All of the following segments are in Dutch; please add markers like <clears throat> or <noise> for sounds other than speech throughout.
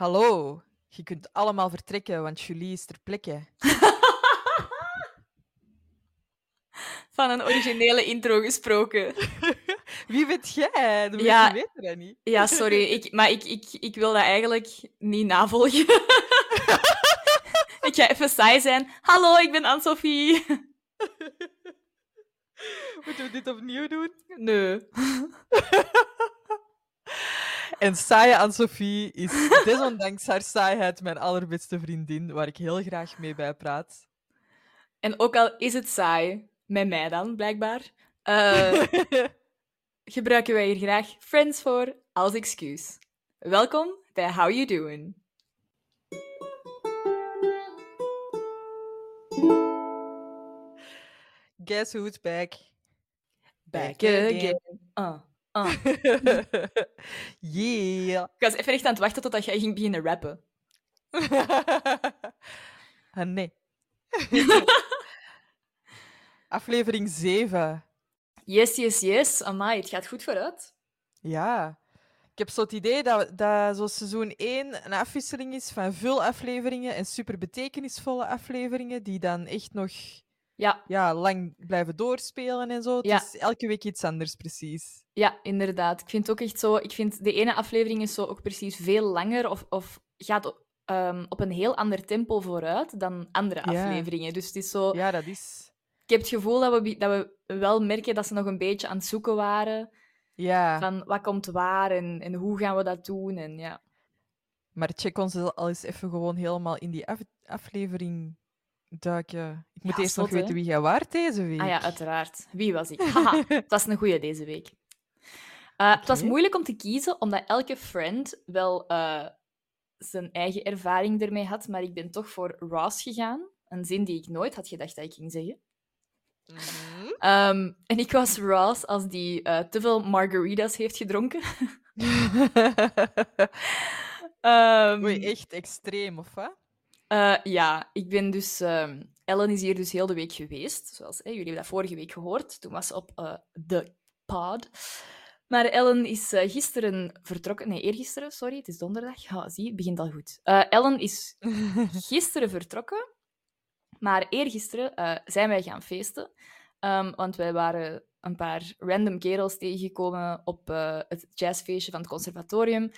Hallo, je kunt allemaal vertrekken, want Julie is ter plekke. <laughs> Van een originele intro gesproken. <laughs> Wie weet jij? De Ja. weten dat niet. Ja, sorry, ik, maar ik, ik, ik wil dat eigenlijk niet navolgen. <laughs> ik ga even saai zijn. Hallo, ik ben Anne-Sophie. Moeten we dit opnieuw doen? Nee. En saaie Anne-Sophie is <laughs> desondanks haar saaiheid mijn allerbeste vriendin, waar ik heel graag mee bijpraat. En ook al is het saai, met mij dan, blijkbaar, eh, <laughs> gebruiken wij hier graag Friends voor als excuus. Welkom bij How You Doing. Guess who's back? Back again. Uh, uh. <laughs> yeah. Ik was even echt aan het wachten totdat jij ging beginnen rappen. <laughs> ah, nee. <laughs> Aflevering 7. Yes, yes, yes. Amai, het gaat goed vooruit. Ja. Ik heb zo het idee dat, dat zo seizoen 1 een afwisseling is van veel afleveringen en super betekenisvolle afleveringen die dan echt nog Ja, ja, lang blijven doorspelen en zo. Het Ja. is elke week iets anders, precies. ja, inderdaad. Ik vind het ook echt zo... Ik vind de ene aflevering is zo ook precies veel langer of, of gaat op, ehm, op een heel ander tempo vooruit dan andere Ja. afleveringen. Dus het is zo... Ja, dat is... Ik heb het gevoel dat we, dat we wel merken dat ze nog een beetje aan het zoeken waren Ja, van wat komt waar en, en hoe gaan we dat doen. En ja. maar check ons al eens even gewoon helemaal in die af- aflevering duiken. Ik moet Ja, eerst nog weten wie jij waart deze week. Ah ja, uiteraard. Wie was ik? Haha, <laughs> het was een goeie deze week. Eh, Het was moeilijk om te kiezen, omdat elke friend wel eh, zijn eigen ervaring ermee had, maar ik ben toch voor Ross gegaan. Een zin die ik nooit had gedacht dat ik ging zeggen. Mhm. Ehm, en ik was Ross als die eh, te veel margaritas heeft gedronken. <laughs> Ehm, Oei, echt extreem, of wat? Eh, ja, ik ben dus... ehm, Ellen is hier dus heel de week geweest. Zoals jullie hebben dat vorige week gehoord. Toen was ze op eh, de pod. Maar Ellen is eh, gisteren vertrokken... Nee, eergisteren, sorry. Het is donderdag. Ja, zie, het begint al goed. Ellen is <laughs> gisteren vertrokken. Maar eergisteren zijn wij gaan feesten. Ehm, want wij waren een paar random kerels tegengekomen op het jazzfeestje van het conservatorium.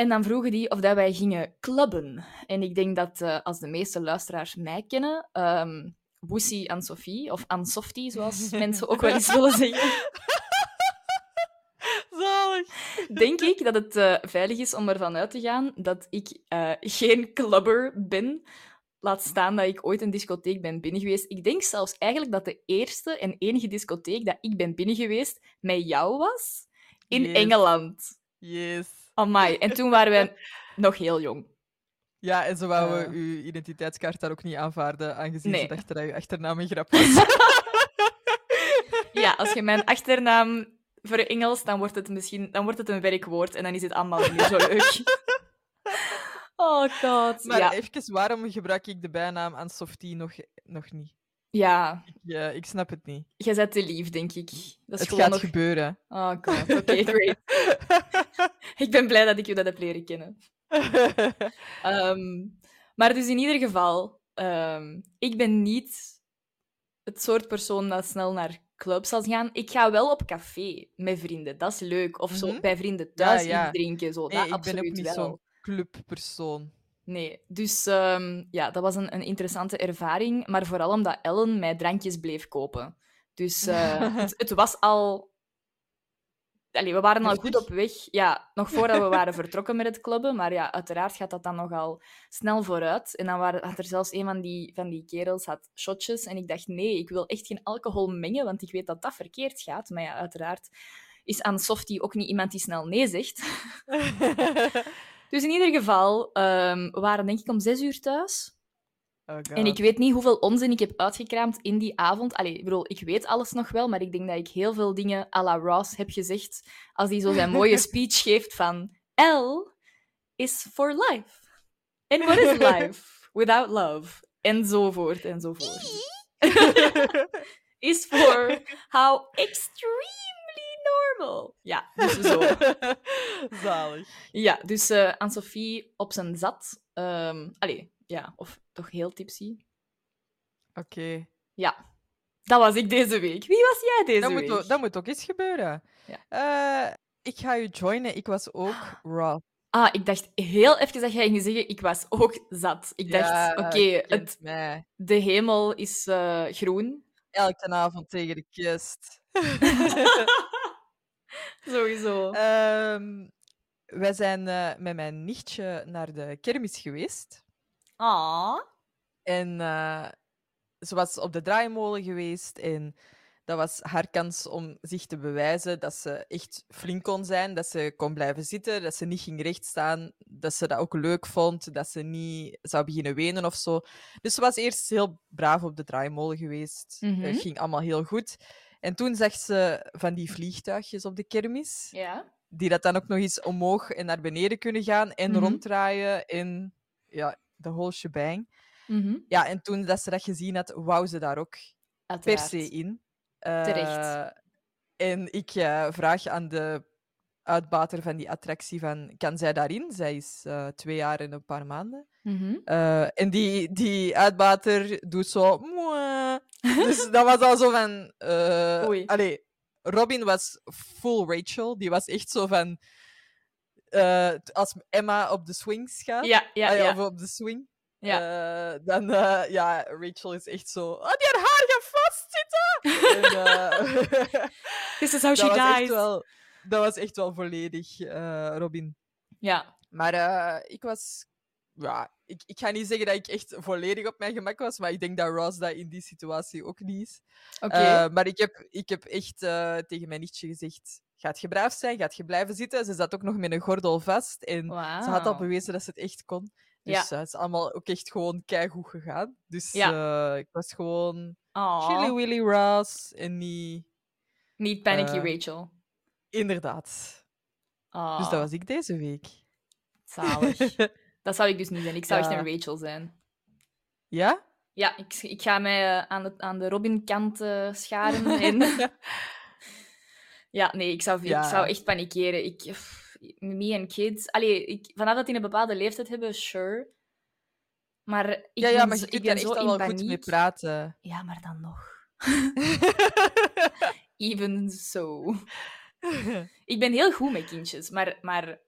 En dan vroegen die of dat wij gingen clubben. En ik denk dat eh, als de meeste luisteraars mij kennen, ehm Woesie aan Sophie, of aan Softie, zoals <laughs> mensen ook wel eens willen zeggen, <laughs> Zalig. denk ik dat het eh, veilig is om ervan uit te gaan dat ik eh, geen clubber ben. Laat staan dat ik ooit een discotheek ben binnen geweest. Ik denk zelfs eigenlijk dat de eerste en enige discotheek dat ik ben binnen geweest met jou was in Yes. Engeland. Yes. Amai. En toen waren wij nog heel jong. Ja, en ze wouden Eh. uw identiteitskaart daar ook niet aanvaarden, aangezien Nee. ze dachten dat uw achternaam een grap was. <laughs> Ja, als je mijn achternaam verengels, dan wordt het misschien dan wordt het een werkwoord en dan is het allemaal niet zo leuk. <laughs> Oh god. maar ja. even, waarom gebruik ik de bijnaam aan Softie nog, nog niet? ja, Ja, ik snap het niet. jij bent te lief, denk ik. Dat is Het gaat nog... gebeuren. Oh god, oké, <laughs> great. <laughs> ik ben blij dat ik je dat heb leren kennen. <laughs> Ehm, maar dus in ieder geval, ehm, ik ben niet het soort persoon dat snel naar clubs zal gaan. Ik ga wel op café met vrienden, dat is leuk. Of zo Mhm. bij vrienden thuis Ja, ja. iets drinken, zo. nee, dat ik ben absoluut ook niet zo'n clubpersoon. Nee, dus ehm, ja, dat was een, een interessante ervaring. Maar vooral omdat Ellen mij drankjes bleef kopen. Dus eh, <laughs> het, het was al... Allee, we waren al goed op weg. Ja, nog voordat we waren vertrokken met het clubben. Maar ja, uiteraard gaat dat dan nogal snel vooruit. En dan waren, had er zelfs een van die, van die kerels had shotjes. En ik dacht, nee, ik wil echt geen alcohol mengen, want ik weet dat dat verkeerd gaat. Maar ja, uiteraard is aan Softie ook niet iemand die snel nee zegt. <laughs> Dus in ieder geval, ehm, we waren denk ik om zes uur thuis. Oh. En ik weet niet hoeveel onzin ik heb uitgekraamd in die avond. Allee, ik bedoel, ik weet alles nog wel, maar ik denk dat ik heel veel dingen à la Ross heb gezegd als hij zo zijn mooie <laughs> speech geeft van L is for life. And what is life <laughs> without love? Enzovoort, enzovoort. <laughs> is for how extremely normal. Ja, dus zo. Zalig. Ja, dus uh, Anne-Sophie op zijn zat. Um, allee, ja, of toch heel tipsy. Oké. Okay. Ja, dat was ik deze week. Wie was jij deze dat week? Moet, dat moet ook eens gebeuren. Ja. Uh, ik ga je joinen. Ik was ook <gasps> raw. Ah, ik dacht heel even dat jij ging zeggen, ik was ook zat. Ik dacht, ja, oké, okay, de hemel is uh, groen. Elke avond tegen de kust. <laughs> Sowieso. Um, wij zijn uh, met mijn nichtje naar de kermis geweest. Ah. En uh, ze was op de draaimolen geweest en dat was haar kans om zich te bewijzen dat ze echt flink kon zijn, dat ze kon blijven zitten, dat ze niet ging rechtstaan, dat ze dat ook leuk vond, dat ze niet zou beginnen wenen of zo. Dus ze was eerst heel braaf op de draaimolen geweest. Mm -hmm. Het ging allemaal heel goed. En toen zag ze van die vliegtuigjes op de kermis, ja. die dat dan ook nog eens omhoog en naar beneden kunnen gaan en mm -hmm. ronddraaien en ja, de whole shebang. Mm -hmm. Ja, en toen dat ze dat gezien had, wou ze daar ook Uiteraard. per se in. Terecht. Uh, en ik uh, vraag aan de uitbater van die attractie van, kan zij daarin? Zij is uh, twee jaar en een paar maanden. Mm -hmm. en die, die uitbater doet zo... <laughs> dus dat was al zo van... allee, Robin was full Rachel. Die was echt zo van... als Emma op de swings gaat, ja, ja, ja. of op de swing, ja. dan ja, Rachel is echt zo... Oh, die haar haar gaat vastzitten! <laughs> en, uh, <laughs> This is how she dies. Echt wel, dat was echt wel volledig uh, Robin. Ja. Maar uh, ik was... Ja, ik, ik ga niet zeggen dat ik echt volledig op mijn gemak was, maar ik denk dat Ross dat in die situatie ook niet is. Oké. Okay. maar ik heb, ik heb echt tegen mijn nichtje gezegd... Gaat je braaf zijn? Gaat je blijven zitten? Ze zat ook nog met een gordel vast. En wow. ze had al bewezen dat ze het echt kon. Dus ja. het is allemaal ook echt gewoon keigoed gegaan. Dus ja. ik was gewoon Aww. Chili Willy Ross en niet... Niet Panicky uh, Rachel. Inderdaad. Aww. Dus dat was ik deze week. Zalig. <laughs> dat zou ik dus niet zijn. Ik zou Ja. echt een Rachel zijn. Ja? Ja, ik, ik ga mij eh, aan, de, aan de Robin-kant eh, scharen. <laughs> En... <laughs> ja, nee, ik zou, Ja. ik zou echt panikeren. Ik, pff, me en kids... Allee, ik, vanaf dat die een bepaalde leeftijd hebben, sure. Maar ik ja, ja, ben, maar zo- je ik ben zo echt al wel paniek. goed mee praten. Ja, maar dan nog. <laughs> Even so. Ik ben heel goed met kindjes, maar, maar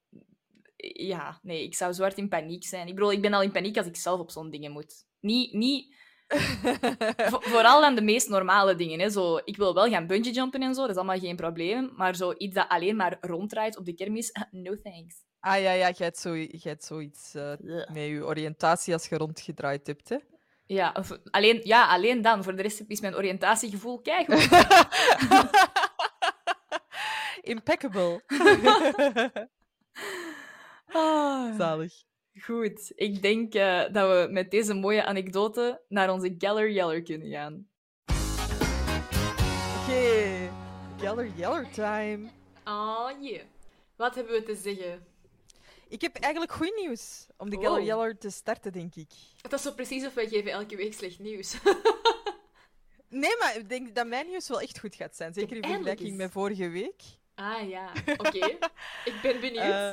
ja, nee, ik zou zo hard in paniek zijn. Ik bedoel, ik ben al in paniek als ik zelf op zo'n dingen moet. Niet, niet vooral dan de meest normale dingen. Hè. Zo, ik wil wel gaan bungee jumpen en zo, dat is allemaal geen probleem. Maar zo iets dat alleen maar ronddraait op de kermis, <laughs> no thanks. ah ja, ja, jij hebt, zo, jij hebt zoiets Ugh. met je oriëntatie als je rondgedraaid hebt. Hè? Ja, of, alleen, ja, alleen dan. Voor de rest is mijn oriëntatiegevoel keigoed. <laughs> Impeccable. Ah. <laughs> Zalig. Goed, ik denk eh, dat we met deze mooie anekdote naar onze Geller Yeller kunnen gaan. Oké. Yeller Yeller time. Oh yeah. Wat hebben we te zeggen? Ik heb eigenlijk goed nieuws om de Oh. Yeller Yeller te starten, denk ik. Het is zo precies of wij geven elke week slecht nieuws. <laughs> Nee, maar ik denk dat mijn nieuws wel echt goed gaat zijn. Zeker in vergelijking met vorige week. ah ja, oké. <laughs> ik ben benieuwd. Eh.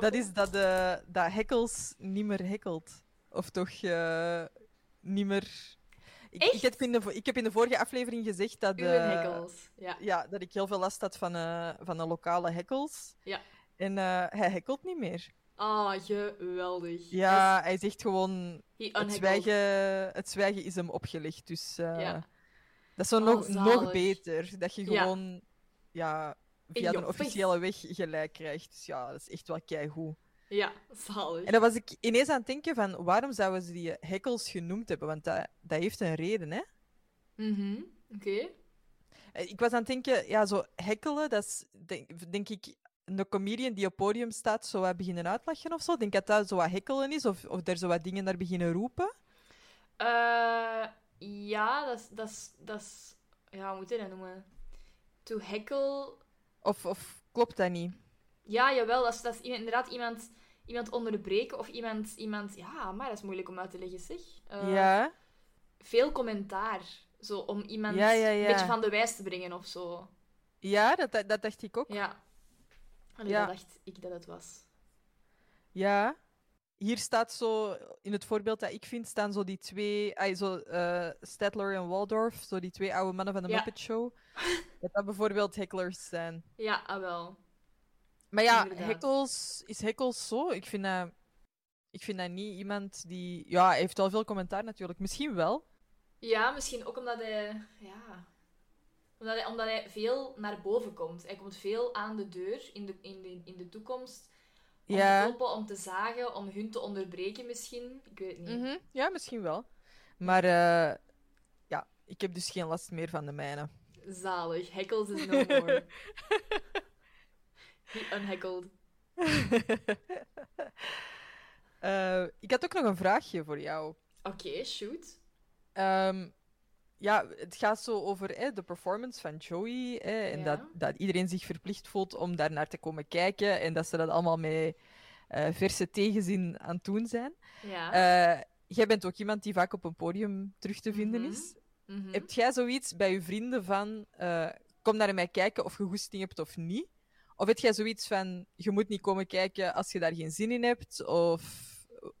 Dat is dat, eh dat Hekkels niet meer hekkelt. Of toch eh, niet meer... Ik, ik, heb in de, ik heb in de vorige aflevering gezegd dat, hekkels. Ja. ja, dat ik heel veel last had van, eh van de lokale hekkels. Ja. En hij hekkelt niet meer. Ah, geweldig. Ja, hij zegt gewoon... Het zwijgen, het zwijgen is hem opgelegd. Dus Ja. dat is zo Oh, nog, nog beter. Dat je gewoon ja, via face. officiële weg gelijk krijgt. Dus ja, dat is echt wel keigoed. Ja, zalig. En dan was ik ineens aan het denken van waarom zouden ze die hekkels genoemd hebben? Want dat, dat heeft een reden, hè? Mhm, Oké. Eh, Ik was aan het denken, ja, zo hekkelen, dat is denk, denk ik een comedian die op podium staat zo wat beginnen uitlachen of zo. Denk dat dat zo wat hekkelen is of, of er zo wat dingen naar beginnen roepen. Eh, ja, dat is... Dat is, dat is... Ja, hoe moet je dat noemen? To heckle... Of, of klopt dat niet? Ja, jawel. Dat is, dat is inderdaad iemand, iemand onderbreken of iemand... iemand ja, maar dat is moeilijk om uit te leggen, zeg. Eh, ja. Veel commentaar. Zo, om iemand Ja, ja, ja. een beetje van de wijs te brengen of zo. Ja, dat, dat, dat dacht ik ook. Ja. Ja. dat dacht ik dat het was. Ja. Hier staat zo, in het voorbeeld dat ik vind, staan zo die twee, ay, zo, eh, Stedtler en Waldorf, zo die twee oude mannen van de Ja. Muppet Show. <laughs> Dat dat bijvoorbeeld hecklers zijn. Ja, ah, wel. Maar ja. Heckles, is Heckles zo? Ik vind dat, ik vind dat niet iemand die... Ja, hij heeft wel veel commentaar natuurlijk. Misschien wel. Ja, misschien ook omdat hij... Ja... Omdat hij, omdat hij veel naar boven komt. Hij komt veel aan de deur in de, in de, in de toekomst. Om te Ja. kloppen, om te zagen, om hun te onderbreken misschien. Ik weet het niet. Mhm, Ja, misschien wel. Maar eh, ja, ik heb dus geen last meer van de mijne. Zalig. Heckles is no more. <laughs> He unheckled. <laughs> Eh, ik had ook nog een vraagje voor jou. Oké, shoot. Ehm, ja, het gaat zo over hè, de performance van Joey. Hè, en Ja. dat, dat iedereen zich verplicht voelt om daar naar te komen kijken. En dat ze dat allemaal met eh, verse tegenzin aan het doen zijn. Ja. Eh, jij bent ook iemand die vaak op een podium terug te vinden Mhm. is. Mhm. Heb jij zoiets bij je vrienden van eh, kom naar mij kijken of je goesting hebt of niet? Of heb jij zoiets van je moet niet komen kijken als je daar geen zin in hebt? Of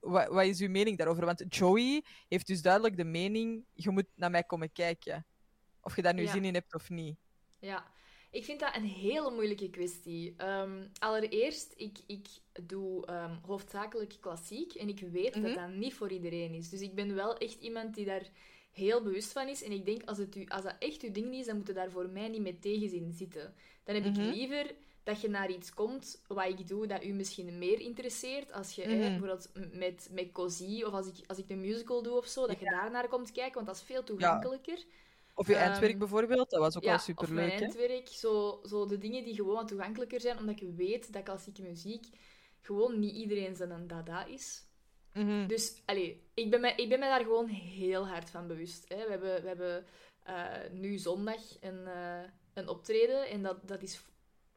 wa- wat is uw mening daarover? Want Joey heeft dus duidelijk de mening je moet naar mij komen kijken. Of je daar nu Ja. zin in hebt of niet. Ja, ik vind dat een hele moeilijke kwestie. Ehm, allereerst, ik, ik doe ehm, hoofdzakelijk klassiek en ik weet Mhm. dat dat niet voor iedereen is. Dus ik ben wel echt iemand die daar heel bewust van is. En ik denk, als, het u, als dat echt uw ding niet is, dan moet je daar voor mij niet met tegenzin zitten. Dan heb Mhm. ik liever dat je naar iets komt wat ik doe dat u misschien meer interesseert. Als je Mhm. bijvoorbeeld met, met Cozy of als ik, als ik een musical doe of zo, dat je daar naar komt kijken, want dat is veel toegankelijker. Of je Ehm, eindwerk bijvoorbeeld, dat was ook wel Of mijn superleuk. hè? eindwerk. Zo, zo de dingen die gewoon wat toegankelijker zijn, omdat ik weet dat klassieke muziek gewoon niet iedereen zijn een dada is. Mhm. Dus, allee, ik ben me, ik ben me daar gewoon heel hard van bewust. Hè. We hebben, we hebben eh, nu zondag een, eh, een optreden en dat, dat is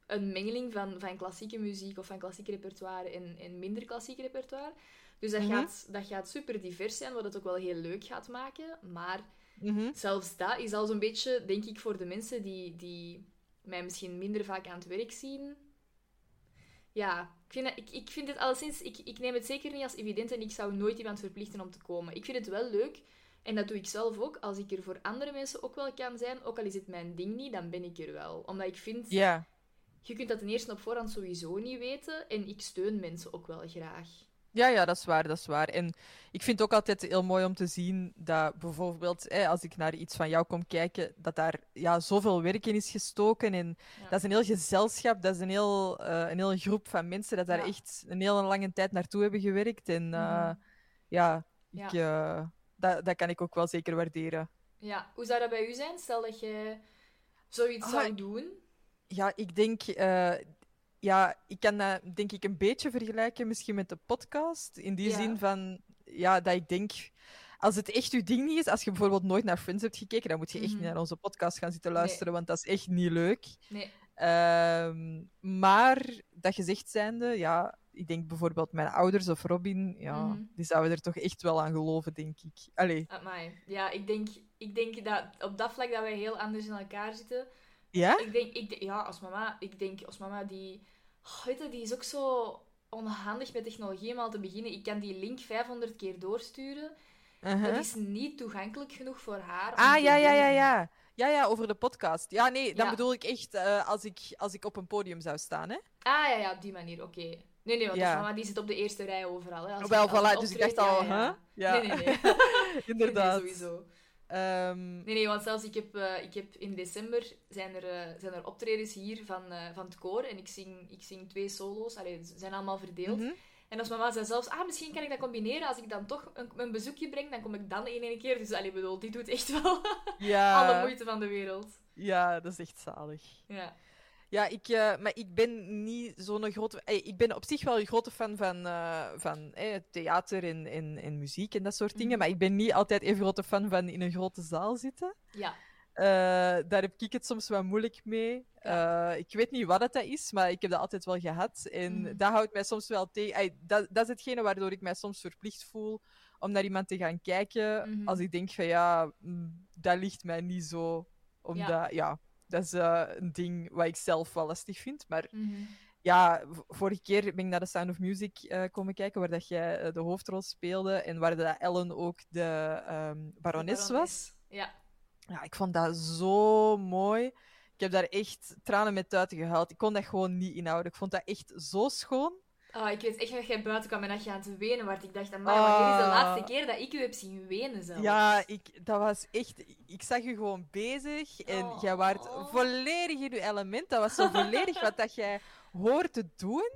een mengeling van, van klassieke muziek of van klassiek repertoire en, en minder klassiek repertoire. Dus dat, Mhm. gaat, dat gaat super divers zijn, wat het ook wel heel leuk gaat maken. Maar Mhm. zelfs dat is al zo'n beetje, denk ik, voor de mensen die, die mij misschien minder vaak aan het werk zien. Ja, ik vind, het- ik, ik vind het alleszins... Ik, ik neem het zeker niet als evident en ik zou nooit iemand verplichten om te komen. Ik vind het wel leuk, en dat doe ik zelf ook, als ik er voor andere mensen ook wel kan zijn, ook al is het mijn ding niet, dan ben ik er wel. Omdat ik vind, Ja. Je kunt dat ten eerste op voorhand sowieso niet weten, en ik steun mensen ook wel graag. Ja, ja, dat is waar, dat is waar. En ik vind het ook altijd heel mooi om te zien dat bijvoorbeeld, hè, als ik naar iets van jou kom kijken, dat daar ja, zoveel werk in is gestoken. En Ja. dat is een heel gezelschap, dat is een heel, eh, een hele groep van mensen dat daar Ja. echt een hele lange tijd naartoe hebben gewerkt. En eh, Mhm. ja, Ja. ik, eh, dat, dat kan ik ook wel zeker waarderen. Ja, hoe zou dat bij u zijn? Stel dat je zoiets Ah, zou doen. Ja, ik denk, eh, ja, ik kan dat denk ik een beetje vergelijken misschien met de podcast. In die Ja. zin van, ja, dat ik denk, als het echt uw ding niet is, als je bijvoorbeeld nooit naar Friends hebt gekeken, dan moet je echt Mhm. niet naar onze podcast gaan zitten Nee. luisteren, want dat is echt niet leuk. Nee. Ehm, maar dat gezegd zijnde, ja, ik denk bijvoorbeeld mijn ouders of Robin, ja, Mhm. die zouden er toch echt wel aan geloven, denk ik. Allee, Amai. Ja, ik denk, ik denk dat op dat vlak dat wij heel anders in elkaar zitten. Ja? Ik denk, ik, denk- ja, als mama, ik denk als mama die, oh, weet je, die is ook zo onhandig met technologie om al te beginnen. Ik kan die link 500 keer doorsturen. Uh-huh. Dat is niet toegankelijk genoeg voor haar. om Ah, ja, ja, ja, ja. Ja, ja, over de podcast. Ja, nee, dan Ja. bedoel ik echt eh, als, ik, als ik op een podium zou staan, hè? Ah, ja, ja, op die manier, oké. Nee, nee, want Ja. mama die zit op de eerste rij overal. Hè. Als Wel, je- als voilà, dus ik dacht al, ja, ja, huh? Ja. Nee, nee, nee. <laughs> Inderdaad. Nee, sowieso. Ehm, Nee, nee, want zelfs ik heb, eh, ik heb in december zijn er, eh, zijn er optredens hier van, eh, van het koor en ik zing, ik zing twee solo's. Allee, ze zijn allemaal verdeeld. mhm. En als mama zei zelfs, ah, misschien kan ik dat combineren. Als ik dan toch een, een bezoekje breng, dan kom ik dan in één keer. Dus allee, bedoel, die doet echt wel ja, <laughs> alle moeite van de wereld. ja, dat is echt zalig. Ja. Ja, ik, eh, maar ik ben niet zo'n grote... eh, ik ben op zich wel een grote fan van, eh, van eh, theater en, en, en muziek en dat soort dingen. Mhm. Maar ik ben niet altijd even grote fan van in een grote zaal zitten. Ja. Daar heb ik het soms wel moeilijk mee. Ik weet niet wat het dat is, maar ik heb dat altijd wel gehad. En Mhm. dat houdt mij soms wel tegen. Dat, dat is hetgene waardoor ik mij soms verplicht voel om naar iemand te gaan kijken. Mhm. Als ik denk van ja, mm, dat ligt mij niet zo. Omdat, ja. Dat is eh, een ding wat ik zelf wel lastig vind. Maar Mhm. ja, vorige keer ben ik naar The Sound of Music eh, komen kijken, waar dat jij eh, de hoofdrol speelde en waar dat Ellen ook de ehm, barones was. Ja. Ja, ik vond dat zo mooi. Ik heb daar echt tranen met tuiten gehuild. Ik kon dat gewoon niet inhouden. Ik vond dat echt zo schoon. Oh, ik weet echt dat jij buiten kwam en dat je aan het wenen werd. Ik dacht, amai, maar dit is de Ah. laatste keer dat ik u heb zien wenen zelfs. Ja, ik, dat was echt... Ik zag je gewoon bezig en Oh. jij waart volledig in je element. Dat was zo volledig wat dat jij hoort te doen.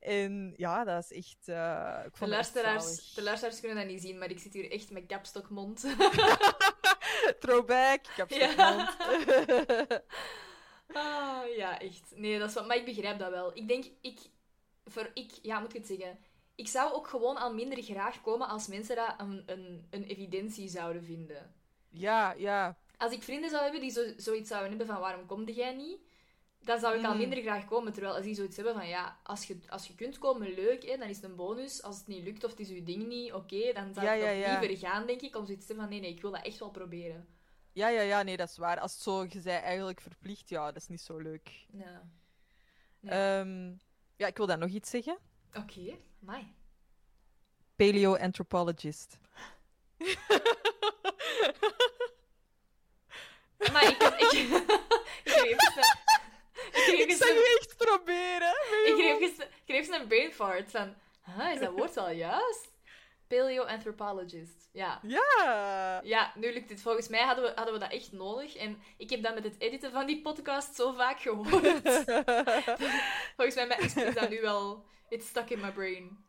En ja, dat is echt... eh, ik De vond luisteraars, de luisteraars kunnen dat niet zien, maar ik zit hier echt met kapstokmond. <laughs> Throwback, heb Ja. <laughs> Ah, ja, echt. Nee, dat is wat... Maar ik begrijp dat wel. Ik denk, ik... Voor ik... Ja, moet ik het zeggen? Ik zou ook gewoon al minder graag komen als mensen dat een, een, een evidentie zouden vinden. Ja, ja. Als ik vrienden zou hebben die zo, zoiets zouden hebben van waarom komde jij niet? Dan zou ik al Mhm. minder graag komen. Terwijl als die zoiets hebben van ja, als je, als je kunt komen, leuk, hè, dan is het een bonus. Als het niet lukt of het is uw ding niet, oké, dan zou Ja, ik ja, nog ja. liever gaan, denk ik, om zoiets te hebben van nee, nee, ik wil dat echt wel proberen. Ja, ja, ja, nee, dat is waar. Als het zo, je zei eigenlijk verplicht, ja, dat is niet zo leuk. Ja. Ja. Ehm, ja, ik wil daar nog iets zeggen. Oké, mai. Paleoanthropologist. <laughs> Maar ik, ik, <laughs> ik, ik een- je echt proberen. ik kreeg eens een brain fart van, huh, is dat woord al juist? Paleoanthropologist, ja. Ja. Ja, nu lukt het. Volgens mij hadden we, hadden we dat echt nodig. En ik heb dat met het editen van die podcast zo vaak gehoord. <laughs> Volgens mij is is dat nu wel... It's stuck in my brain.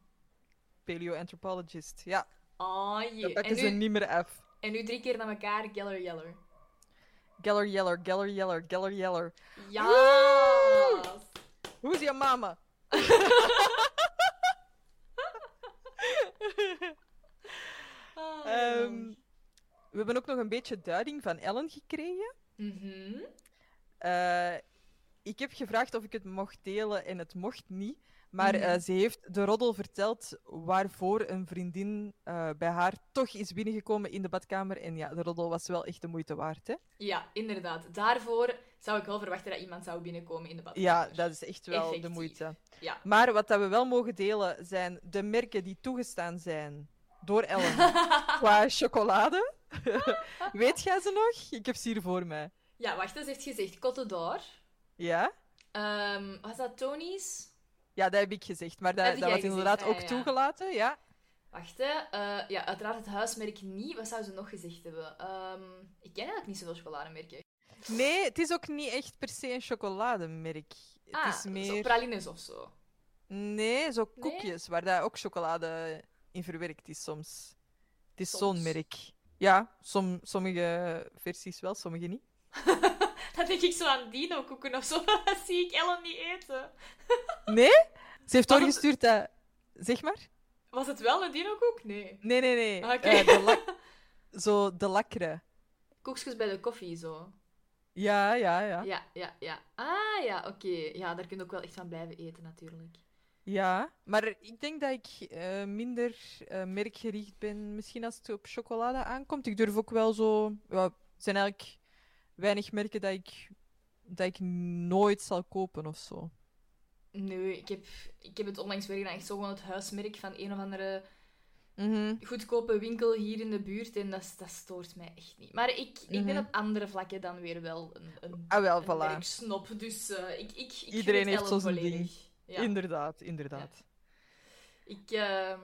Paleoanthropologist. Ja, Oh jee. dat is er nu, niet meer af. en nu drie keer naar elkaar, Geller Yeller. Geller Yeller, Geller Yeller, Geller Yeller. Ja! Hoe is je mama? <laughs> Ehm, we hebben ook nog een beetje duiding van Ellen gekregen. mhm. Eh, ik heb gevraagd of ik het mocht delen en het mocht niet. Maar Mhm. eh, ze heeft de roddel verteld waarvoor een vriendin eh, bij haar toch is binnengekomen in de badkamer. En ja, de roddel was wel echt de moeite waard, hè? Ja, inderdaad. Daarvoor zou ik wel verwachten dat iemand zou binnenkomen in de badkamer. Ja, dat is echt wel Effectief. de moeite. Ja. Maar wat dat we wel mogen delen zijn de merken die toegestaan zijn door Ellen <laughs> qua chocolade. <laughs> Weet jij ze nog? Ik heb ze hier voor mij. Ja, wacht, ze heeft gezegd Cote d'Or. Ja? Ehm, was dat Tony's? Ja, dat heb ik gezegd. Maar dat, dat was gezegd? inderdaad Ah, ook ja. toegelaten, ja. Wacht, hè. Eh, ja, uiteraard het huismerk niet. Wat zou ze nog gezegd hebben? Ehm, ik ken eigenlijk niet zoveel chocolademerken. Nee, het is ook niet echt per se een chocolademerk. ah, het is zo meer... pralines of zo. Nee, zo Nee? koekjes, waar daar ook chocolade in verwerkt is soms. Het is zo'n merk. Ja, som, sommige versies wel, sommige niet. <laughs> Dan denk ik zo aan dino-koeken of zo. <laughs> Dat zie ik Ellen niet eten. <laughs> Nee? Ze heeft doorgestuurd dat... Zeg maar? Was het wel een dino-koek? Nee. Nee, nee, nee. Oké. Eh, Zo, de lakkere. Koekjes bij de koffie, zo. Ja, ja, ja. Ja, ja, ja. Ah, ja, oké. Ja, daar kun je ook wel echt van blijven eten, natuurlijk. Ja, maar ik denk dat ik eh, minder eh, merkgericht ben. Misschien als het op chocolade aankomt. Ik durf ook wel zo... Ja, er zijn eigenlijk weinig merken dat ik, dat ik nooit zal kopen of zo. Nee, ik heb, ik heb het onlangs weer gedaan. Echt zo gewoon het huismerk van een of andere Mhm. goedkope winkel hier in de buurt. En dat, dat stoort mij echt niet. Maar ik, ik ben Mhm. op andere vlakken dan weer wel een, een, Ah, wel, een voilà. merksnop. Dus eh, ik, ik, ik Iedereen het heeft zo zijn volledig. ding. Ja. Inderdaad, inderdaad. Ik, ehm,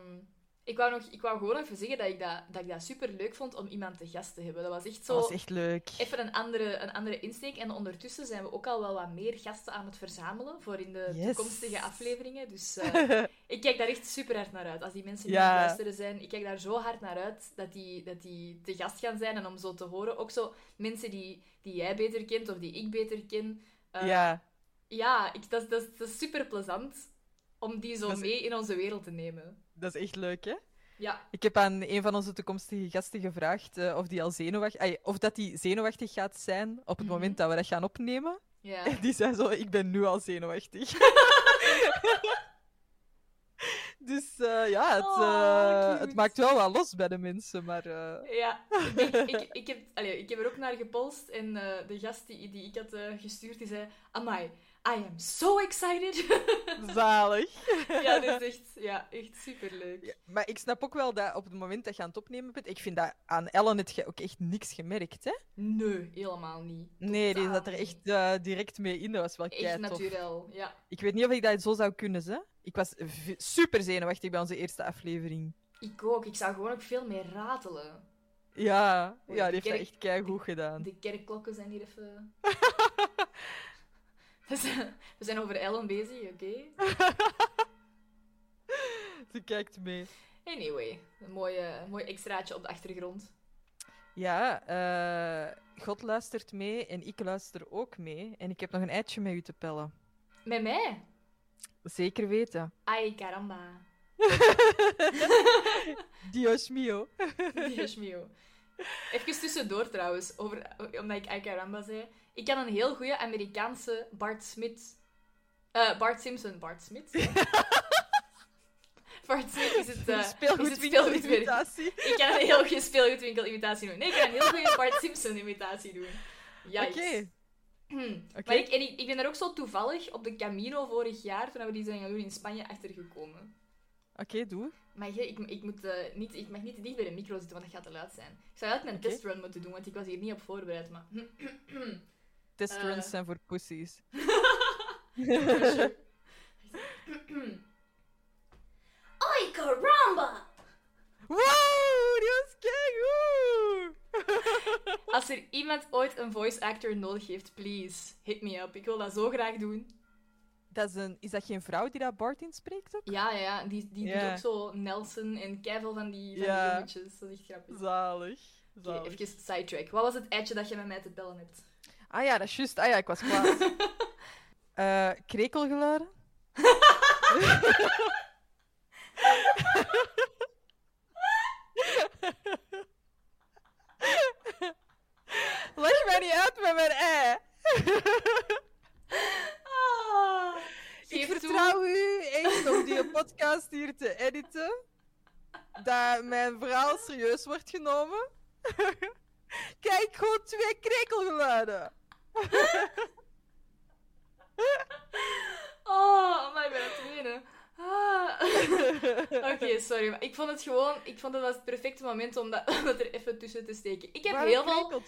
ik, wou nog, ik wou gewoon even zeggen dat ik dat, dat, ik dat super leuk vond om iemand te gast te hebben. Dat was echt zo... Dat was echt leuk. Even een andere, een andere insteek. En ondertussen zijn we ook al wel wat meer gasten aan het verzamelen voor in de Yes. toekomstige afleveringen. Dus eh, <laughs> ik kijk daar echt super hard naar uit. Als die mensen die Ja. aan het luisteren zijn, ik kijk daar zo hard naar uit dat die, dat die te gast gaan zijn. En om zo te horen, ook zo mensen die, die jij beter kent of die ik beter ken. Eh, ja, ja ik, dat, dat, dat is super plezant om die zo is- mee in onze wereld te nemen. dat is echt leuk, hè? Ja, Ik heb aan een van onze toekomstige gasten gevraagd eh, of, die al zenuwachtig, of dat die zenuwachtig gaat zijn op het Mhm. moment dat we dat gaan opnemen. ja. En <laughs> die zei zo, ik ben nu al zenuwachtig. <laughs> Dus eh, ja, het, Oh, eh, het maakt wel wat los bij de mensen, maar... eh, Ja, <laughs> ik, denk- ik, ik, heb, allee, ik heb er ook naar gepolst en eh, de gast die, die ik had gestuurd, die zei... Amai, I am so excited! <laughs> zalig. ja, dat is echt, ja, echt superleuk. Ja, maar ik snap ook wel dat op het moment dat je aan het opnemen bent... Ik vind dat aan Ellen het je ook echt niks gemerkt, hè? Nee, helemaal niet. Nee, die zat er echt direct mee in. Dat was wel Echt natuurlijk, ja. Ik weet niet of ik dat zo zou kunnen, hè? Ik was super zenuwachtig bij onze eerste aflevering. Ik ook. Ik zou gewoon ook veel meer ratelen. Ja, ja die heeft dat kerk- echt keigoed gedaan. De kerkklokken zijn hier even... <laughs> we, zijn, over Ellen bezig, oké? <laughs> Ze kijkt mee. Anyway, een mooi, eh, mooi extraatje op de achtergrond. Ja, eh, God luistert mee en ik luister ook mee. En ik heb nog een eitje met u te pellen. Met mij? Zeker weten. Ay, caramba. <laughs> Dios mio. Dios mio. Even tussendoor trouwens, over, omdat ik Ay caramba zei. Ik kan een heel goede Amerikaanse Bart Smith... eh, Bart Simpson, Bart Smith. <laughs> Bart Smith is het, eh is het Speelgoedwinkel speelgoedwerk. imitatie. Ik kan een heel goede speelgoedwinkel-imitatie doen. Nee, ik kan een heel goede Bart Simpson-imitatie doen. <laughs> Oké. Hm. Oké. Maar ik, en ik, ik ben er ook zo toevallig op de Camino vorig jaar, toen we die zijn gaan doen in Spanje, achtergekomen. Oké, doe. Maar je, ik, ik, moet, eh, niet, ik mag niet te dicht bij de micro zitten, want dat gaat te luid zijn. Ik zou eigenlijk een Oké. testrun moeten doen, want ik was hier niet op voorbereid. Maar... <clears throat> Testruns Eh. zijn voor pussies. <laughs> Oi, caramba! Wow, die was keigoed! <laughs> Als er iemand ooit een voice actor nodig heeft, please, hit me up. Ik wil dat zo graag doen. Dat is, een, is dat geen vrouw die dat Bart inspreekt ook? Ja, ja, die, die doet ook zo Nelson en keiveel van die, van die jongetjes. Dat is echt grappig. Zalig. Zalig. even sidetrack. Wat was het eitje dat je met mij te bellen hebt? Ah ja, dat is juist. Ah ja, ik was <laughs> kwaad. Eh krekelgeluiden? <laughs> Niet uit met mijn ei. <laughs> Ah, Ik vertrouw u echt om die <laughs> podcast hier te editen. Dat mijn verhaal serieus wordt genomen. <laughs> Kijk, gewoon twee krekelgeluiden. Oh, maar ik ben aan het wenen. Ah. <laughs> Oké, sorry. Maar ik vond het gewoon... Ik vond het was het perfecte moment om dat, <laughs> om dat er even tussen te steken. Ik heb Waarom heel veel...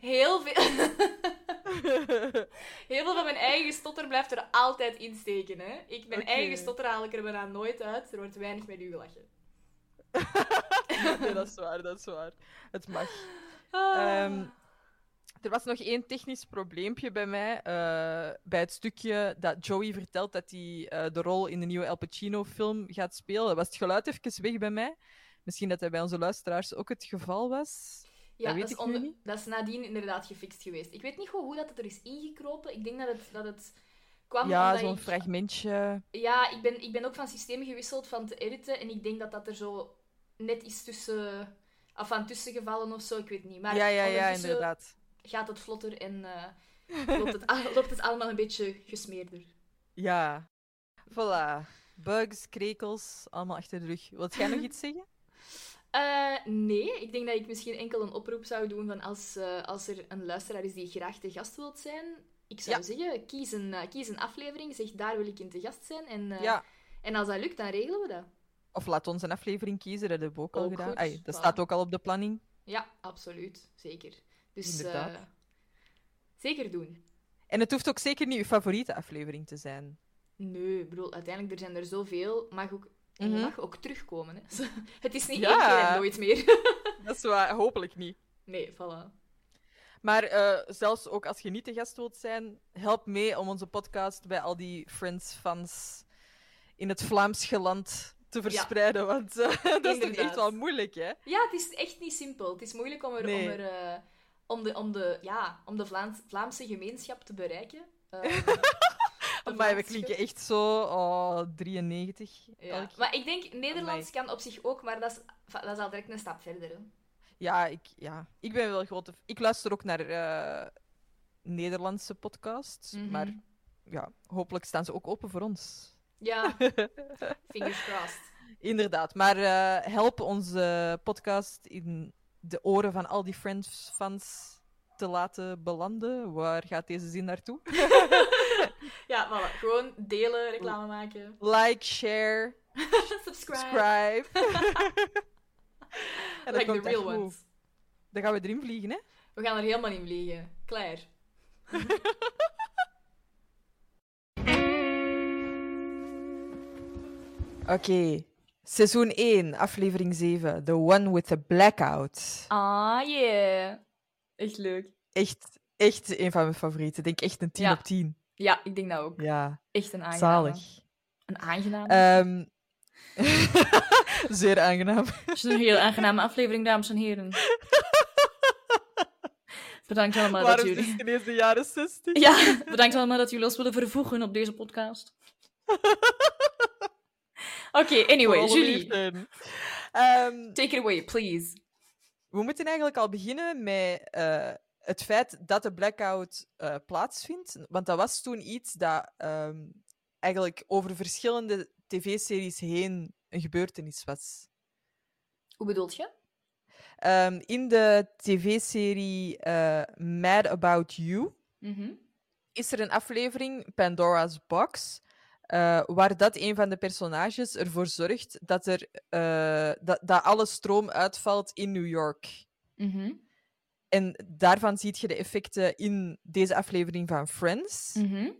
Heel veel... <laughs> Heel veel van mijn eigen stotter blijft er altijd in steken, hè. Ik, mijn eigen stotter haal ik er bijna nooit uit. Er wordt weinig met u gelachen. nee, dat is waar, dat is waar. Het mag. Ah. Ehm, er was nog één technisch probleempje bij mij. eh, bij het stukje dat Joey vertelt dat hij eh, de rol in de nieuwe El Pacino-film gaat spelen. Was het geluid even weg bij mij? Misschien dat dat bij onze luisteraars ook het geval was. Ja, Dat weet is ik nu onder- niet. dat is nadien inderdaad gefixt geweest. Ik weet niet goed hoe dat het er is ingekropen. Ik denk dat het, dat het kwam ja, zo'n ik... fragmentje. Ja, ik ben, ik ben ook van systeem gewisseld van te editen. En ik denk dat dat er zo net is tussen... Of van tussengevallen of zo, ik weet niet. Maar ja, ja, ja, inderdaad. Gaat het vlotter en eh, loopt, het, loopt het allemaal een beetje gesmeerder. Ja. Voilà. Bugs, krekels, allemaal achter de rug. Wilt jij nog <laughs> iets zeggen? Eh, nee, ik denk dat ik misschien enkel een oproep zou doen van als, eh, als er een luisteraar is die graag te gast wilt zijn. Ik zou Ja. zeggen, kies een, kies een aflevering, zeg daar wil ik in te gast zijn. En, Ja. en als dat lukt, dan regelen we dat. Of laat ons een aflevering kiezen, dat hebben we ook al gedaan. goed, Ai, dat voilà. staat ook al op de planning. Ja, absoluut. Zeker. Dus eh, zeker doen. En het hoeft ook zeker niet uw favoriete aflevering te zijn. Nee, ik bedoel, uiteindelijk er zijn er zoveel. Mag ook, je Mhm. mag ook terugkomen. Hè. <laughs> Het is niet Ja. één keer en nooit meer. <laughs> Dat is waar, hopelijk niet. nee, voilà. Maar eh, zelfs ook als je niet de gast wilt zijn, help mee om onze podcast bij al die Friends-fans in het Vlaams geland te verspreiden. Want eh, <laughs> dat is echt wel moeilijk, hè? Ja, het is echt niet simpel. Het is moeilijk om, er, Nee. om, er, om de, om de, ja, om de Vlaams, Vlaamse gemeenschap te bereiken. Eh, <laughs> de Maar we klinken echt zo oh, 93. Ja. elk- Maar ik denk, Nederlands kan op zich ook, maar dat is, dat is al direct een stap verder. Hè. Ja, ik, ja, ik ben wel grote... Ik luister ook naar eh, Nederlandse podcasts. Mhm. Maar ja, hopelijk staan ze ook open voor ons. Ja, <laughs> fingers crossed. Inderdaad. Maar eh, help onze podcast in de oren van al die Friends-fans te laten belanden. Waar gaat deze zin naartoe? <laughs> ja, voilà. Gewoon delen, reclame maken. Like, share, <laughs> Subscribe. subscribe. <laughs> En dat Like the real goed. ones. Dan gaan we erin vliegen, hè? We gaan er helemaal in vliegen. Klaar. Oké. Seizoen 1, aflevering 7. The one with the blackout. Ah, yeah. Echt leuk. Echt, echt een van mijn favorieten. Ik denk echt een 10 Ja. op 10. Ja, ik denk dat ook. Ja, Echt een aangename. zalig. Een aangename? Ehm, <laughs> zeer aangenaam. Het is een heel aangename aflevering, dames en heren. <laughs> Bedankt allemaal dat Waarom is jullie... het de jaren 60? Ja, bedankt allemaal dat jullie ons willen vervoegen op deze podcast. <laughs> Oké, anyway, Julie. Ehm, take it away, please. we moeten eigenlijk al beginnen met eh, het feit dat de blackout eh, plaatsvindt. Want dat was toen iets dat ehm, eigenlijk over verschillende tv-series heen een gebeurtenis was. Hoe bedoelt je? Ehm, in de tv-serie eh, Mad About You Mhm. is er een aflevering, Pandora's Box, eh, waar dat een van de personages ervoor zorgt dat, er, eh, dat, dat alle stroom uitvalt in New York. Mhm. En daarvan zie je de effecten in deze aflevering van Friends. Mhm.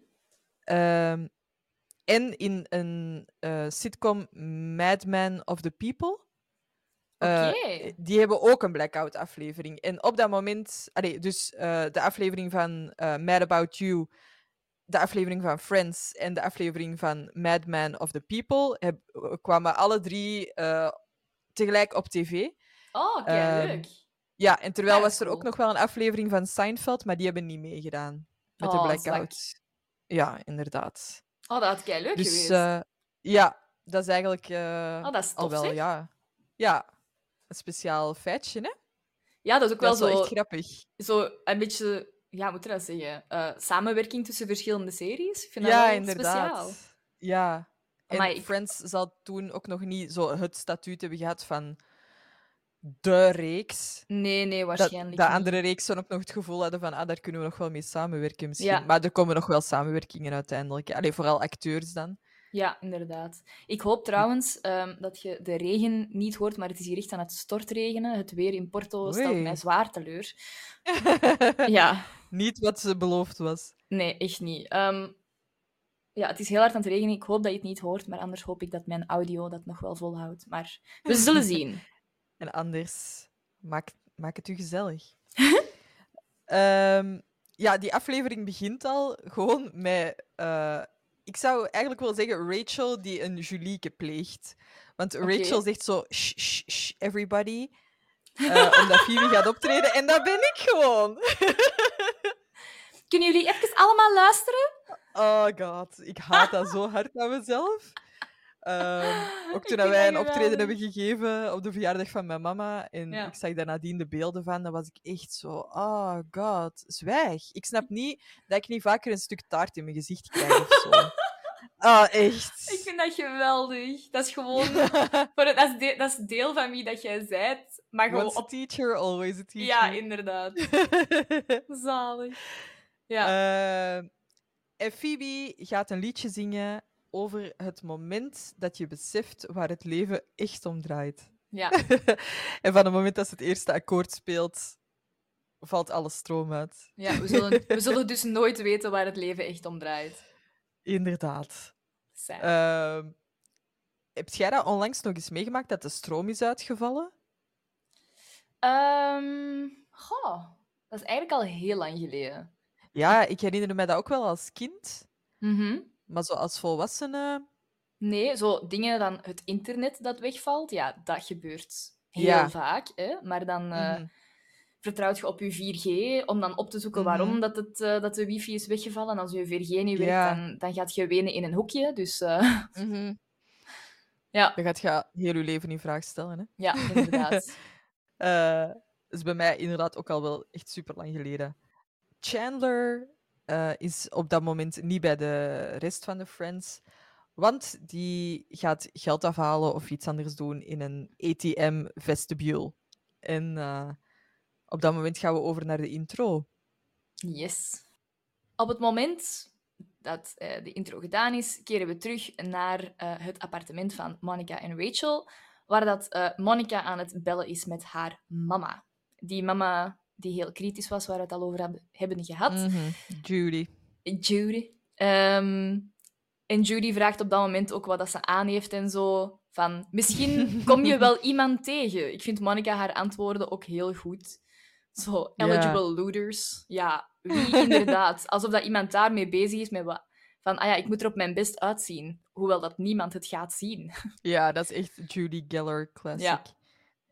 Ehm, en in een eh, sitcom Mad Men of the People. Die hebben ook een blackout-aflevering. En op dat moment, allee, dus de aflevering van Mad About You, de aflevering van Friends en de aflevering van Mad Men of the People heb- kwamen alle drie eh, tegelijk op tv. Oh, oké, Ehm, leuk. Ja, en terwijl was er cool. ook nog wel een aflevering van Seinfeld, maar die hebben niet meegedaan met de Oh, blackout. Ja, inderdaad. Oh, dat had leuk Dus geweest. eh, ja, dat is eigenlijk eh, oh, dat is al tof, wel, zeg. ja. Ja, een speciaal feitje, hè? Ja, dat is ook wel Dat is wel zo, echt grappig. zo een beetje... Ja, moet je dat zeggen? Eh, samenwerking tussen verschillende series. Ik vind dat Ja, wel inderdaad. speciaal. Ja. En Amai, ik- Friends zal toen ook nog niet zo het statuut hebben gehad van de reeks. Nee, nee, Dat waarschijnlijk de niet. andere reeksen ook nog het gevoel hadden van ah, daar kunnen we nog wel mee samenwerken misschien. Ja. Maar er komen nog wel samenwerkingen uiteindelijk. Allee, vooral acteurs dan. Ja, inderdaad. Ik hoop trouwens ehm, dat je de regen niet hoort, maar het is hier echt aan het stortregenen. Het weer in Porto stelt Oei. mij zwaar teleur. <laughs> Ja, Niet wat ze beloofd was. nee, echt niet. Ehm, ja, het is heel hard aan het regenen. Ik hoop dat je het niet hoort, maar anders hoop ik dat mijn audio dat nog wel volhoudt. Maar we <laughs> zullen zien. En anders, maak, maak het u gezellig. <laughs> Ehm, ja, die aflevering begint al gewoon met... eh, ik zou eigenlijk willen zeggen Rachel die een Julieke pleegt. Want Rachel zegt zo... Shh, shh, shh, everybody. <laughs> eh, omdat Phoebe gaat optreden. En dat ben ik gewoon. Kunnen jullie even allemaal luisteren? Oh god, ik haat dat zo hard aan mezelf. Ehm, <laughs> ook toen wij een optreden hebben gegeven op de verjaardag van mijn mama en Ja. ik zag daar nadien de beelden van, dan was ik echt zo, oh god, zwijg. Ik snap niet dat ik niet vaker een stuk taart in mijn gezicht krijg of zo. <laughs> Ah, echt. Ik vind dat geweldig. Dat is gewoon... <laughs> Voor het, dat, is de- dat is deel van wie dat jij zijt, maar gewoon Once op... teacher, always a teacher. Ja, inderdaad. Zalig. Ja. En Phoebe gaat een liedje zingen over het moment dat je beseft waar het leven echt om draait. ja. <laughs> en van het moment dat ze het eerste akkoord speelt, valt alle stroom uit. Ja, we zullen, <laughs> we zullen dus nooit weten waar het leven echt om draait. Inderdaad. Ehm, heb jij dat onlangs nog eens meegemaakt dat de stroom is uitgevallen? Ehm, goh, dat is eigenlijk al heel lang geleden. Ja, ik herinner me dat ook wel als kind. Mhm. Maar zo als volwassene... Nee, zo dingen dan het internet dat wegvalt, ja, dat gebeurt heel Ja. vaak. Hè? Maar dan Mhm. vertrouwt je op je 4G om dan op te zoeken Mhm. waarom dat, het, eh, dat de wifi is weggevallen. En als je 4G niet werkt, Ja. dan, dan gaat je wenen in een hoekje. Dus eh, Mhm. <laughs> ja, Dan gaat je heel je leven in vraag stellen. Hè? ja, inderdaad. Dat <laughs> is bij mij inderdaad ook al wel echt super lang geleden. Chandler eh, is op dat moment niet bij de rest van de Friends, Want die gaat geld afhalen of iets anders doen in een ATM-vestibule. En uh, op dat moment gaan we over naar de intro. Yes. Op het moment dat uh, de intro gedaan is, keren we terug naar het appartement van Monica en Rachel, waar dat Monica aan het bellen is met haar mama. Die mama die heel kritisch was, waar we het al over hebben gehad. Mm -hmm. Judy. Judy. Um, en Judy vraagt op dat moment ook wat dat ze aan heeft en zo. Van, misschien <laughs> kom je wel iemand tegen. Ik vind Monica haar antwoorden ook heel goed. Zo, eligible yeah. looters. Ja, wie <laughs> inderdaad. Alsof dat iemand daarmee bezig is met wat... Van, ah ja, ik moet er op mijn best uitzien. Hoewel dat niemand het gaat zien. Ja, dat is echt Judy Geller classic. Ja.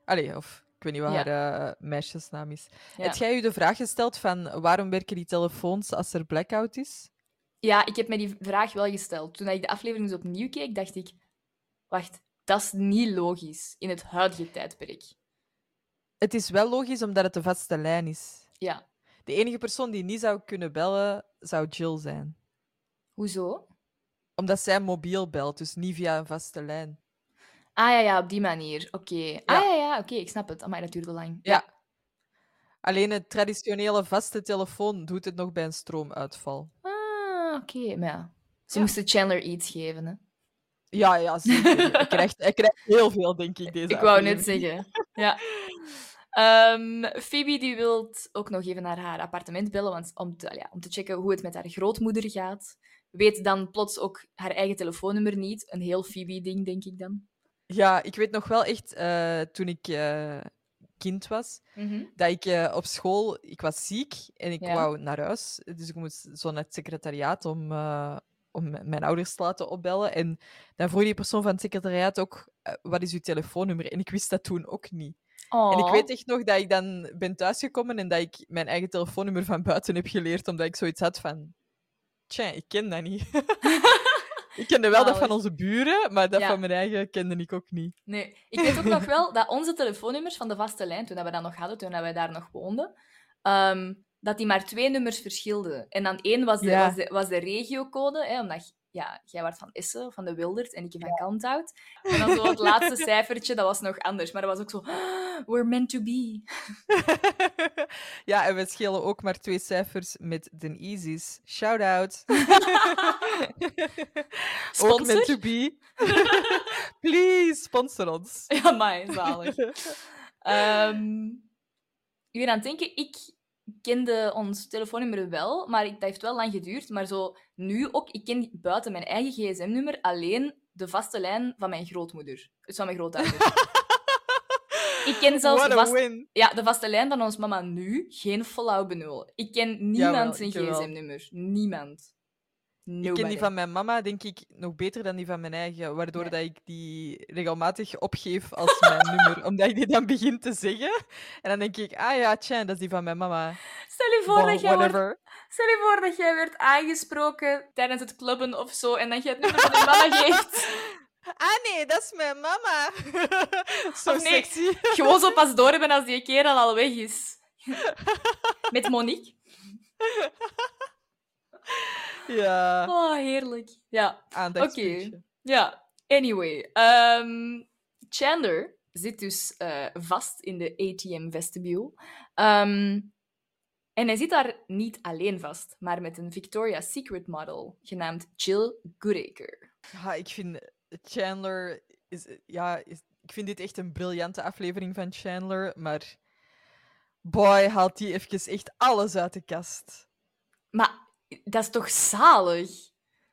Allee, of ik weet niet wat haar uh, meisjesnaam is. Heb jij je de vraag gesteld van waarom werken die telefoons als er blackout is? Ja, ik heb me die vraag wel gesteld. Toen ik de aflevering dus opnieuw keek, dacht ik... Wacht, dat is niet logisch in het huidige tijdperk. Het is wel logisch omdat het de vaste lijn is. Ja. De enige persoon die niet zou kunnen bellen, zou Jill zijn. Hoezo? Omdat zij mobiel belt, dus niet via een vaste lijn. Ah ja, ja op die manier. Oké. Okay. Ah ja, ja, oké, ik snap het. Maar dat duurt wel lang. Ja. ja. Alleen het traditionele vaste telefoon doet het nog bij een stroomuitval. Ah, oké. Okay. Maar ja, ze ja. moesten Chandler iets geven, hè? Ja, ja, zeker. <laughs> hij, krijgt, hij krijgt heel veel, denk ik, deze Ik wou net zeggen. Ja. Um, Phoebe die wil ook nog even naar haar appartement bellen want, om, te, ja, om te checken hoe het met haar grootmoeder gaat. Weet dan plots ook haar eigen telefoonnummer niet. Een heel Phoebe-ding, denk ik dan. Ja, ik weet nog wel echt, uh, toen ik uh, kind was, mm -hmm. dat ik uh, op school... Ik was ziek en ik ja. wou naar huis. Dus ik moest zo naar het secretariaat om, om mijn ouders te laten opbellen. En dan vroeg die persoon van het secretariaat ook, wat is uw telefoonnummer? En ik wist dat toen ook niet. En ik weet echt nog dat ik dan ben thuisgekomen en dat ik mijn eigen telefoonnummer van buiten heb geleerd, omdat ik zoiets had van... Tja, ik ken dat niet. <laughs> ik kende wel dat van onze buren, maar dat Ja. van mijn eigen kende ik ook niet. Nee, ik weet ook nog wel dat onze telefoonnummers van de vaste lijn, toen we dat nog hadden, toen wij daar nog woonden, ehm, dat die maar twee nummers verschilden. En dan één was de, Ja. was de, was de regiocode, hè, omdat ja, jij was van Essen, van de Wildert, en ik van Kalmthout. <laughs> En dan zo het laatste cijfertje, dat was nog anders. Maar dat was ook zo, "Ah, we're meant to be. <laughs> ja, en we schelen ook maar twee cijfers met de Easies. Shout out. <laughs> ook meant to be. Please, sponsor ons. Ja, mij, zalig. Ik ben aan het denken, ik kende ons telefoonnummer wel, maar ik- dat heeft wel lang geduurd. Maar zo nu ook, ik ken buiten mijn eigen gsm-nummer alleen de vaste lijn van mijn grootmoeder. Dus van mijn grootouders. <laughs> ik ken zelfs de, vast- ja, de vaste lijn van ons mama nu, geen volhouden benul. Ik ken niemand Jawel, zijn ik gsm-nummer. Niemand. Ik ken die van mijn mama, denk ik, nog beter dan die van mijn eigen. Waardoor Ja. dat ik die regelmatig opgeef als mijn <laughs> nummer. Omdat ik die dan begin te zeggen. En dan denk ik, ah ja, tja, dat is die van mijn mama. Stel je voor Bon, dat jij wordt. Stel je voor dat jij werd aangesproken tijdens het clubben of zo en dat je het nummer van je mama geeft. <laughs> Ah nee, dat is mijn mama. <laughs> Zo nee. sexy. Gewoon zo pas doorhebben als die kerel al weg is. Met Monique. <laughs> Ja, Oh, heerlijk. Ja, aandachtspuntje. ja. Anyway. ehm, Chandler zit dus eh, vast in de ATM-vestibule. Ehm, en hij zit daar niet alleen vast, maar met een Victoria's Secret model genaamd Jill Goodacre. Ja, ik vind Chandler... Is, ja, is, ik vind dit echt een briljante aflevering van Chandler, maar... Boy, haalt die even echt alles uit de kast. Maar dat is toch zalig?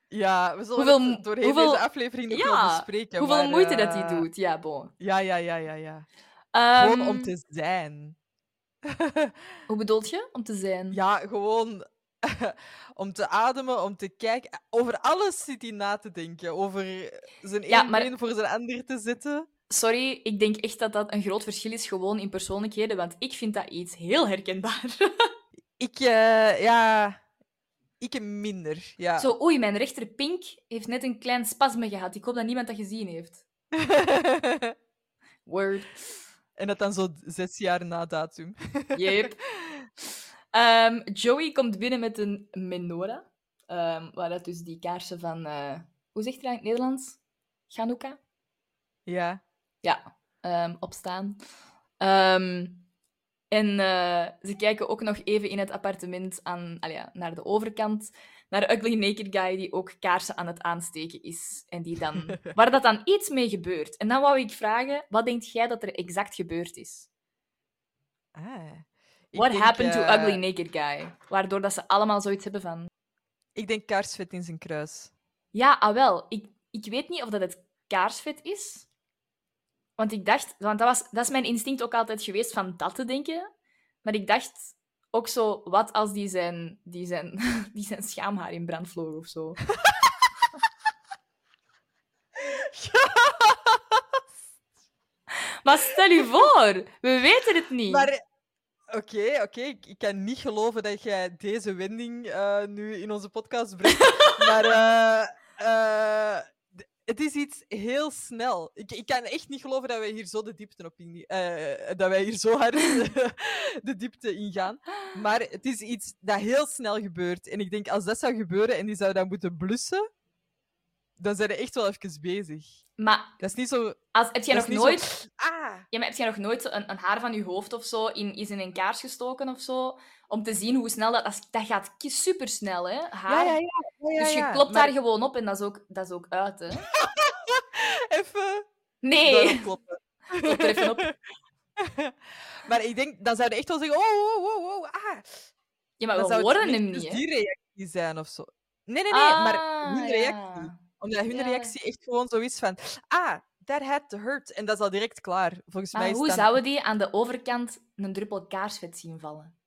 Ja, we zullen Hoeveel- het doorheen hoeveel- deze aflevering nog Ja, wel bespreken. Hoeveel maar, moeite dat eh, hij doet. Ja, bon. Ja, ja, ja, ja, ja. Gewoon Ehm, om te zijn. <laughs> Hoe bedoelt je? Om te zijn? ja, gewoon <laughs> om te ademen, om te kijken. Over alles zit hij na te denken. Over zijn Ja, maar- voor zijn ander te zetten. Sorry, ik denk echt dat dat een groot verschil is gewoon in persoonlijkheden, want ik vind dat iets heel herkenbaar. <laughs> Ik, eh, ja... Ik minder, ja. Zo, oei, mijn rechterpink heeft net een klein spasme gehad. Ik hoop dat niemand dat gezien heeft. <laughs> Word. en dat dan zo zes jaar na datum. <laughs> Yep. Ehm, Joey komt binnen met een menorah. ehm, waar dat dus die kaarsen van... eh, hoe zegt je dat in het Nederlands? Chanukka? Ja. Ja, ehm, opstaan. En eh, ze kijken ook nog even in het appartement aan, ja, naar de overkant, naar Ugly Naked Guy, die ook kaarsen aan het aansteken is. En die dan, <laughs> waar dat dan iets mee gebeurt. En dan wou ik vragen, wat denkt jij dat er exact gebeurd is? Ah. What denk, happened to eh, Ugly Naked Guy? Waardoor dat ze allemaal zoiets hebben van... Ik denk kaarsvet in zijn kruis. Ja, ah wel. Ik, ik weet niet of dat het kaarsvet is. Want ik dacht... Want dat, was, dat is mijn instinct ook altijd geweest van dat te denken. Maar ik dacht ook zo... Wat als die zijn, die zijn, <laughs> die zijn schaamhaar in brand vloog of zo? <laughs> Maar stel je voor, we weten het niet. Maar oké, oké. Ik, ik kan niet geloven dat jij deze wending eh, nu in onze podcast brengt. <laughs> maar eh, eh, het is iets heel snel. Ik, ik kan echt niet geloven dat wij hier zo de diepte op in, eh, dat wij hier zo hard <laughs> de diepte ingaan. Maar het is iets dat heel snel gebeurt. En ik denk, als dat zou gebeuren en die zou dat moeten blussen, dan zijn we echt wel even bezig. Maar Dat is niet zo... als, heb jij nog nooit... Zo, ah! Ja, maar heb jij nog nooit een, een haar van je hoofd of zo in, is in een kaars gestoken of zo? Om te zien hoe snel dat... Dat, dat gaat super snel, hè? Haar. Ja, ja, ja. Ja, dus je klopt Maar daar gewoon op en dat is ook, dat is ook uit, hè? <laughs> Even Nee! kloppen. Klop er even op. <laughs> maar ik denk, dan zouden echt wel zeggen: oh, wow, wow, wow, ah. Ja, maar dan we horen hem dus niet, hè? die reactie zijn of zo. Nee, nee, nee, maar Ah, hun ja. reactie. Omdat hun Ja. reactie echt gewoon zo is van: ah, that had to hurt. En dat is al direct klaar. Volgens mij is hoe dan- zouden die aan de overkant een druppel kaarsvet zien vallen?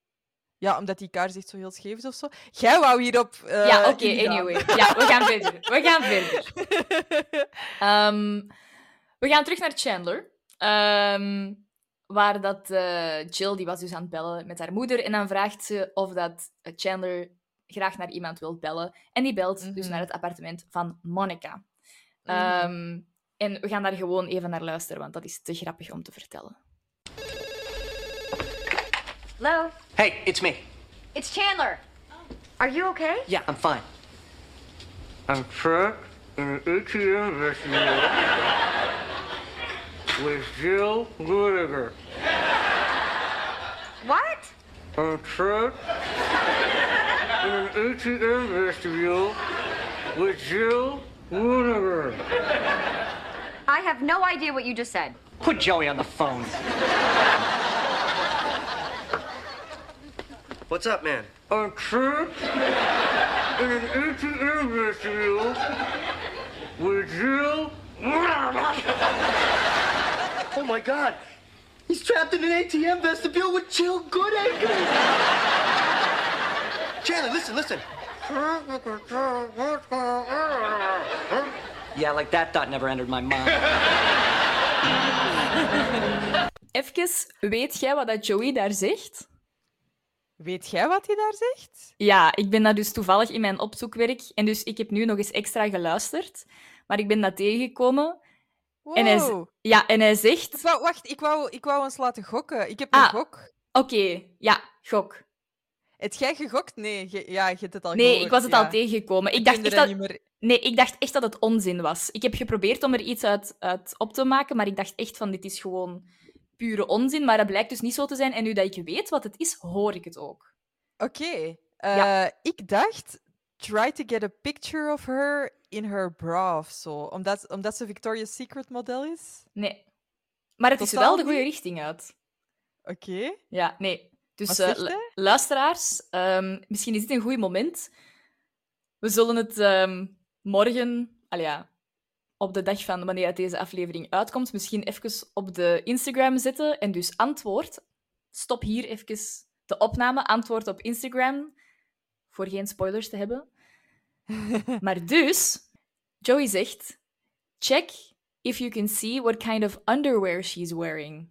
Ja, omdat die kaars echt zo heel scheef is of zo. Jij wou hierop. eh, ja, oké, anyway. Ja, we gaan verder. We gaan verder. <laughs> Ehm, we gaan terug naar Chandler. Ehm, waar dat eh, Jill, die was dus aan het bellen met haar moeder. En dan vraagt ze of dat Chandler graag naar iemand wil bellen. En die belt dus Mhm. naar het appartement van Monica. Mhm. Ehm, en we gaan daar gewoon even naar luisteren, want dat is te grappig om te vertellen. Hello? Hey, it's me. It's Chandler. Are you okay? Yeah, I'm fine. I'm trapped in an ATM machine with Jill Goodiger. What? I'm trapped in an ATM vestibule with Jill Goodiger. I have no idea what you just said. Put Joey on the phone. What's up, man? Oh, I'm trapped in an ATM vestibule with Jill. Oh my god! He's trapped in an ATM vestibule with Jill Goodacre! Chandler, listen, listen. Yeah, like that thought never entered my mind. Even, weet jij wat dat Joey daar zegt? Weet jij wat hij daar zegt? Ja, ik ben dat dus toevallig in mijn opzoekwerk. En dus ik heb nu nog eens extra geluisterd. Maar ik ben dat tegengekomen. En hij, ja, en hij Ik zegt... wou, wacht, ik wou, ik wou eens laten gokken. Ik heb een Ah. gok. Oké, ja, gok. Heb jij gegokt? Nee, ja, je hebt het al Nee, gehoord, ik was het ja. al tegengekomen. Ik Ik dacht, echt dat meer. nee, ik dacht echt dat het onzin was. Ik heb geprobeerd om er iets uit, uit op te maken, maar ik dacht echt van, dit is gewoon pure onzin. Maar dat blijkt dus niet zo te zijn. En nu dat ik weet wat het is, hoor ik het ook. Oké. eh, Ja. Ik dacht, try to get a picture of her in her bra of zo. Omdat, omdat ze Victoria's Secret model is. Nee. Maar het is wel de goede richting uit. Oké. Ja, nee. Dus eh, luisteraars, ehm, misschien is dit een goed moment. We zullen het ehm, morgen, al ja, op de dag van wanneer deze aflevering uitkomt, misschien even op de Instagram zetten. En dus antwoord. Stop hier even de opname. Antwoord op Instagram. Voor geen spoilers te hebben. <laughs> Maar dus, Joey zegt: Check if you can see what kind of underwear she's wearing.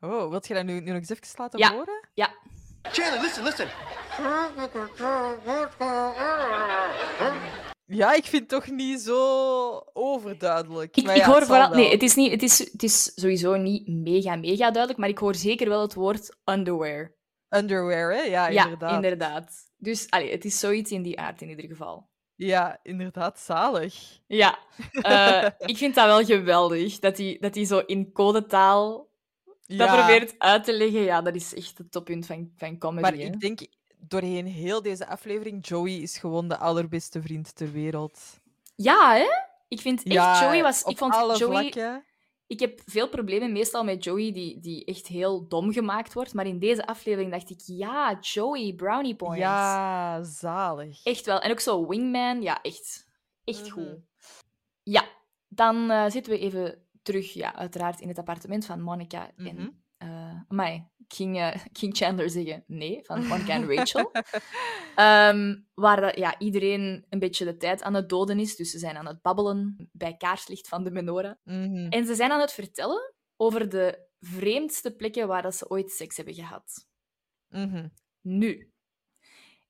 Oh, wilt je dat nu, nu nog eens even laten Ja. horen? Ja, Chandler, listen, listen. Ja, ik vind het toch niet zo overduidelijk. Ik, Maar ik ja, hoor vooral... Nee, het is, niet, het, is, het is sowieso niet mega, mega duidelijk, maar ik hoor zeker wel het woord underwear. Underwear, hè? Ja, ja, inderdaad. inderdaad. Dus allee, het is zoiets in die aard in ieder geval. Ja, inderdaad, zalig. Ja, eh, <laughs> ik vind dat wel geweldig. Dat hij dat die zo in codetaal dat Ja, probeert uit te leggen. Ja, dat is echt het toppunt van, van comedy. maar hè. ik denk doorheen heel deze aflevering, Joey is gewoon de allerbeste vriend ter wereld. Ja, hè? Ik vind echt, Ja, Joey was... Ik vond Joey... vlakken. Ik heb veel problemen meestal met Joey, die, die echt heel dom gemaakt wordt. Maar in deze aflevering dacht ik, ja, Joey, brownie points. Ja, zalig. Echt wel. En ook zo Wingman, ja, echt. Echt Mhm. goed. Ja, dan eh, zitten we even terug, ja, uiteraard in het appartement van Monica en... amai, eh, <laughs> ik ging Chandler zeggen. Nee, van Monica en <laughs> Rachel. Ehm, waar dat, ja, iedereen een beetje de tijd aan het doden is. Dus ze zijn aan het babbelen bij kaarslicht van de menorah. Mhm. En ze zijn aan het vertellen over de vreemdste plekken waar dat ze ooit seks hebben gehad. Mhm. Nu,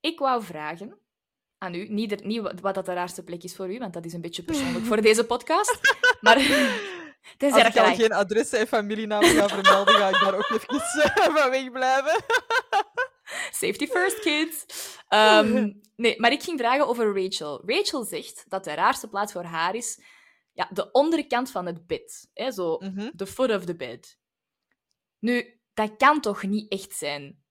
ik wou vragen aan u, niet, er- niet wat dat de raarste plek is voor u, want dat is een beetje persoonlijk <laughs> voor deze podcast. Maar Als ik al geen adres en familienamen ga vermelden, ga ik daar ook even <laughs> eh, van wegblijven. Safety first, kids. Ehm, <laughs> nee, maar ik ging vragen over Rachel. Rachel zegt dat de raarste plaats voor haar is ja, de onderkant van het bed. Hè, zo, Mhm. the foot of the bed. Nu, dat kan toch niet echt zijn?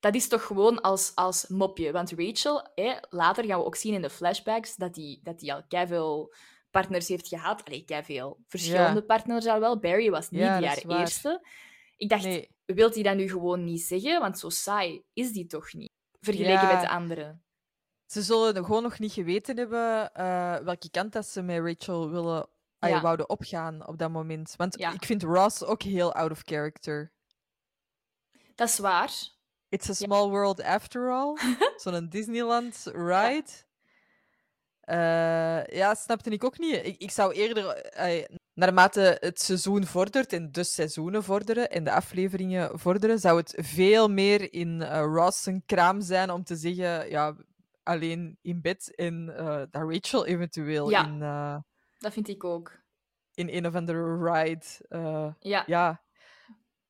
Dat is toch gewoon als, als mopje? Want Rachel, hè, later gaan we ook zien in de flashbacks dat hij dat die al veel partners heeft gehad. Allee, veel verschillende partners al wel. Barry was niet Ja, haar eerste. Ik dacht, Nee. wilt hij dat nu gewoon niet zeggen? Want zo saai is die toch niet, vergeleken Ja. met de anderen. Ze zullen gewoon nog niet geweten hebben eh, welke kant dat ze met Rachel willen, Ja. wouden opgaan op dat moment. Want ik vind Ross ook heel out of character. Dat is waar. It's a small world after all. <laughs> Zo'n Disneyland ride. Eh, ja, snapte ik ook niet. Ik, ik zou eerder, eh, naarmate het seizoen vordert en de seizoenen vorderen en de afleveringen vorderen, zou het veel meer in eh Ross zijn kraam zijn om te zeggen, ja, alleen in bed en eh, dat Rachel eventueel Ja. in, eh, Dat vind ik ook. in een of andere ride. eh, Ja. ja.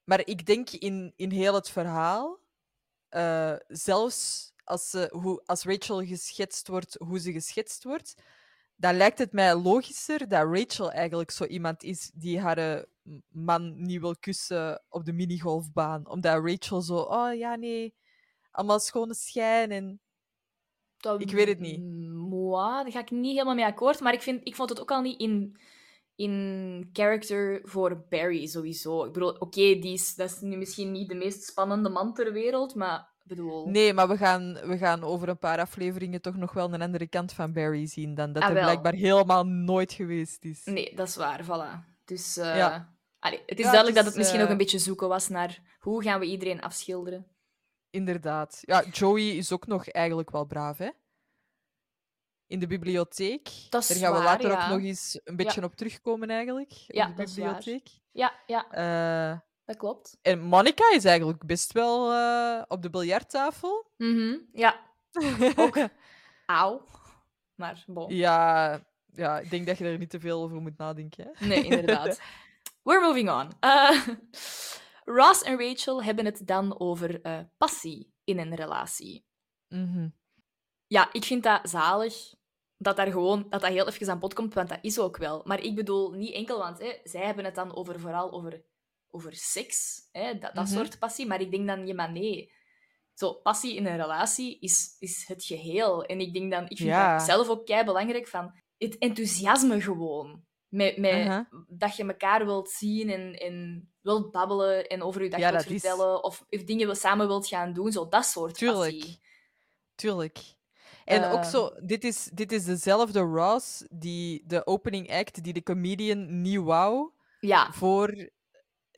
Maar ik denk in, in heel het verhaal, eh, zelfs als, ze, hoe, als Rachel geschetst wordt, hoe ze geschetst wordt, dan lijkt het mij logischer dat Rachel eigenlijk zo iemand is die haar eh, man niet wil kussen op de minigolfbaan. Omdat Rachel zo, oh ja, nee, allemaal schone schijn. En... Dat- Ik weet het niet. Moi, daar ga ik niet helemaal mee akkoord. Maar ik, vind, ik vond het ook al niet in, in character voor Barry sowieso. Ik bedoel, oké, die is, dat is nu misschien niet de meest spannende man ter wereld, maar bedoel... Nee, maar we gaan, we gaan over een paar afleveringen toch nog wel een andere kant van Barry zien dan dat Ah, er blijkbaar helemaal nooit geweest is. Nee, dat is waar, voilà. Dus eh, Ja. allee, het is Ja, duidelijk het dat het is, misschien eh, nog een beetje zoeken was naar hoe gaan we iedereen afschilderen. Inderdaad. Ja, Joey is ook nog eigenlijk wel braaf, hè? In de bibliotheek. Dat is Daar gaan we waar, later ja. ook nog eens een beetje op terugkomen, eigenlijk. Ja, op de dat is waar. bibliotheek. Ja, ja, Eh, dat klopt. en Monica is eigenlijk best wel eh, op de biljarttafel. Mhm, Ja, <laughs> ook. Auw. Maar bon. ja, ja, ik denk dat je er niet te veel over moet nadenken. Hè? Nee, inderdaad. <laughs> We're moving on. Eh, Ross en Rachel hebben het dan over eh, passie in een relatie. Mhm. Ja, ik vind dat zalig dat daar gewoon dat dat heel even aan bod komt, want dat is ook wel. Maar ik bedoel niet enkel, want hè, zij hebben het dan over, vooral over, over seks, hè, dat, dat Mhm. soort passie. Maar ik denk dan, ja, maar nee. Zo, passie in een relatie is, is het geheel. En ik denk dan, ik vind Ja. dat zelf ook kei belangrijk van het enthousiasme gewoon. Met, met Aha. dat je elkaar wilt zien en, en wilt babbelen en over je dag Ja, wilt is- vertellen. Of, of dingen wil samen wilt gaan doen. Zo, dat soort Tuurlijk. passie. Tuurlijk. En ook Eh. zo, dit is, dit is dezelfde Ross, die de opening act, die de comedian niet wou. Ja, voor.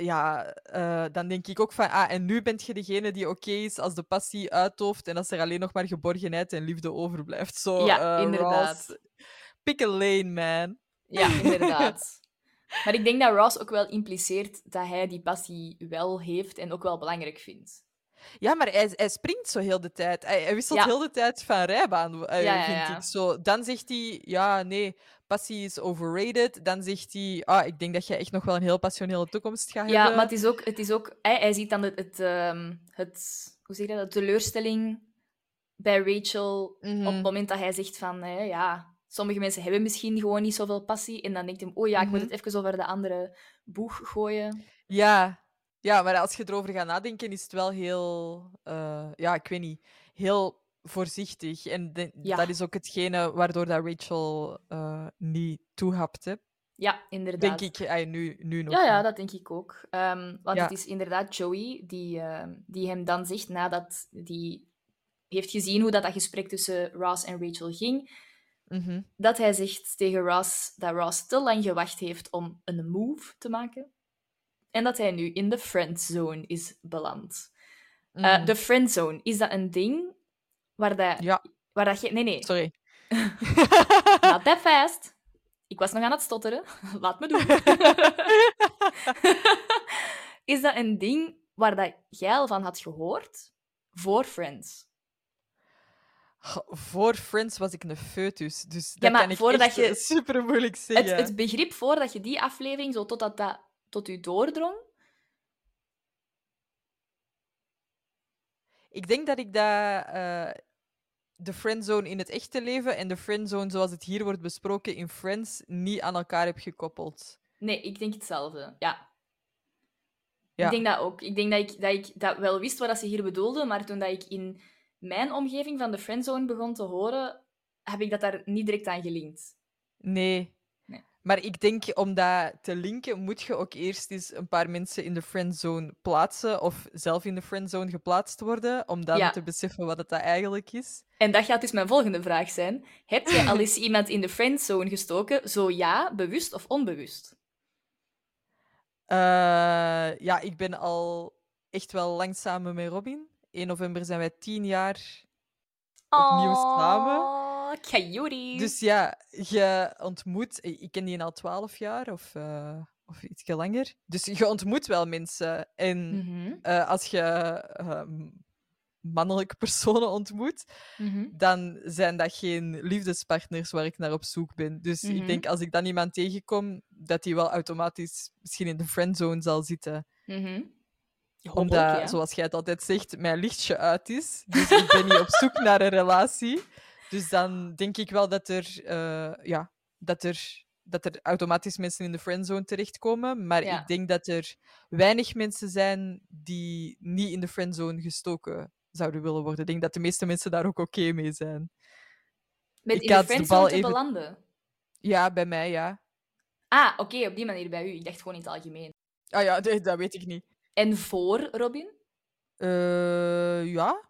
Ja, eh, dan denk ik ook van, ah, en nu bent je degene die oké is als de passie uitdooft en als er alleen nog maar geborgenheid en liefde overblijft. Zo, Ja, eh, inderdaad. Ross, pick a lane, man. Ja, inderdaad. <laughs> maar ik denk dat Ross ook wel impliceert dat hij die passie wel heeft en ook wel belangrijk vindt. Ja, maar hij, hij springt zo heel de tijd. Hij, hij wisselt Ja. heel de tijd van rijbaan, eh, Ja, ja, vind ja. ik. Zo, dan zegt hij, ja, nee, passie is overrated. Dan zegt hij, ah, ik denk dat jij echt nog wel een heel passionele toekomst gaat Ja, hebben. maar het is ook... Het is ook hij, hij ziet dan het... het, ehm, het hoe zeg je dat? De teleurstelling bij Rachel Mhm. op het moment dat hij zegt van, hè, ja, sommige mensen hebben misschien gewoon niet zoveel passie. En dan denkt hij, oh ja, ik moet Mhm. het even over de andere boeg gooien. Ja. ja, maar als je erover gaat nadenken, is het wel heel, eh, ja, ik weet niet, heel voorzichtig. En de- Ja. dat is ook hetgene waardoor dat Rachel eh, niet toehapt, hè. Ja, inderdaad. denk ik. Ay, nu, nu nog. Ja, ja, dat denk ik ook. Ehm, want Ja. het is inderdaad Joey die, ehm, die hem dan zegt, nadat die heeft gezien hoe dat, dat gesprek tussen Ross en Rachel ging, Mhm. dat hij zegt tegen Ross dat Ross te lang gewacht heeft om een move te maken. En dat hij nu in de friendzone is beland. Eh, Mhm. de friendzone, is dat een ding waar dat... Ja. Waar dat je... Nee, nee. Sorry. Not that fast. Ik was nog aan het stotteren. <laughs> Laat me doen. <laughs> is dat een ding waar dat jij al van had gehoord voor Friends? Voor Friends was ik een foetus, dus Ja, dat maar kan ik voordat echt je- <laughs> super moeilijk Het, zeggen. het begrip voordat je die aflevering zo totdat dat tot u doordrong. Ik denk dat ik dat, eh, de friendzone in het echte leven en de friendzone zoals het hier wordt besproken in Friends niet aan elkaar heb gekoppeld. Nee, ik denk hetzelfde. Ja. Ja. Ik denk dat ook. Ik denk dat ik, dat ik dat wel wist wat dat ze hier bedoelden, maar toen dat ik in mijn omgeving van de friendzone begon te horen, heb ik dat daar niet direct aan gelinkt. Nee. Maar ik denk, om dat te linken, moet je ook eerst eens een paar mensen in de friendzone plaatsen of zelf in de friendzone geplaatst worden, om dan Ja. te beseffen wat het dat eigenlijk is. En dat gaat dus mijn volgende vraag zijn. Heb jij al eens iemand in de friendzone gestoken? Zo ja, bewust of onbewust? Eh, ja, ik ben al echt wel lang samen met Robin. 1 november zijn wij tien jaar opnieuw samen. Oh. Dus ja, je ontmoet... Ik ken die al twaalf jaar of, eh of iets langer. Dus je ontmoet wel mensen. En Mhm, eh, als je eh, mannelijke personen ontmoet, mhm. dan zijn dat geen liefdespartners waar ik naar op zoek ben. Dus Mhm. ik denk als ik dan iemand tegenkom, dat die wel automatisch misschien in de friendzone zal zitten. Mhm. Omdat, ja. zoals jij het altijd zegt, mijn lichtje uit is. Dus ik ben niet op zoek naar een relatie. Dus dan denk ik wel dat er, eh, ja, dat er, dat er automatisch mensen in de friendzone terechtkomen. Maar Ja. ik denk dat er weinig mensen zijn die niet in de friendzone gestoken zouden willen worden. Ik denk dat de meeste mensen daar ook oké mee zijn. Met ik in de friendzone te even- belanden. Ja, bij mij ja. Ah, oké, op die manier bij u. Ik dacht gewoon in het algemeen. Ah ja, nee, <laughs> dat weet ik niet. En voor Robin? Eh, ja.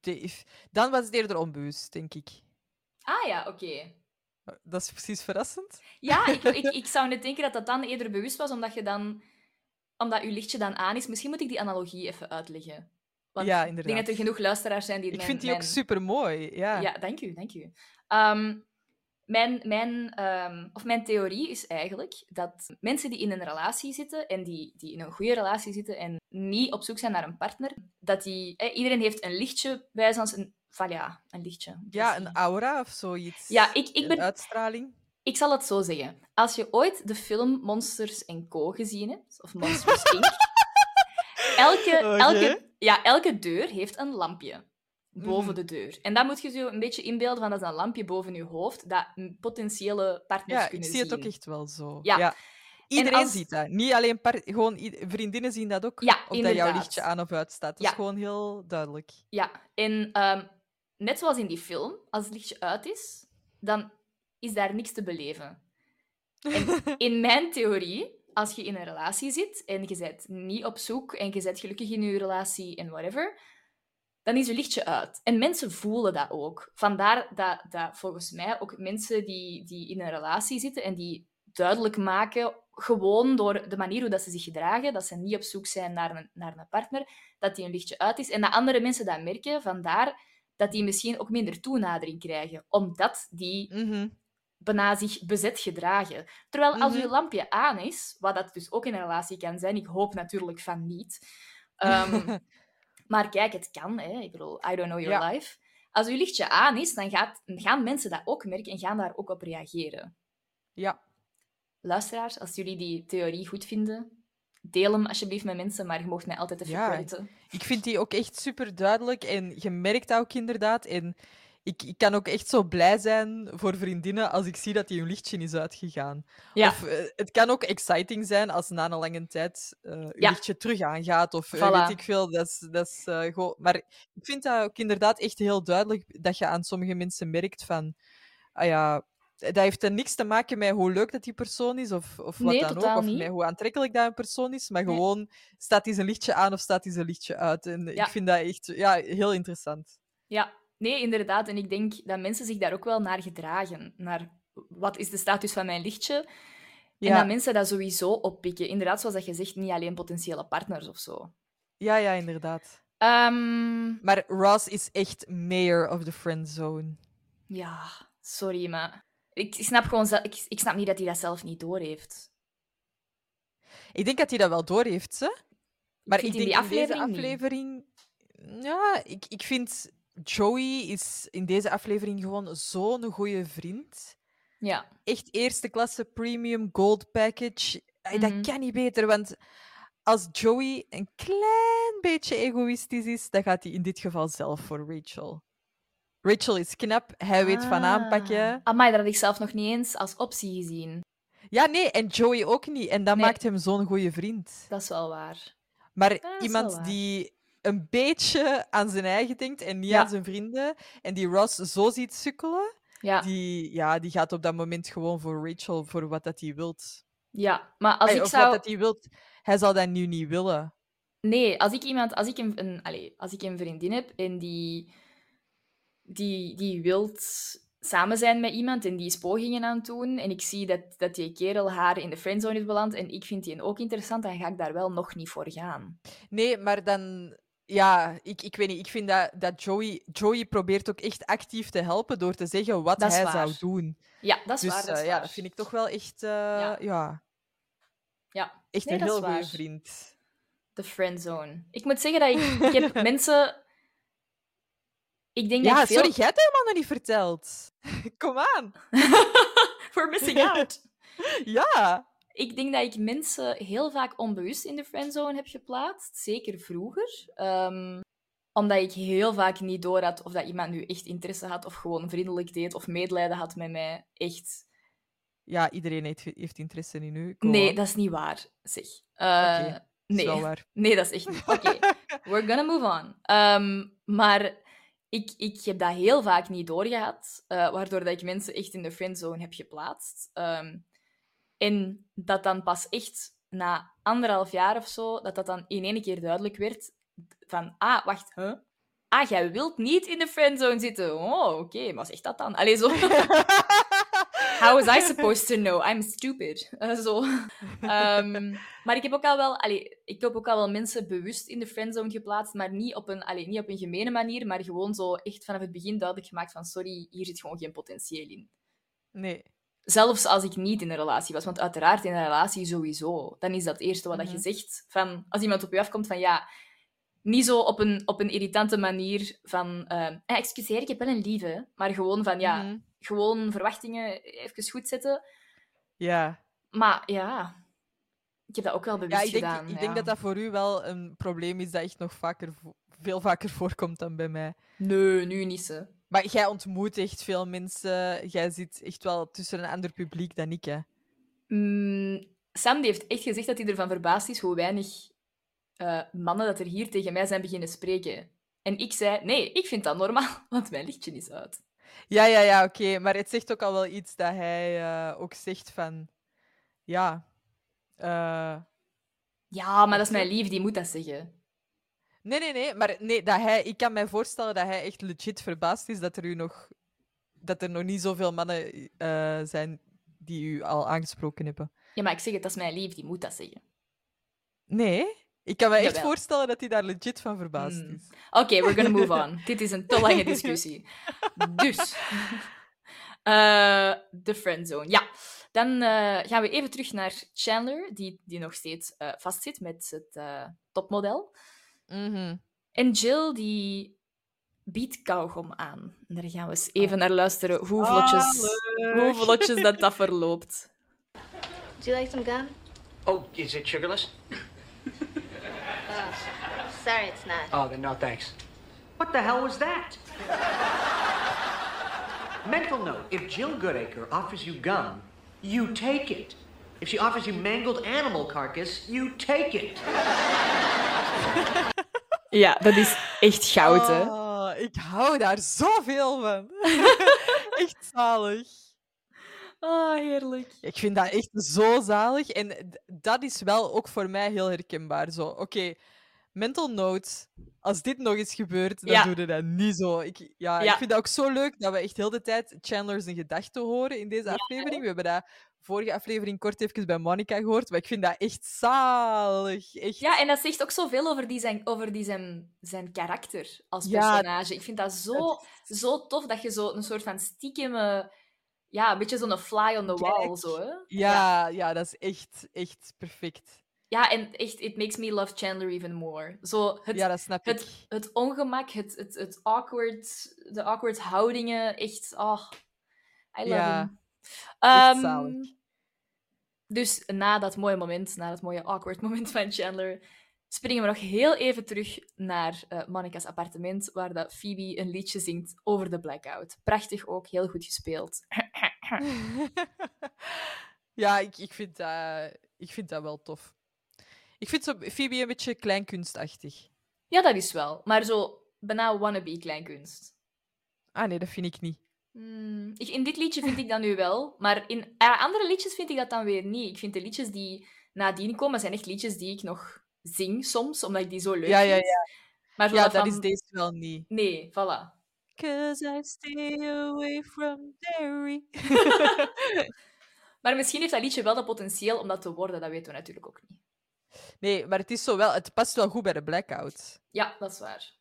De- dan was het eerder onbewust, denk ik. Ah ja, oké. Dat is precies verrassend. Ja, ik, ik, <laughs> ik zou net denken dat dat dan eerder bewust was, omdat je dan... Omdat je lichtje dan aan is. Misschien moet ik die analogie even uitleggen. Want Ja, ik denk inderdaad. dat er genoeg luisteraars zijn die Ik mijn- vind die mijn... ook super mooi. Ja. Ja, dank u, dank u. Ehm, mijn, mijn, ehm, of mijn theorie is eigenlijk dat mensen die in een relatie zitten en die, die in een goede relatie zitten en niet op zoek zijn naar een partner, dat die... eh, iedereen heeft een lichtje bij ons, een... Van ja, een lichtje. Ja, een aura of zoiets. Ja, ik, ik Een ben... uitstraling. Ik zal het zo zeggen. Als je ooit de film Monsters Co. gezien hebt, of Monsters Inc., <laughs> elke, elke, ja, elke deur heeft een lampje boven Mhm. de deur. En dan moet je zo een beetje inbeelden van dat is een lampje boven je hoofd, dat potentiële partners Ja, ik kunnen zie het ook zien. echt wel zo. Ja. Iedereen als- ziet dat. Niet alleen par- gewoon vriendinnen zien dat ook. Ja, of dat jouw lichtje aan of uit staat. Dat Ja. is gewoon heel duidelijk. Ja, en ehm, net zoals in die film, als het lichtje uit is, dan is daar niks te beleven. En <laughs> in mijn theorie, als je in een relatie zit en je bent niet op zoek en je bent gelukkig in je relatie en whatever, dan is je lichtje uit. En mensen voelen dat ook. Vandaar dat, dat volgens mij ook mensen die, die in een relatie zitten en die duidelijk maken, gewoon door de manier hoe dat ze zich gedragen, dat ze niet op zoek zijn naar een, naar een partner, dat die een lichtje uit is. En dat andere mensen dat merken, vandaar dat die misschien ook minder toenadering krijgen, omdat die Mhm. bijna zich bezet gedragen. Terwijl als Mhm. je lampje aan is, wat dat dus ook in een relatie kan zijn, ik hoop natuurlijk van niet. Ehm, <laughs> maar kijk, het kan. Hè. Ik bedoel, I don't know your Ja. life. Als je lichtje aan is, dan gaat, gaan mensen dat ook merken en gaan daar ook op reageren. Ja. Luisteraars, als jullie die theorie goed vinden, deel hem alsjeblieft met mensen, maar je mocht mij altijd even Ja. Ik vind die ook echt super duidelijk en je merkt dat ook inderdaad. En ik, ik kan ook echt zo blij zijn voor vriendinnen als ik zie dat die hun lichtje is uitgegaan. Ja. Of eh, het kan ook exciting zijn als na een lange tijd je Ja. lichtje terug aangaat. Of eh, Voilà. weet ik veel. Dat is, dat is, gewoon... Maar ik vind dat ook inderdaad echt heel duidelijk dat je aan sommige mensen merkt van. Ah ja, dat heeft er niks te maken met hoe leuk dat die persoon is of, of wat Nee, dan ook. Of niet. met hoe aantrekkelijk dat een persoon is. Maar Nee. gewoon staat hij zijn lichtje aan of staat hij zijn lichtje uit. En Ja. ik vind dat echt ja, heel interessant. Ja, nee, inderdaad. En ik denk dat mensen zich daar ook wel naar gedragen. Naar wat is de status van mijn lichtje? En Ja. dat mensen dat sowieso oppikken. Inderdaad, zoals dat je zegt, niet alleen potentiële partners of zo. Ja, ja, inderdaad. Ehm, Maar Ross is echt mayor of the friend zone. ja, sorry, maar ik snap gewoon ik, ik snap niet dat hij dat zelf niet doorheeft. Ik denk dat hij dat wel door heeft, hè? Maar ik in denk die in deze aflevering niet. aflevering. Ja, ik, ik vind Joey is in deze aflevering gewoon zo'n goede vriend. Ja, Echt eerste klasse premium gold package. Ay, Mhm. Dat kan niet beter, want als Joey een klein beetje egoïstisch is, dan gaat hij in dit geval zelf voor Rachel. Rachel is knap, hij weet van aanpakken. Amai, dat had ik zelf nog niet eens als optie gezien. Ja, nee, en Joey ook niet. En dat Nee. maakt hem zo'n goede vriend. Dat is wel waar. Maar dat iemand waar. die een beetje aan zijn eigen denkt en niet Ja. aan zijn vrienden, en die Ross zo ziet sukkelen, Ja, die, ja, die gaat op dat moment gewoon voor Rachel, voor wat dat hij wilt. ja. maar als ik of zou... wat dat hij wilt, hij zal dat nu niet willen. Nee, als ik iemand, als ik een, een, allee, als ik een vriendin heb en die, die, die wilt samen zijn met iemand en die is pogingen aan het doen en ik zie dat, dat die kerel haar in de friendzone is beland en ik vind die ook interessant, dan ga ik daar wel nog niet voor gaan. Nee, maar dan... Ja, ik, ik weet niet. Ik vind dat, dat Joey... Joey probeert ook echt actief te helpen door te zeggen wat Dat is hij waar. zou doen. Ja, dat is Dus waar. Dat is eh, ja, waar. dat vind ik toch wel echt... eh, Ja. ja. Ja, echt Nee, een dat is heel goede vriend. de friendzone. Ik moet zeggen dat ik, ik heb <laughs> mensen... Ik denk dat Ja, ik veel... sorry, jij hebt het helemaal nog niet verteld. <laughs> Kom aan. <laughs> For missing out. Ja. Ik denk dat ik mensen heel vaak onbewust in de friendzone heb geplaatst. Zeker vroeger. Ehm, omdat ik heel vaak niet door had of dat iemand nu echt interesse had of gewoon vriendelijk deed of medelijden had met mij. Echt. Ja, iedereen heeft, heeft interesse in u. Nee, dat is niet waar, zeg. Dat nee. is wel waar. <laughs> nee, dat is echt niet. Oké, <laughs> we're gonna move on. Ehm, maar ik, ik heb dat heel vaak niet doorgehad, eh, waardoor dat ik mensen echt in de friendzone heb geplaatst. Ehm, en dat dan pas echt na anderhalf jaar of zo, dat dat dan in één keer duidelijk werd van, ah, wacht, huh? Ah, jij wilt niet in de friendzone zitten. Oh, oké, maar zeg dat dan. Allee, zo. <laughs> How was I supposed to know? I'm stupid. Eh, zo. Ehm, maar ik heb ook al wel, allee, ik heb ook al wel mensen bewust in de friendzone geplaatst, maar niet op een, allee, niet op een gemene manier, maar gewoon zo echt vanaf het begin duidelijk gemaakt van sorry, hier zit gewoon geen potentieel in. Nee. Zelfs als ik niet in een relatie was, want uiteraard in een relatie sowieso. Dan is dat het eerste wat dat Mhm. je zegt. Van, als iemand op je afkomt van ja, niet zo op een, op een irritante manier van eh, eh, excuseer, ik heb wel een lieve, maar gewoon van ja, Mhm. gewoon verwachtingen even goed zetten. Ja. Maar ja, ik heb dat ook wel bewust Ja, ik denk, gedaan. ik ja. denk dat dat voor u wel een probleem is dat echt nog vaker, veel vaker voorkomt dan bij mij. Nee, nu niet ze. Maar jij ontmoet echt veel mensen. Jij zit echt wel tussen een ander publiek dan ik, hè. Mm, Sam die heeft echt gezegd dat hij ervan verbaasd is hoe weinig eh, mannen dat er hier tegen mij zijn beginnen spreken. En ik zei, nee, ik vind dat normaal, <laughs> want mijn lichtje is uit. Ja, ja, ja, oké. Maar het zegt ook al wel iets dat hij eh, ook zegt van... Ja... eh, Ja, maar dat is mijn lief, die moet dat zeggen. Nee, nee, nee. Maar nee, dat hij, ik kan mij voorstellen dat hij echt legit verbaasd is dat er, u nog, dat er nog niet zoveel mannen eh, zijn die u al aangesproken hebben. Ja, maar ik zeg het, dat is mijn lief, die moet dat zeggen. Nee, ik kan me echt Jawel. voorstellen dat hij daar legit van verbaasd Hmm. is. Oké, we're gonna move on. <laughs> Dit is een te lange discussie. Dus, <laughs> eh, de friendzone. Ja, dan eh, gaan we even terug naar Chandler, die, die nog steeds eh, vastzit met het eh, Mhm. En Jill, die biedt kauwgom aan. En daar gaan we eens even naar luisteren hoe vlotjes, hoe vlotjes dat, dat verloopt. Would you like some gum? Oh, is it sugarless? <laughs> Sorry, it's not. Oh, then no thanks. What the hell was that? Mental note if Jill Goodacre offers you gum, you take it. If she offers you mangled animal carcass, you take it. <laughs> Ja, dat is echt goud, hè. Oh, ik hou daar zoveel van. <laughs> echt zalig. Ah, heerlijk. Ik vind dat echt zo zalig. En dat is wel ook voor mij heel herkenbaar. Zo, oké, mental note. Als dit nog eens gebeurt, dan Ja. doe je dat niet zo. Ik, ja, Ja. ik vind dat ook zo leuk dat we echt heel de tijd Chandler zijn gedachten horen in deze aflevering. We hebben dat vorige aflevering kort even bij Monica gehoord. Maar ik vind dat echt zalig. Echt. Ja, en dat zegt ook zoveel over, die zijn, over die zijn, zijn karakter als Ja. personage. Ik vind dat zo, zo tof dat je zo een soort van stiekem... eh, ja, een beetje zo'n fly on the wall, Kijk. zo, hè. Ja, ja, dat is echt, echt perfect. Ja, en echt, it makes me love Chandler even more. Zo, het, ja, dat snap ik. het, het ongemak, het, het, het awkward, de awkward houdingen, echt, oh, I love Ja, him. Ehm, dus na dat mooie moment, na dat mooie awkward <laughs> moment van Chandler, springen we nog heel even terug naar eh Monica's appartement, waar dat Phoebe een liedje zingt over de blackout. Prachtig ook, heel goed gespeeld. <laughs> ja, ik, ik, vind dat, ik vind dat wel tof. Ik vind zo Phoebe een beetje kleinkunstachtig. Ja, dat is wel. Maar zo bijna wannabe kleinkunst. Ah nee, dat vind ik niet. Hmm, ik, in dit liedje vind ik dat nu wel, maar in eh, andere liedjes vind ik dat dan weer niet. Ik vind de liedjes die nadien komen, zijn echt liedjes die ik nog zing soms, omdat ik die zo leuk Ja, ja, vind. Maar Ja, dat dat van- is deze wel niet. Nee, voilà. Cause I stay away from dairy. <laughs> Maar misschien heeft dat liedje wel dat potentieel om dat te worden, dat weten we natuurlijk ook niet. Nee, maar het is zo wel, het past wel goed bij de blackout. Ja, dat is waar.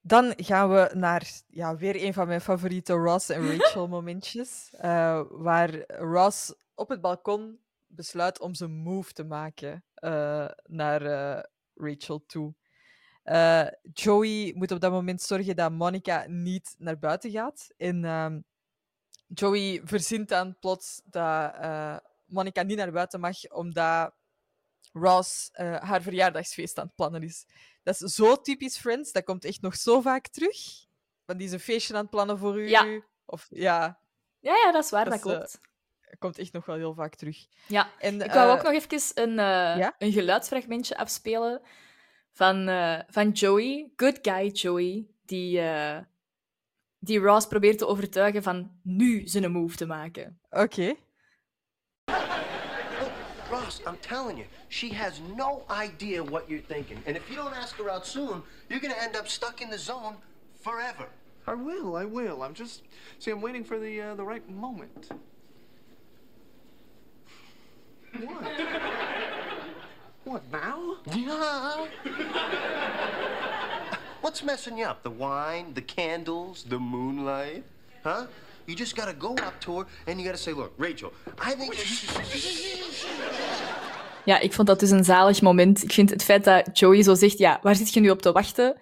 Dan gaan we naar ja, weer een van mijn favoriete Ross en <laughs> Rachel momentjes. eh, waar Ross op het balkon besluit om zijn move te maken eh, naar eh, Rachel toe. Joey moet op dat moment zorgen dat Monica niet naar buiten gaat. En ehm, Joey verzint dan plots dat Monica niet naar buiten mag, omdat Ross eh, haar verjaardagsfeest aan het plannen is. Dat is zo typisch Friends. Dat komt echt nog zo vaak terug. Van die is een feestje aan het plannen voor u. Ja. Of ja, Ja, ja, dat is waar, dat, eh, klopt. komt echt nog wel heel vaak terug. Ja, En, ik wou eh, ook nog even een, ja? een geluidsfragmentje afspelen van, van Joey. Good guy Joey, die, die Ross probeert te overtuigen van nu zijn move te maken. Oké. Ross, I'm telling you, she has no idea what you're thinking. And if you don't ask her out soon, you're gonna end up stuck in the zone forever. I will, I will. I'm just see. I'm waiting for the uh, the right moment. What? what now? Yeah. What's messing you up? The wine, the candles, the moonlight? Huh? You just gotta go up to her and you gotta say, look, Rachel, I think. <laughs> Ja, ik vond dat dus een zalig moment. Ik vind het feit dat Joey zo zegt, ja, waar zit je nu op te wachten?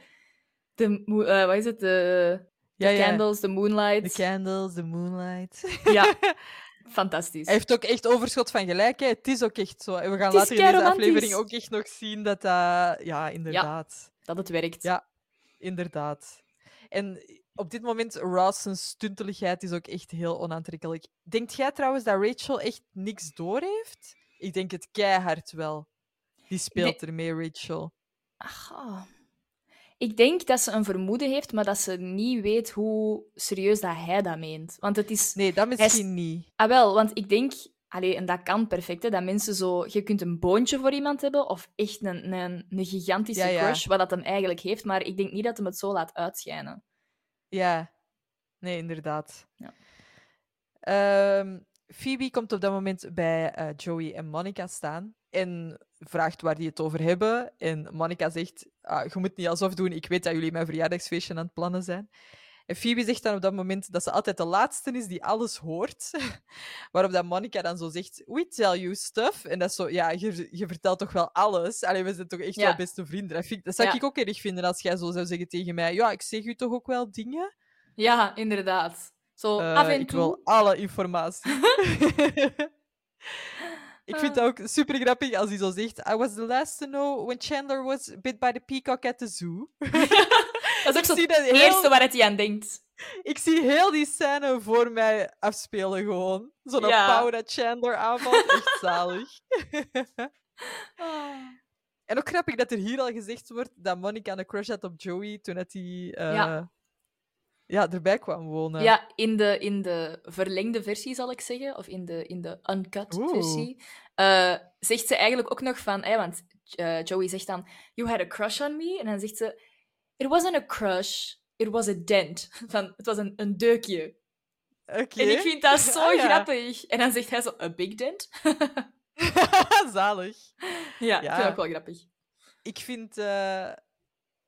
De, eh, wat is het? De, de Ja, ja. candles, de moonlight. The candles, the moonlight. Ja, <laughs> fantastisch. Hij heeft ook echt overschot van gelijk. Hè. Het is ook echt zo. En we gaan later in deze aflevering ook echt nog zien dat dat... Ja, inderdaad. Dat het werkt. Ja, inderdaad. En op dit moment, Ross' stunteligheid is ook echt heel onaantrekkelijk. Denkt jij trouwens dat Rachel echt niks door heeft? Ik denk het keihard wel. Die speelt ermee, Rachel. Ach, oh. Ik denk dat ze een vermoeden heeft, maar dat ze niet weet hoe serieus dat hij dat meent. Want het is... Nee, dat hij is- misschien niet. Ah, wel, want ik denk... Allee, en dat kan perfect, hè, dat mensen zo... Je kunt een boontje voor iemand hebben, of echt een, een, een gigantische Ja, ja. crush, wat dat hem eigenlijk heeft, maar ik denk niet dat hem het zo laat uitschijnen. Ja, nee, inderdaad. Ja. Ehm, Phoebe komt op dat moment bij eh, Joey en Monica staan en vraagt waar die het over hebben. En Monica zegt: ah, Je moet niet alsof doen, ik weet dat jullie mijn verjaardagsfeestje aan het plannen zijn. En Phoebe zegt dan op dat moment dat ze altijd de laatste is die alles hoort. <laughs> Waarop dat Monica dan zo zegt: We tell you stuff. En dat is zo: Ja, je, je vertelt toch wel alles? Allee, we zijn toch echt Ja. wel beste vrienden. Dat, vind, dat zou Ja. ik ook erg vinden als jij zo zou zeggen tegen mij: Ja, ik zeg u toch ook wel dingen? Ja, inderdaad. Zo Eh, af en ik toe. wil alle informatie. <laughs> Ik vind het ook super grappig als hij zo zegt: I was the last to know when Chandler was bit by the peacock at the zoo. <laughs> Dat is ook zo het heel- eerste waar hij aan denkt. Ik zie heel die scène voor mij afspelen gewoon. Zo'n Ja. pauw dat Chandler aanvalt. Echt <laughs> zalig. En ook grappig dat er hier al gezegd wordt dat Monica een crush had op Joey toen dat hij eh, Ja. Ja, erbij kwam wonen. Ja, in de, in de verlengde versie zal ik zeggen, of in de, in de uncut Oeh. versie, eh, zegt ze eigenlijk ook nog van, eh, want eh, Joey zegt dan, You had a crush on me? En dan zegt ze, It wasn't a crush, it was a dent. <laughs> Van, het was een, een deukje. Oké. En ik vind dat zo <laughs> Ah, ja. grappig. En dan zegt hij zo, A big dent? <laughs> Zalig. ja, ik Ja. vind dat ook wel grappig. Ik vind, eh,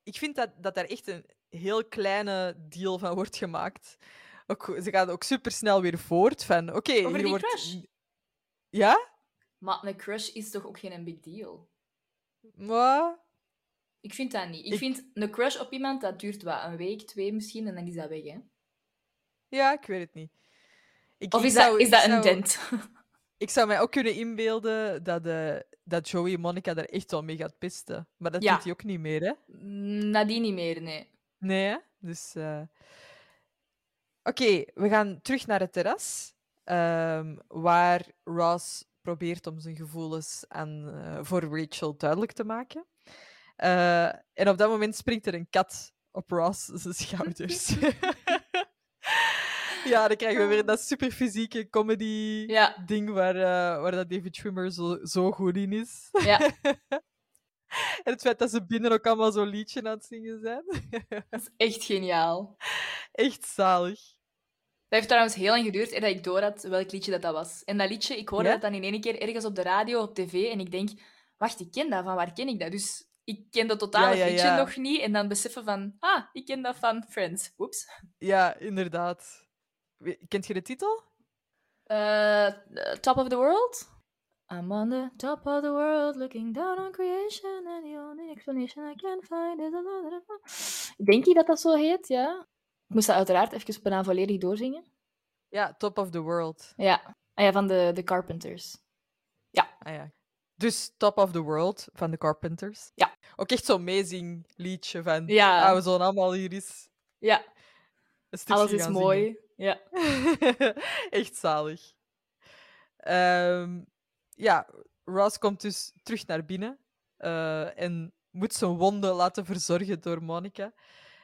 ik vind dat, dat daar echt een heel kleine deal van wordt gemaakt. Ook, ze gaan ook super snel weer voort van, oké, Over hier die wordt... crush? Ja? Maar een crush is toch ook geen big deal? Maar... Ik vind dat niet. Ik, Ik- vind een crush op iemand, dat duurt wat, een week, twee misschien, en dan is dat weg, hè? Ja, ik weet het niet. Ik, Of ik is, zou- dat, is ik dat zou- een dent? <laughs> Ik zou mij ook kunnen inbeelden dat, eh, dat Joey Monica daar echt wel mee gaat pisten. Maar dat Ja. doet hij ook niet meer, hè? Mm, Nadien niet meer, nee. Nee, hè? Dus... eh, Oké, we gaan terug naar het terras. ehm, waar Ross probeert om zijn gevoelens aan, eh, voor Rachel duidelijk te maken. Eh, en op dat moment springt er een kat op Ross zijn schouders. <laughs> ja, dan krijgen we weer dat superfysieke comedy Ja. ding waar, eh, waar dat David Schwimmer zo, zo goed in is. Ja. <laughs> <laughs> en het feit dat ze binnen ook allemaal zo'n liedje aan het zingen zijn. <laughs> Dat is echt geniaal. Echt zalig. Dat heeft trouwens heel lang geduurd eer dat ik door had welk liedje dat, dat was. En dat liedje, ik hoorde Ja? dat dan in één keer ergens op de radio, op tv, en ik denk, wacht, ik ken dat, van waar ken ik dat? Dus ik ken dat totale Ja, ja, liedje nog niet, en dan beseffen van, ah, ik ken dat van Friends. Oeps. Ja, inderdaad. Kent je de titel? Eh, top of the world? I'm on the top of the world, looking down on creation, and the only explanation I can find is a lot of... Denk je dat dat zo heet, ja? Ik moest dat uiteraard even bijna volledig doorzingen. Ja, Top of the World. Ja, ah, ja van de, de Carpenters. Ah, ja. Dus Top of the World van de Carpenters. Ja. Ook echt zo'n amazing liedje van... Ja. Ah, we zullen allemaal hier eens Ja, een alles is mooi. Ja. <laughs> echt zalig. Ehm, ja, Ross komt dus terug naar binnen eh, en moet zijn wonden laten verzorgen door Monica.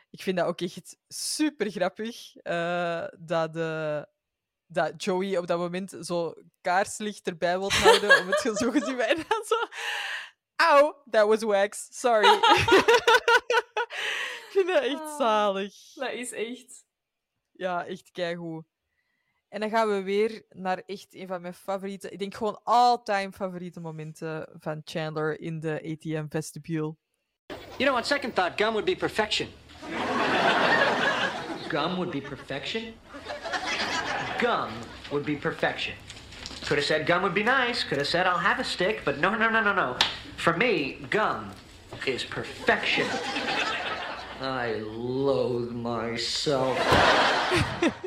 Ik vind dat ook echt super grappig eh, dat, de, dat Joey op dat moment zo kaarslicht erbij wil houden om het zo gezien bij <laughs> en dan zo. Auw, that was wax. Sorry. <laughs> Ik vind dat echt Ah. zalig. Dat is echt... Ja, echt keigoed. En dan gaan we weer naar echt een van mijn favoriete, ik denk gewoon all-time favoriete momenten van Chandler in de ATM vestibule. You know, on second thought, gum would be perfection. gum would be perfection? Gum would be perfection. Could have said gum would be nice. Could have said I'll have a stick. But no, no, no, no, no. For me, gum is perfection. I loathe myself. <laughs>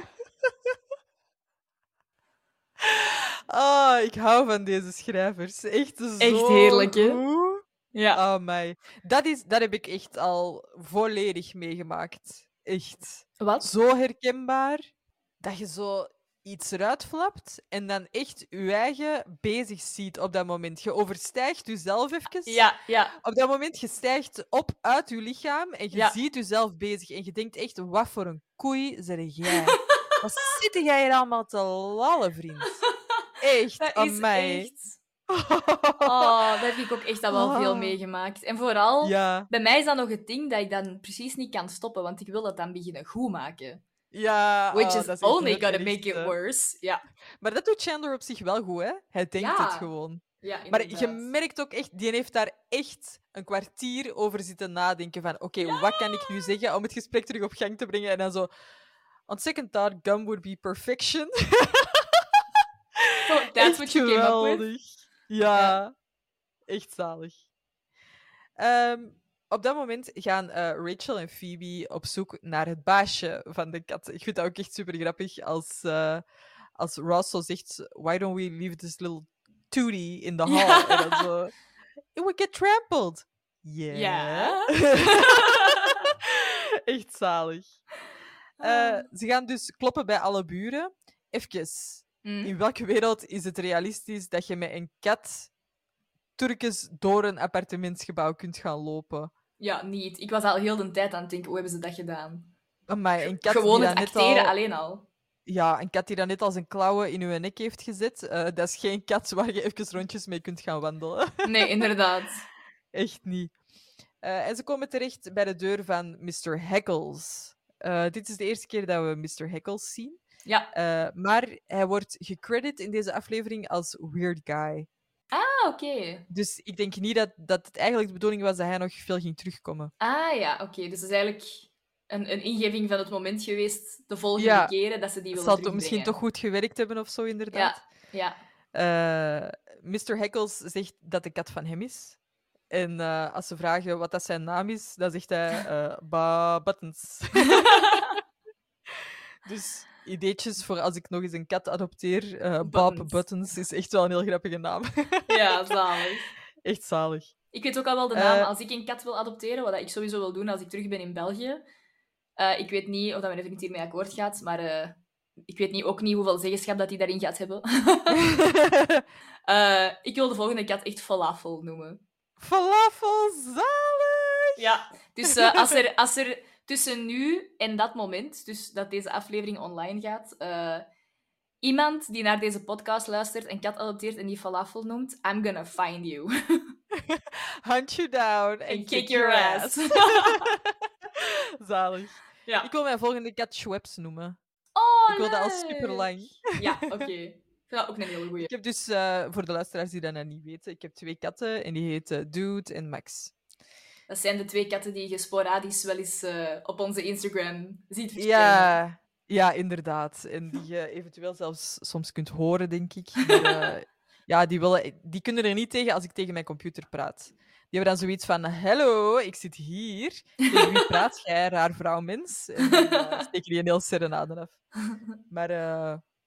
Ah, ik hou van deze schrijvers. Echt zo Echt heerlijk, hè? goed. Ja. Oh my. Dat, is, dat heb ik echt al volledig meegemaakt. Echt. Wat? Zo herkenbaar dat je zo iets eruit flapt en dan echt je eigen bezig ziet op dat moment. Je overstijgt jezelf even. Ja, ja. Op dat moment, je stijgt op uit je lichaam en je Ja. ziet jezelf bezig. En je denkt echt, wat voor een koei zeg jij? <laughs> wat zit jij hier allemaal te lallen, vriend? Echt, Dat aan is mij. echt... <laughs> Oh, dat heb ik ook echt al wel veel Ah. meegemaakt. En vooral, Ja, bij mij is dat nog het ding dat ik dan precies niet kan stoppen, want ik wil dat dan beginnen goed maken. ja. Which oh, is only gonna make it worse. Ja, Maar dat doet Chandler op zich wel goed, hè? Hij denkt Ja. het gewoon. ja Maar je merkt ook echt, die heeft daar echt een kwartier over zitten nadenken van oké, wat kan ik nu zeggen om het gesprek terug op gang te brengen? En dan zo, on second thought, gum would be perfection. <laughs> So, <laughs> that's what you came up with? geweldig. Ja, echt zalig. Ehm, op dat moment gaan eh, Rachel en Phoebe op zoek naar het baasje van de kat. Ik vind dat ook echt super grappig als, eh, als Ross zo zegt: Why don't we leave this little Tootie in de hal. <laughs> Ja. En dan zo, it would get trampled. Yeah. Ja. <laughs> Echt zalig. Eh, ze gaan dus kloppen bij alle buren. Even, Hm. in welke wereld is het realistisch dat je met een kat Turkens door een appartementsgebouw kunt gaan lopen? Ja, niet. Ik was al heel de tijd aan het denken, hoe hebben ze dat gedaan? Maar een kat Gewoon die het acteren al, alleen al. Ja, een kat die dan net al zijn klauwen in uw nek heeft gezet. eh, dat is geen kat waar je even rondjes mee kunt gaan wandelen. <laughs> Nee, inderdaad. Echt niet. Eh, en ze komen terecht bij de deur van Mr. Heckles. Eh, dit is de eerste keer dat we Mr. Heckles zien. Ja. Eh, maar hij wordt gecredit in deze aflevering als Weird Guy. Ah, oké. Dus ik denk niet dat, dat het eigenlijk de bedoeling was dat hij nog veel ging terugkomen. Ah ja, oké. Dus het is eigenlijk een, een ingeving van het moment geweest de volgende Ja. keren dat ze die Het willen zal toch misschien toch goed gewerkt hebben of zo, inderdaad. Ja, Eh, Mr. Heckles zegt dat de kat van hem is. En eh, als ze vragen wat dat zijn naam is, dan zegt hij Ba Buttons. <laughs> <laughs> dus ideetjes voor als ik nog eens een kat adopteer. eh Bob Buttons. Is echt wel een heel grappige naam. <laughs> ja, zalig. echt zalig. Ik weet ook al wel de naam. Eh. Als ik een kat wil adopteren, wat ik sowieso wil doen als ik terug ben in België. Eh, ik weet niet of dat mijn vriend hiermee akkoord gaat, maar ik weet niet, ook niet hoeveel zeggenschap dat hij daarin gaat hebben. <laughs> Ik wil de volgende kat echt falafel noemen. Falafel, zalig! Ja, dus als, er, als er tussen nu en dat moment, dus dat deze aflevering online gaat, eh, iemand die naar deze podcast luistert, een kat adopteert en die falafel noemt, I'm gonna find you. <laughs> Hunt you down and And kick, your ass. <laughs> zalig. ja. Ik wil mijn volgende kat Schweppes noemen. Oh, Ik wil dat al super lang. Ja, oké. Ik vind dat ook een hele goeie. Ik heb dus, eh, voor de luisteraars die dat nou niet weten, ik heb twee katten en die heten Dude en Max. Dat zijn de twee katten die je sporadisch wel eens eh, op onze Instagram ziet verschijnen. Ja, ja, inderdaad. En die je <laughs> eventueel zelfs soms kunt horen, denk ik. Maar, eh, <laughs> ja, die, willen, die kunnen er niet tegen als ik tegen mijn computer praat. Die hebben dan zoiets van, hallo, ik zit hier. Tegen wie <laughs> praat jij, raar vrouw mens? En dan eh, steken die een heel serenade af. Maar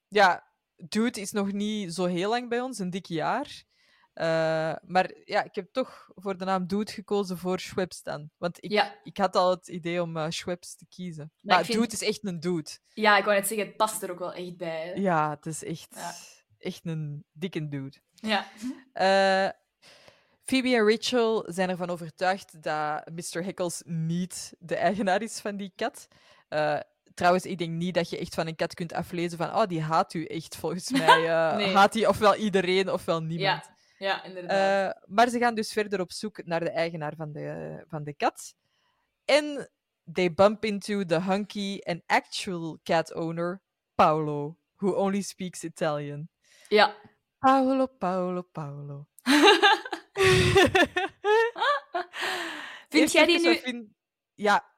ja, Dude is nog niet zo heel lang bij ons, een dik jaar. Eh, maar ja, ik heb toch voor de naam Dude gekozen voor Schweppes dan. Want ik, Ja. ik had al het idee om Schweppes te kiezen. Maar Maar, ik vind- Dude is echt een dude. Ja, ik wou net zeggen, het past er ook wel echt bij. hè. Ja, het is echt, Ja. echt een dikke dude. Ja. Eh, Phoebe en Rachel zijn ervan overtuigd dat Mr. Heckles niet de eigenaar is van die kat. Trouwens, ik denk niet dat je echt van een kat kunt aflezen van oh, die haat u echt. Volgens <laughs> mij Nee. haat hij ofwel iedereen ofwel niemand. Ja, ja inderdaad. Eh, maar ze gaan dus verder op zoek naar de eigenaar van de, van de kat. En they bump into the hunky and actual cat owner, Paolo, who only speaks Italian. ja. Paolo, Paolo, Paolo. <laughs> Vind jij die nu... vind- Ja,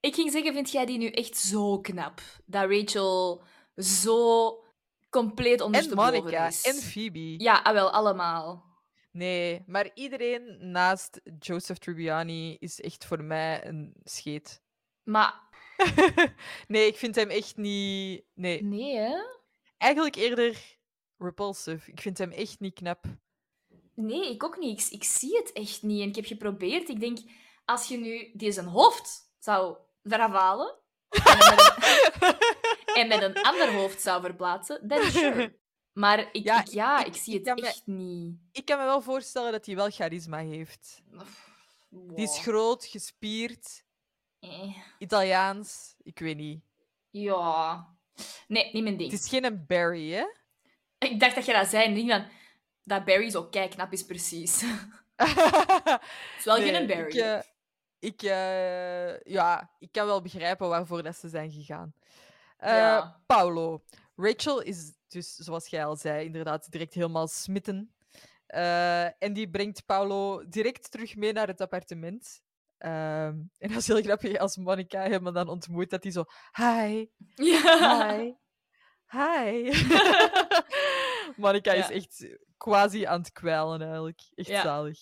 Ik ging zeggen, vind jij die nu echt zo knap? Dat Rachel zo compleet en ondersteboven Monica is. en Phoebe. Ja, ah, wel, allemaal. Nee, maar iedereen naast Joseph Tribbiani is echt voor mij een scheet. Maar <laughs> nee, ik vind hem echt niet... Nee, nee, hè? eigenlijk eerder repulsive. Ik vind hem echt niet knap. Nee, ik ook niet. Ik, ik zie het echt niet. En ik heb geprobeerd. Ik denk, als je nu deze hoofd zou eraf halen <laughs> en <laughs> en met een ander hoofd zou verplaatsen, then sure. Maar ik, Ja, ik, ja, ik- ik, zie het me- echt niet. Ik kan me wel voorstellen dat hij wel charisma heeft. Die is groot, gespierd, Eh, Italiaans. Ik weet niet. Ja. Nee, niet mijn ding. Het is geen een Barry, hè? Ik dacht dat je dat zei. denk van, dat Barry zo knap is precies. Het is wel Nee, geen Barry. Ik, eh, ik, eh, ja, ik kan wel begrijpen waarvoor dat ze zijn gegaan. Eh, Ja. Paulo. Rachel is dus, zoals jij al zei, inderdaad direct helemaal smitten. Eh, en die brengt Paulo direct terug mee naar het appartement. Ehm, <laughs> en dat is heel grappig als Monica hem dan ontmoet, dat hij zo... Hi, Ja. hi, hi. <laughs> Monica is echt quasi aan het kwijlen eigenlijk. Echt Ja. zalig.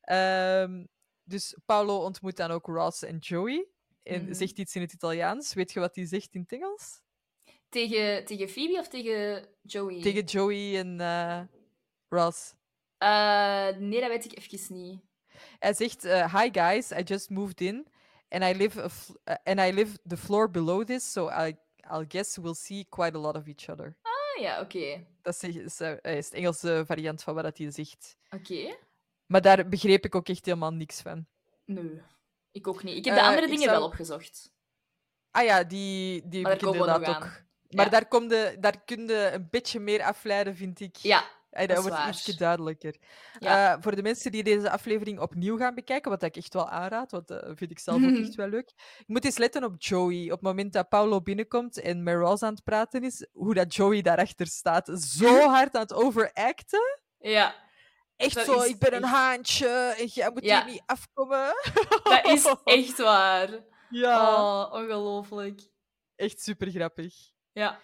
Ehm, dus Paolo ontmoet dan ook Ross en Joey. En Mhm. zegt iets in het Italiaans. Weet je wat hij zegt in het Engels? Tegen, tegen Phoebe of tegen Joey? Tegen Joey en eh, Ross. Eh, nee, dat weet ik even niet. Hij zegt: eh, Hi guys, I just moved in. And I live, and I live the floor below this, so I, I'll guess we'll see quite a lot of each other. Ah ja, oké. Dat is, is, is de Engelse variant van wat dat hij zegt. Oké. Maar daar begreep ik ook echt helemaal niks van. Nee, ik ook niet. Ik heb de Eh, andere ik dingen zou- wel opgezocht. Ah ja, die, die Maar heb daar ik inderdaad ook. aan. Maar Ja. daar, kom de, daar kun je een beetje meer afleiden, vind ik. Ja, En dat dat wordt waar. iets duidelijker. Ja. Eh, voor de mensen die deze aflevering opnieuw gaan bekijken, wat ik echt wel aanraad, want dat vind ik zelf ook <laughs> echt wel leuk. Je moet eens letten op Joey. Op het moment dat Paulo binnenkomt en met Ross aan het praten is, hoe dat Joey daarachter staat. Zo <laughs> hard aan het overacten. ja. Echt Dat zo, ik ben een haantje en jij moet Ja. hier niet afkomen. <laughs> Dat is <laughs> echt waar. Ja, Oh, ongelooflijk. echt super grappig. Ja.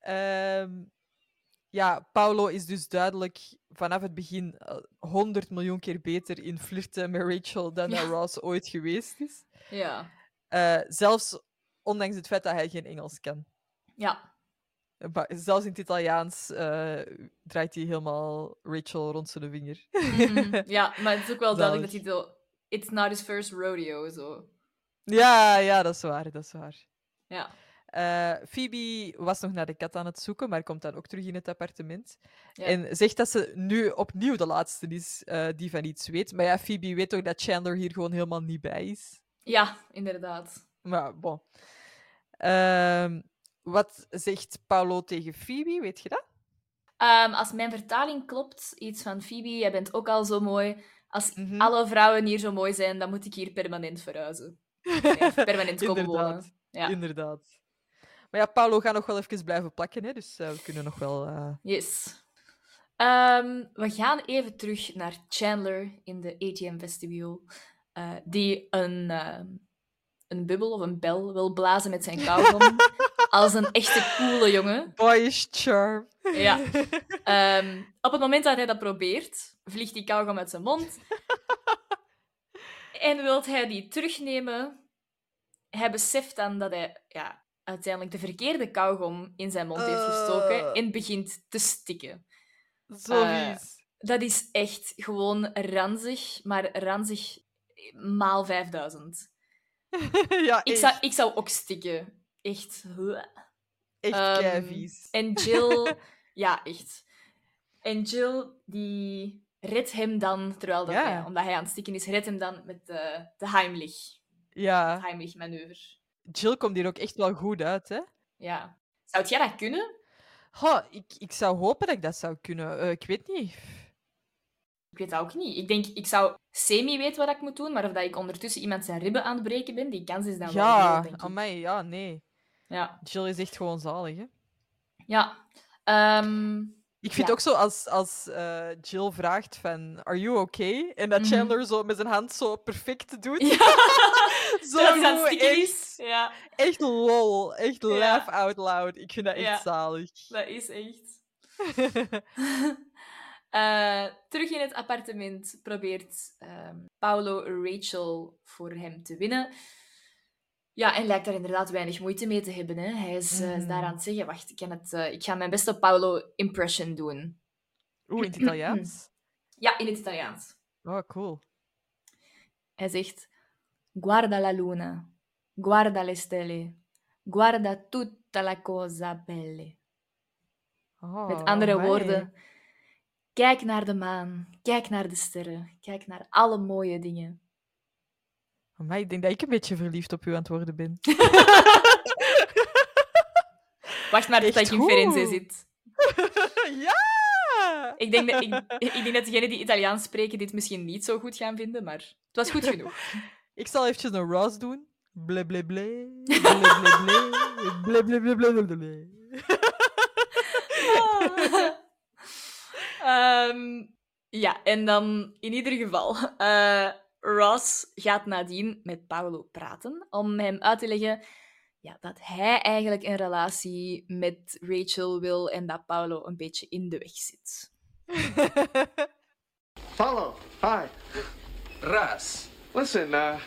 Ehm, ja, Paulo is dus duidelijk vanaf het begin eh, 100 miljoen keer beter in flirten met Rachel dan dat Ja. Ross ooit geweest is. Ja. Eh, zelfs ondanks het feit dat hij geen Engels kan. Ja. Maar zelfs in het Italiaans eh, draait hij helemaal Rachel rond zijn vinger. Mhm. Ja, maar het is ook wel <laughs> duidelijk dat hij zo... It's not his first rodeo, zo. ja, ja, dat is waar, dat is waar. Ja. Eh, Phoebe was nog naar de kat aan het zoeken, maar komt dan ook terug in het appartement. Ja. En zegt dat ze nu opnieuw de laatste is eh, die van iets weet. Maar ja, Phoebe weet ook dat Chandler hier gewoon helemaal niet bij is. Ja, inderdaad. Maar bon. Ehm, wat zegt Paulo tegen Phoebe? Weet je dat? Ehm, als mijn vertaling klopt, iets van Phoebe, jij bent ook al zo mooi. Als Mhm. alle vrouwen hier zo mooi zijn, dan moet ik hier permanent verhuizen. Nee, permanent <laughs> komen wonen. Inderdaad. Ja. Inderdaad. Maar ja, Paulo gaat nog wel even blijven plakken, hè, dus eh, we kunnen nog wel... eh, Yes. Ehm, we gaan even terug naar Chandler in de ATM vestibule, eh, die een, een bubbel of een bel wil blazen met zijn <laughs> kauwgom. Als een echte coole jongen. Boyish charm. Ja. Ehm, op het moment dat hij dat probeert, vliegt die kauwgom uit zijn mond. en wil hij die terugnemen. Hij beseft dan dat hij ja, uiteindelijk de verkeerde kauwgom in zijn mond heeft gestoken Eh. en begint te stikken. Zo Eh. Dat is echt gewoon ranzig, maar ranzig maal 5000. <laughs> ja, Ik zou, ik zou ook stikken. Echt. echt Ehm. En Jill, <laughs> ja, echt. En Jill, die redt hem dan, terwijl dat Ja. hij, omdat hij aan het stikken is, redt hem dan met de, de Heimlich. Ja, Heimlich-manoeuvre. Jill komt hier ook echt wel goed uit, hè? Ja. Zou jij dat kunnen? Ha, ik, ik zou hopen dat ik dat zou kunnen. Eh, ik weet niet. Ik weet dat ook niet. Ik denk, ik zou semi weten wat ik moet doen, maar of dat ik ondertussen iemand zijn ribben aan het breken ben, die kans is dan wel groot, denk ik. amai, ja, nee. Ja. Jill is echt gewoon zalig, hè? Ja. Ehm, Ik vind Ja. ook zo als, als eh, Jill vraagt van, are you okay? En dat Mhm. Chandler zo met zijn hand zo perfect doet. ja. <laughs> zo <laughs> dat echt, is. Ja, echt lol. Echt laugh out loud. Ik vind dat echt Ja. zalig. dat is echt. <laughs> Eh, terug in het appartement probeert ehm, Paolo Rachel voor hem te winnen. Ja, en lijkt daar inderdaad weinig moeite mee te hebben. Hè. Hij is, eh, is Mhm. daar aan het zeggen, wacht, ik, kan het, eh, ik ga mijn beste Paolo-impression doen. Oeh, in het Italiaans. <clears throat> Ja, in het Italiaans. Oh, cool. Hij zegt: Guarda la luna, guarda le stelle, guarda tutta la cosa belle. Oh, Met andere amai. woorden, kijk naar de maan, kijk naar de sterren, kijk naar alle mooie dingen. Ik denk dat ik een beetje verliefd op u aan het worden ben. <laughs> Wacht maar tot ik in Firenze zit. <laughs> ja! Ik denk, dat, ik, ik denk dat degenen die Italiaans spreken dit misschien niet zo goed gaan vinden, maar het was goed genoeg. <laughs> Ik zal eventjes een Ross doen. Ble ble ble. Ble ble ble. Ble ble ble ble ble ble. Ehm, ja, en dan in ieder geval, eh, Ross gaat nadien met Paolo praten om hem uit te leggen ja, dat hij eigenlijk een relatie met Rachel wil en dat Paolo een beetje in de weg zit. <laughs> Paulo, hi. Ras. Listen, uh.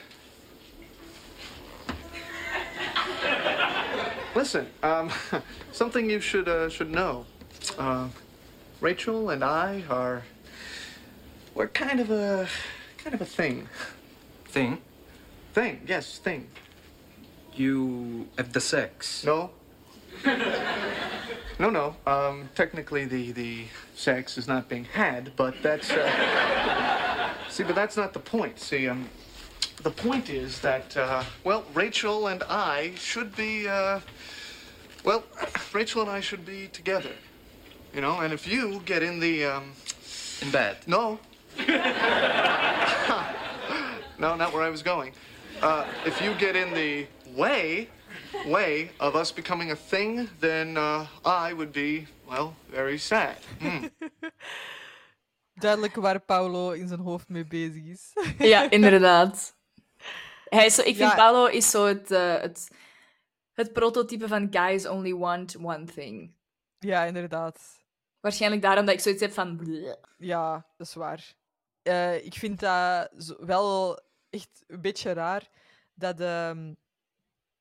Listen, um, <laughs> something you should uh, should know. Uh, Rachel and I are. We're kind of a. kind of a thing. Thing. Thing, yes, thing. You have the sex. No? no, no. Um, technically, the, the sex is not being had, but that's. Uh... See, but that's not the point. See, um, the point is that, uh, well, Rachel and I should be, uh, well, Rachel and I should be together. You know, and if you get in the, um, In bed. no. <laughs> no, not where I was going. Uh, if you get in the way, way of us becoming a thing, then uh, I would be, well, very sad. Hmm. <laughs> Duidelijk waar Paulo in zijn hoofd mee bezig is. <laughs> Ja, inderdaad. Hij is zo, ik vind Ja. Paolo is zo het, eh, het, het prototype van guys only want one thing. ja, inderdaad. Waarschijnlijk daarom dat ik zoiets heb van... bleh. Ja, dat is waar. Eh, ik vind dat wel echt een beetje raar dat, ehm,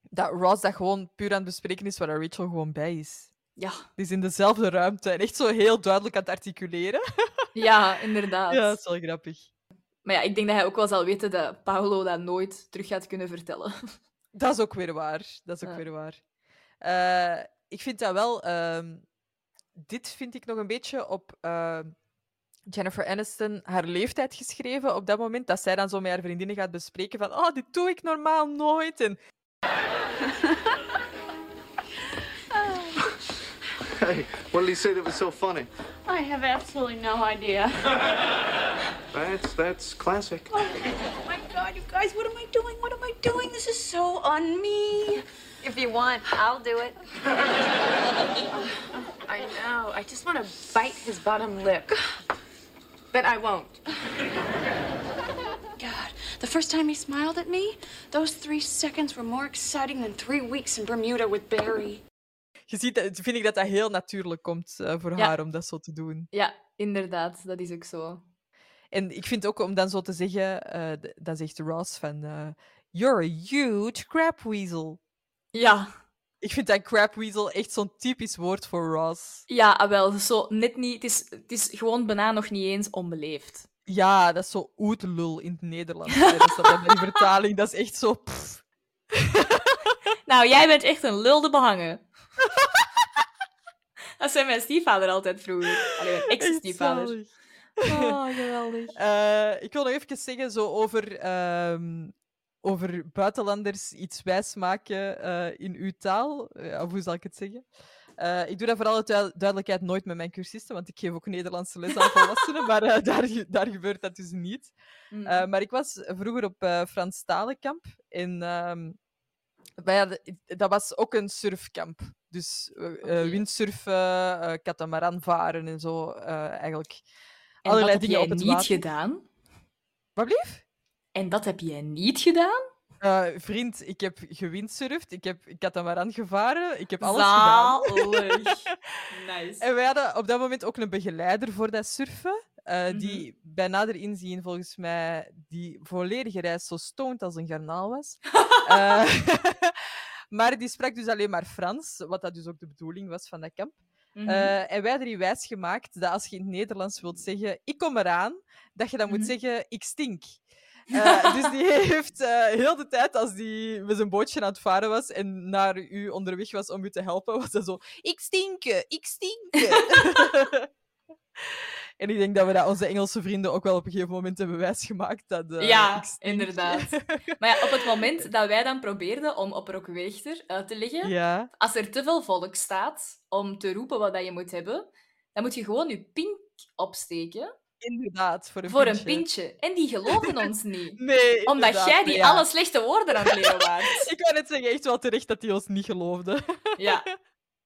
dat Ross dat gewoon puur aan het bespreken is waar Rachel gewoon bij is. Ja, Die is in dezelfde ruimte en echt zo heel duidelijk aan het articuleren. <laughs> ja, inderdaad. ja, dat is wel grappig. Maar ja, ik denk dat hij ook wel zal weten dat Paolo dat nooit terug gaat kunnen vertellen. <laughs> Dat is ook weer waar. Dat is ook Ja. weer waar. Eh, ik vind dat wel... ehm, dit vind ik nog een beetje op ehm, Jennifer Aniston haar leeftijd geschreven. Op dat moment dat zij dan zo met haar vriendinnen gaat bespreken van oh, dit doe ik normaal nooit. En hey, what did he say that was so funny? I have absolutely no idea. <laughs> That's, that's classic. Oh my god, you guys, what am I doing? What am I doing? This is so on me. If you want, I'll do it. <laughs> I know. I just want to bite his bottom lip. But I won't. <laughs> God, the first time he smiled at me, those three seconds were more exciting than three weeks in Bermuda with Barry. je ziet, dat- vind ik dat dat heel natuurlijk komt eh, voor Ja. haar om dat zo te doen. Ja, inderdaad. Dat is ook zo. En ik vind ook om dan zo te zeggen, eh, d- dan zegt Ross van eh, You're a huge crab weasel. Ja, Ik vind dat crab weasel echt zo'n typisch woord voor Ross. ja ah, wel. Zo net niet... Het is, het is gewoon bijna nog niet eens onbeleefd. Ja, dat is zo oetelul in het Nederlands. hè. Dat dan bij die vertaling. Dat is echt zo... <laughs> Nou, jij bent echt een lulde behangen. <laughs> dat zei mijn stiefvader altijd vroeger. Allee, mijn ex-stiefvader. Oh, geweldig. <laughs> Eh, ik wil nog even zeggen zo over, ehm, over buitenlanders iets wijsmaken eh in uw taal. Eh, of hoe zal ik het zeggen? Eh, ik doe dat voor alle duid- duidelijkheid nooit met mijn cursisten, want ik geef ook Nederlandse les aan volwassenen, maar daar, daar gebeurt dat dus niet. Mm. Maar ik was vroeger op Frans Talenkamp en ehm, hadden- dat was ook een surfkamp. Dus windsurfen, katamaran varen en zo. eigenlijk en allerlei dingen jij op het niet water. gedaan? Wat blief? En dat heb jij niet gedaan? Eh, vriend, ik heb gewindsurfd, ik heb katamaran gevaren, ik heb alles gedaan. Zalig. <laughs> nice. En wij hadden op dat moment ook een begeleider voor dat surfen, eh, Mhm. die bij nader inzien volgens mij die volledige reis zo stoned als een garnaal was. <laughs> Eh, <laughs> maar die sprak dus alleen maar Frans, wat dat dus ook de bedoeling was van dat kamp. Mhm. Eh, en wij die wijs gemaakt dat als je in het Nederlands wilt zeggen ik kom eraan, dat je dan Mhm. moet zeggen ik stink. Eh, dus die heeft eh, heel de tijd, als die met zijn bootje aan het varen was en naar u onderweg was om u te helpen, was hij zo: Ik stinken, ik stinken. <laughs> en ik denk dat we dat onze Engelse vrienden ook wel op een gegeven moment hebben wijsgemaakt. Dat, eh, Ja, inderdaad. <laughs> Maar ja, op het moment dat wij dan probeerden om op Rockweegter uit te leggen, ja, als er te veel volk staat om te roepen wat dat je moet hebben, dan moet je gewoon je pink opsteken inderdaad. Voor een voor pintje. een pintje. En die geloven ons niet. <laughs> Nee, Omdat jij die ja. alle slechte woorden aan het leren. <laughs> Ik wou net zeggen, echt wel terecht dat hij ons niet geloofde. Ja. <laughs>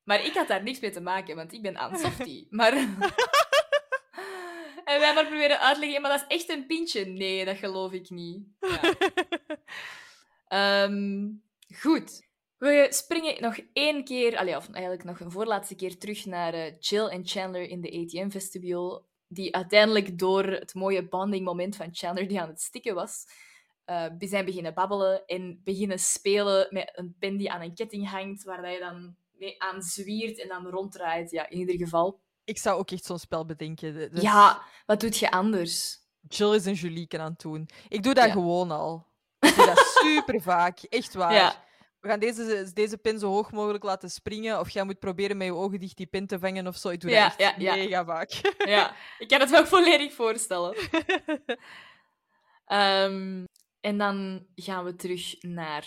Maar ik had daar niks mee te maken, want ik ben aan softie. Maar... en wij maar proberen uitleggen, maar dat is echt een pintje. Nee, dat geloof ik niet. Ja. Ehm, goed. We springen nog één keer, allee, of eigenlijk nog een voorlaatste keer terug naar eh, Jill en Chandler in de ATM vestibule, die uiteindelijk door het mooie bonding moment van Chandler die aan het stikken was, eh, zijn beginnen babbelen en beginnen spelen met een pen die aan een ketting hangt, waar je dan mee aan zwiert en dan ronddraait. Ja, in ieder geval. Ik zou ook echt zo'n spel bedenken. De- dus Ja, wat doet je anders? Jill is een Julie aan het doen. Ik doe dat Ja. gewoon al. Ik doe dat super vaak. Echt waar. Ja. We gaan deze, deze pin zo hoog mogelijk laten springen. Of jij moet proberen met je ogen dicht die pin te vangen of zo. Ik doe Ja, dat echt ja, ja. mega vaak. <laughs> Ja, ik kan het ook volledig voorstellen. <laughs> Ehm, en dan gaan we terug naar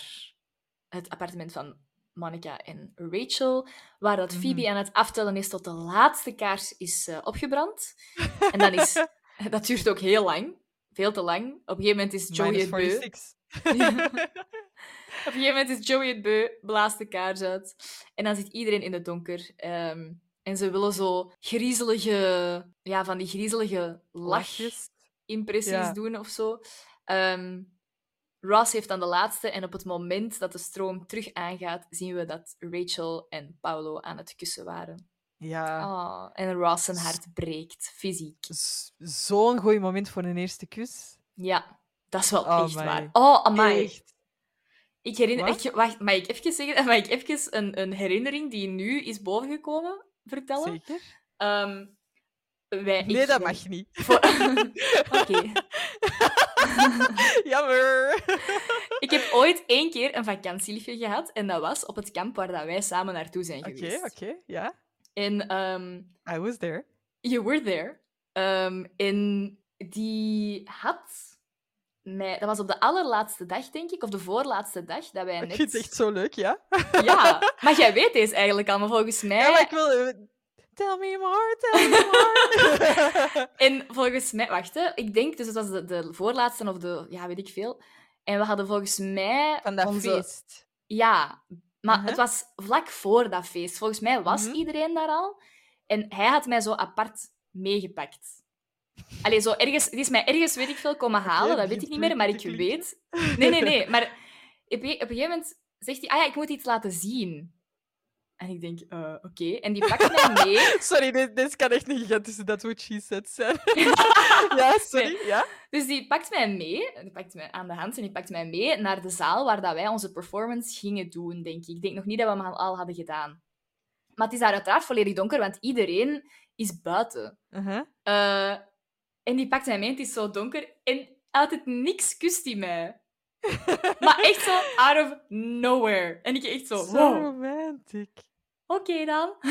het appartement van Monica en Rachel, waar dat Phoebe Mhm. aan het aftellen is tot de laatste kaars is eh, opgebrand. En dan is... <laughs> Dat duurt ook heel lang. Veel te lang. Op een gegeven moment is Joey het beu. 46. Op een gegeven moment is Joey het beu, blaast de kaars uit. En dan zit iedereen in het donker. Ehm, en ze willen zo griezelige... Ja, van die griezelige lach-impressies Ja. doen of zo. Ehm, Ross heeft dan de laatste. En op het moment dat de stroom terug aangaat, zien we dat Rachel en Paolo aan het kussen waren. Ja. Oh, en Ross zijn hart breekt, fysiek. Zo'n goed moment voor een eerste kus. Ja, dat is wel Oh, echt waar. Oh, amai. Echt. Ik herinner... Ik, wacht, mag ik even zeggen? <laughs> Mag ik even een, een herinnering die nu is bovengekomen vertellen? Zeker? Ehm, wij, Nee, ik- dat mag niet. Voor- <laughs> <laughs> Oké. Jammer. Ik heb ooit één keer een vakantieliefje gehad en dat was op het kamp waar dat wij samen naartoe zijn Oké, geweest. oké, ja. En ehm, I was there. you were there. Ehm, en die had mij... Dat was op de allerlaatste dag, denk ik, of de voorlaatste dag, dat wij Ik net... vind het echt zo leuk, ja. <laughs> Ja, maar jij weet deze eigenlijk al, maar volgens mij... Ja, maar ik wil... eh, Tell me more, tell me more. <laughs> En volgens mij, wacht, hè, ik denk, dus het was de, de voorlaatste of de, ja, weet ik veel. En we hadden volgens mij. Van dat onze- feest. Ja, maar Mhm. het was vlak voor dat feest. Volgens mij was Mhm. iedereen daar al. En hij had mij zo apart meegepakt. Allee, zo ergens, het is mij ergens, weet ik veel, komen halen, dat weet ik niet meer, maar ik weet. Nee, nee, nee, maar op, een- een gegeven moment zegt hij: Ah ja, ik moet iets laten zien. En ik denk: eh, Oké. En die pakt mij mee. <laughs> Sorry, dit, dit kan echt niet gigantische dat what she said zijn. <laughs> ja, sorry. Nee. Ja? Dus die pakt mij mee, die pakt mij aan de hand en die pakt mij mee naar de zaal waar dat wij onze performance gingen doen, denk ik. Ik denk nog niet dat we hem al- hadden gedaan. Maar het is daar uiteraard volledig donker, want iedereen is buiten. Uh-huh. Eh, en die pakt mij mee, het is zo donker. En het niks kust hij mij. <laughs> maar echt zo out of nowhere. En ik echt zo, Zo romantic. oké dan. <laughs>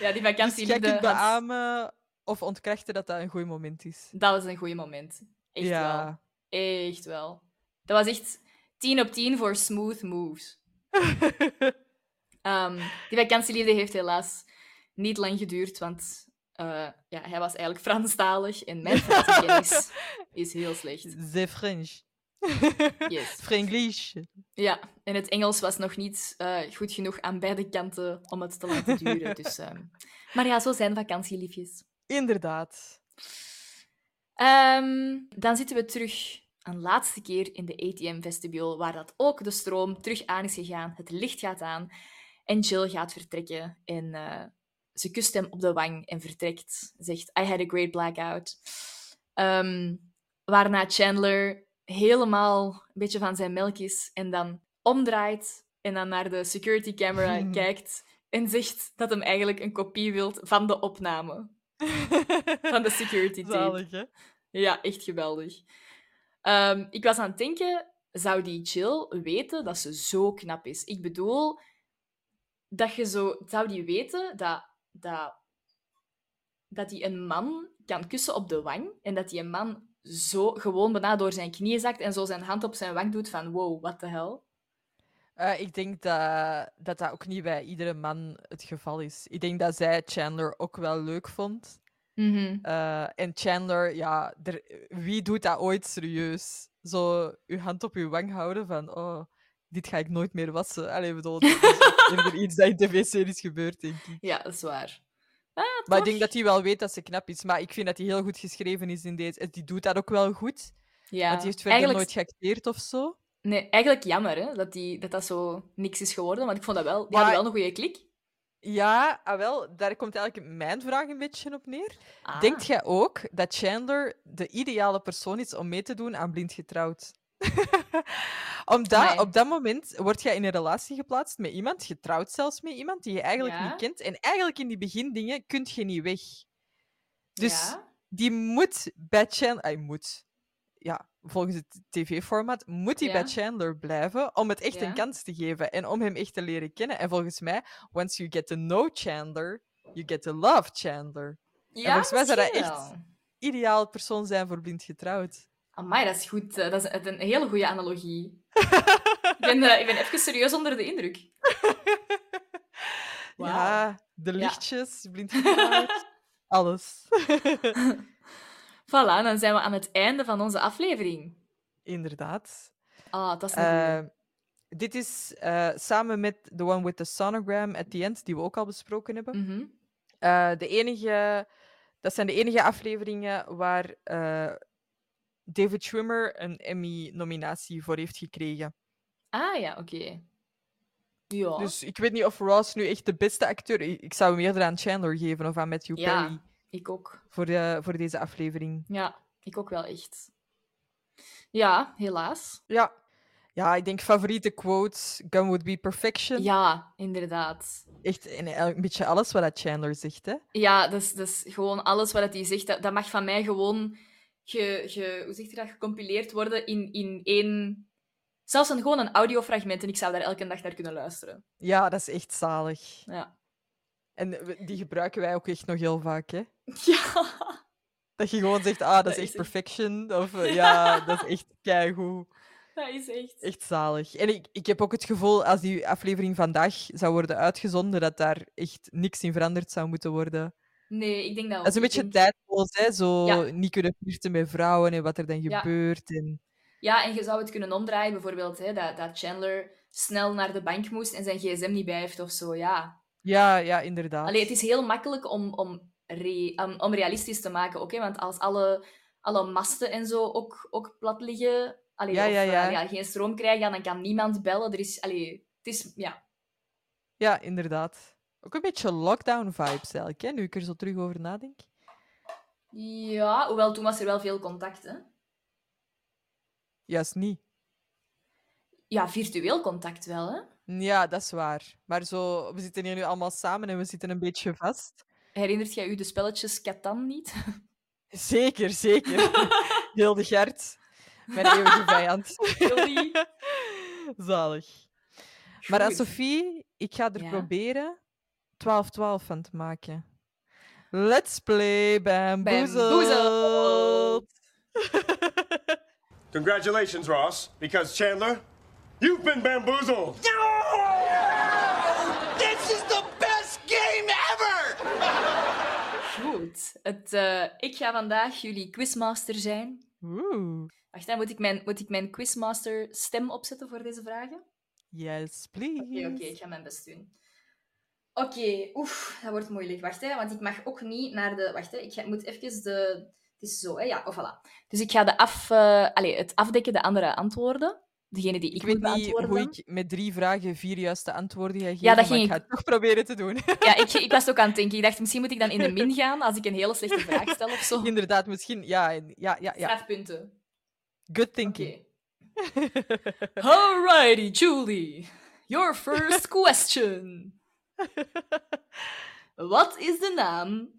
ja, die Dus vakantie kunt had- beamen of ontkrachten dat dat een goed moment is. Dat was een goed moment. Echt wel. Echt wel. Dat was echt 10 op 10 voor smooth moves. <laughs> Ehm, die vakantieliefde heeft helaas niet lang geduurd, want eh, ja, hij was eigenlijk Franstalig en mijn Franse kennis <laughs> is heel slecht. The French. Yes. <laughs> Franglish. Ja, en het Engels was nog niet eh, goed genoeg aan beide kanten om het te laten duren. <laughs> Dus, ehm, Maar ja, zo zijn vakantieliefjes. Inderdaad. Ehm, dan zitten we terug een laatste keer in de ATM-vestibule, waar dat ook de stroom terug aan is gegaan. Het licht gaat aan en Jill gaat vertrekken. En eh, ze kust hem op de wang en vertrekt. Zegt, I had a great blackout. Ehm, waarna Chandler helemaal een beetje van zijn melk is en dan omdraait en dan naar de security camera <laughs> kijkt en zegt dat hem eigenlijk een kopie wilt van de opname. <laughs> Van de security tape. Zalig, hè? Ja, echt geweldig. Ehm, ik was aan het denken, zou die Jill weten dat ze zo knap is? Ik bedoel, dat je zo... Zou die weten dat, dat, dat die een man kan kussen op de wang en dat die een man zo gewoon bijna door zijn knieën zakt en zo zijn hand op zijn wang doet van wow, what the hell? Eh, ik denk dat, dat dat ook niet bij iedere man het geval is. Ik denk dat zij Chandler ook wel leuk vond. Mhm. Eh, en Chandler, ja, er, wie doet dat ooit serieus? Zo uw hand op uw wang houden van, oh, dit ga ik nooit meer wassen. Allee, bedoel, is ook eerder iets dat in tv-series gebeurt, denk ik. Ja, dat is waar. Ah, Maar ik denk dat hij wel weet dat ze knap is. Maar ik vind dat hij heel goed geschreven is in deze. Die doet dat ook wel goed. Ja, Want die heeft verder eigenlijk, nooit geacteerd of zo. nee, eigenlijk jammer hè, dat, die, dat dat zo niks is geworden, want ik vond dat wel... Die hadden wel een goede klik. Ja, ah, wel, daar komt eigenlijk mijn vraag een beetje op neer. Ah. Denkt jij ook dat Chandler de ideale persoon is om mee te doen aan Blind Getrouwd? <laughs> Omdat Amai. op dat moment word je in een relatie geplaatst met iemand, getrouwd zelfs met iemand die je eigenlijk Ja. niet kent. En eigenlijk in die begindingen kun je niet weg. Dus Ja. die moet bij Chandler... Hij moet. Ja, volgens het tv-format moet hij Ja. bij Chandler blijven om het echt een kans te geven en om hem echt te leren kennen. En volgens mij, once you get to know Chandler, you get to love Chandler. en volgens mij zou dat echt ideaal persoon zijn voor blind getrouwd. Amai, dat is goed. eh, Dat is een hele goede analogie. <laughs> ik, ben, eh, ik ben even serieus onder de indruk. <laughs> Wauw. Ja, de Ja. lichtjes, blind getrouwd, <laughs> alles. Voilà, dan zijn we aan het einde van onze aflevering. Inderdaad. Ah, dat is. Eh, dit is samen met The One with the Sonogram at the End, die we ook al besproken hebben. Mhm. De enige, dat zijn de enige afleveringen waar David Schwimmer een Emmy-nominatie voor heeft gekregen. Ah ja, oké. Ja. Dus ik weet niet of Ross nu echt de beste acteur is. Ik zou hem eerder aan Chandler geven of aan Matthew Ja. Perry ik ook. voor, de, voor deze aflevering. Ja, ik ook wel echt. Ja, helaas. Ja. ja, ik denk favoriete quotes: Gun would be perfection. Ja, inderdaad. Echt en eigenlijk een beetje alles wat dat Chandler zegt, hè? Ja, dus, dus gewoon alles wat hij zegt, dat, dat mag van mij gewoon ge, ge, hoe zeg je dat, gecompileerd worden in, in één... Zelfs een, gewoon een audiofragment en ik zou daar elke dag naar kunnen luisteren. Ja, dat is echt zalig. Ja. En we- die gebruiken wij ook echt nog heel vaak, hè? <laughs> Ja. Dat je gewoon zegt, ah, dat, Dat is echt- perfection. Of <laughs> eh, ja, dat is echt keigoed. Dat is echt... Echt zalig. En ik, ik heb ook het gevoel, als die aflevering vandaag zou worden uitgezonden, dat daar echt niks in veranderd zou moeten worden. Nee, ik denk dat ook. Dat is een beetje denk- tijdloos, hè? Zo Ja. niet kunnen flirten met vrouwen en wat er dan Ja. gebeurt. En... Ja, en je zou het kunnen omdraaien, bijvoorbeeld, hè, dat, dat Chandler snel naar de bank moest en zijn gsm niet bij heeft of zo, ja. Ja, ja, inderdaad. Allee, het is heel makkelijk om, om, re- om, om realistisch te maken, oké? Want als alle, alle masten en zo ook, ook plat liggen, allee, Ja, of ja, ja. ja, geen stroom krijgen, dan kan niemand bellen. Er is, allee, het is, ja. Ja, inderdaad. Ook een beetje lockdown-vibes eigenlijk, hè? nu ik er zo terug over nadenk. Ja, hoewel toen was er wel veel contact, hè? Juist niet. Ja, virtueel contact wel, hè? Ja, dat is waar. Maar zo, we zitten hier nu allemaal samen en we zitten een beetje vast. Herinnert jij u de spelletjes Catan niet? <laughs> Zeker, zeker. <laughs> Hilde Gert, mijn eeuwige vijand. <laughs> Zalig. Maar aan. Sophie, ik ga er Ja? proberen 12-12 van te maken. Let's play Bamboozled. Bamboozled. <laughs> Congratulations, Ross, because Chandler, you've been bamboozled. This is the best game ever! Goed. Het, eh, ik ga vandaag jullie quizmaster zijn. Oeh. Wacht, hè, moet, ik mijn, moet ik mijn quizmaster stem opzetten voor deze vragen? Yes, please. Oké, oké, ik ga mijn best doen. Oké, oef, dat wordt moeilijk. Wacht, hè, want ik mag ook niet naar de... Wacht, hè, ik ga, moet even de... Het is zo, hè? Ja, oh, voilà. Dus ik ga de af, eh, allee, het afdekken, de andere antwoorden. Degene die ik, Ik weet moet niet hoe ik met drie vragen vier juiste antwoorden ga geven, Ja, dat ging ik ga het toch proberen te doen. Ja, ik, ik was <laughs> ook aan het denken. Ik dacht, misschien moet ik dan in de min gaan als ik een hele slechte vraag stel of zo. Inderdaad, misschien. Ja, ja, ja. ja. Strafpunten. Good thinking. Alrighty, Julie. Your first question. <laughs> Wat is de naam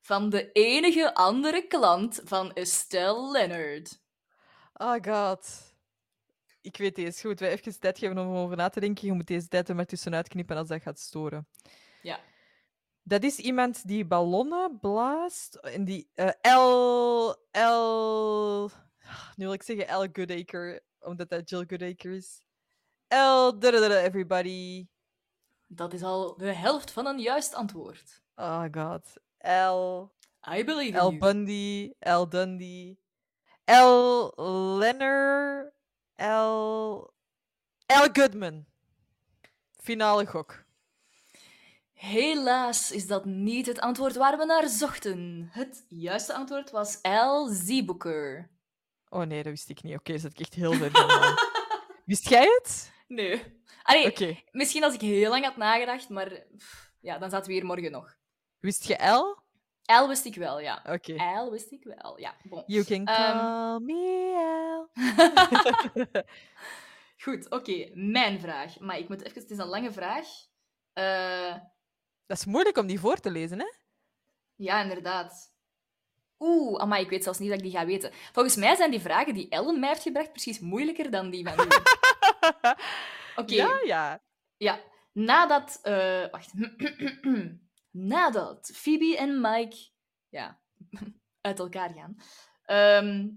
van de enige andere klant van Estelle Leonard? Oh god. Ik weet deze goed. Wij even tijd geven om over na te denken. Je moet deze tijd er maar tussenuit knippen als dat gaat storen. Ja. Dat is iemand die ballonnen blaast. En die. eh L. L. Nu wil ik zeggen L. Goodacre, omdat dat Jill Goodacre is. L. Everybody. Dat is al de helft van een juist antwoord. Oh god. L. I believe L. Bundy. L. Dundee. L. Lenner. L. L. Goodman. Finale gok. Helaas is dat niet het antwoord waar we naar zochten. Het juiste antwoord was L. Zeebooker. Oh nee, dat wist ik niet. Oké, zat ik echt heel ver vandaan. <laughs> Wist jij het? Nee. Allee, misschien als ik heel lang had nagedacht, maar pff, ja, dan zaten we hier morgen nog. Wist je L? Al wist ik wel, ja. Oké. Al wist ik wel, ja. Bon. You can Ehm, call <laughs> me Al. Goed, oké. Mijn vraag. Maar ik moet even... Het is een lange vraag. Eh, Dat is moeilijk om die voor te lezen, hè? ja, inderdaad. Oeh, maar ik weet zelfs niet dat ik die ga weten. Volgens mij zijn die vragen die Ellen mij heeft gebracht precies moeilijker dan die van u. <laughs> <laughs> Oké. Ja, ja. Ja, nadat... eh, wacht. <clears throat> nadat Phoebe en Mike ja, <laughs> uit elkaar gaan. ehm,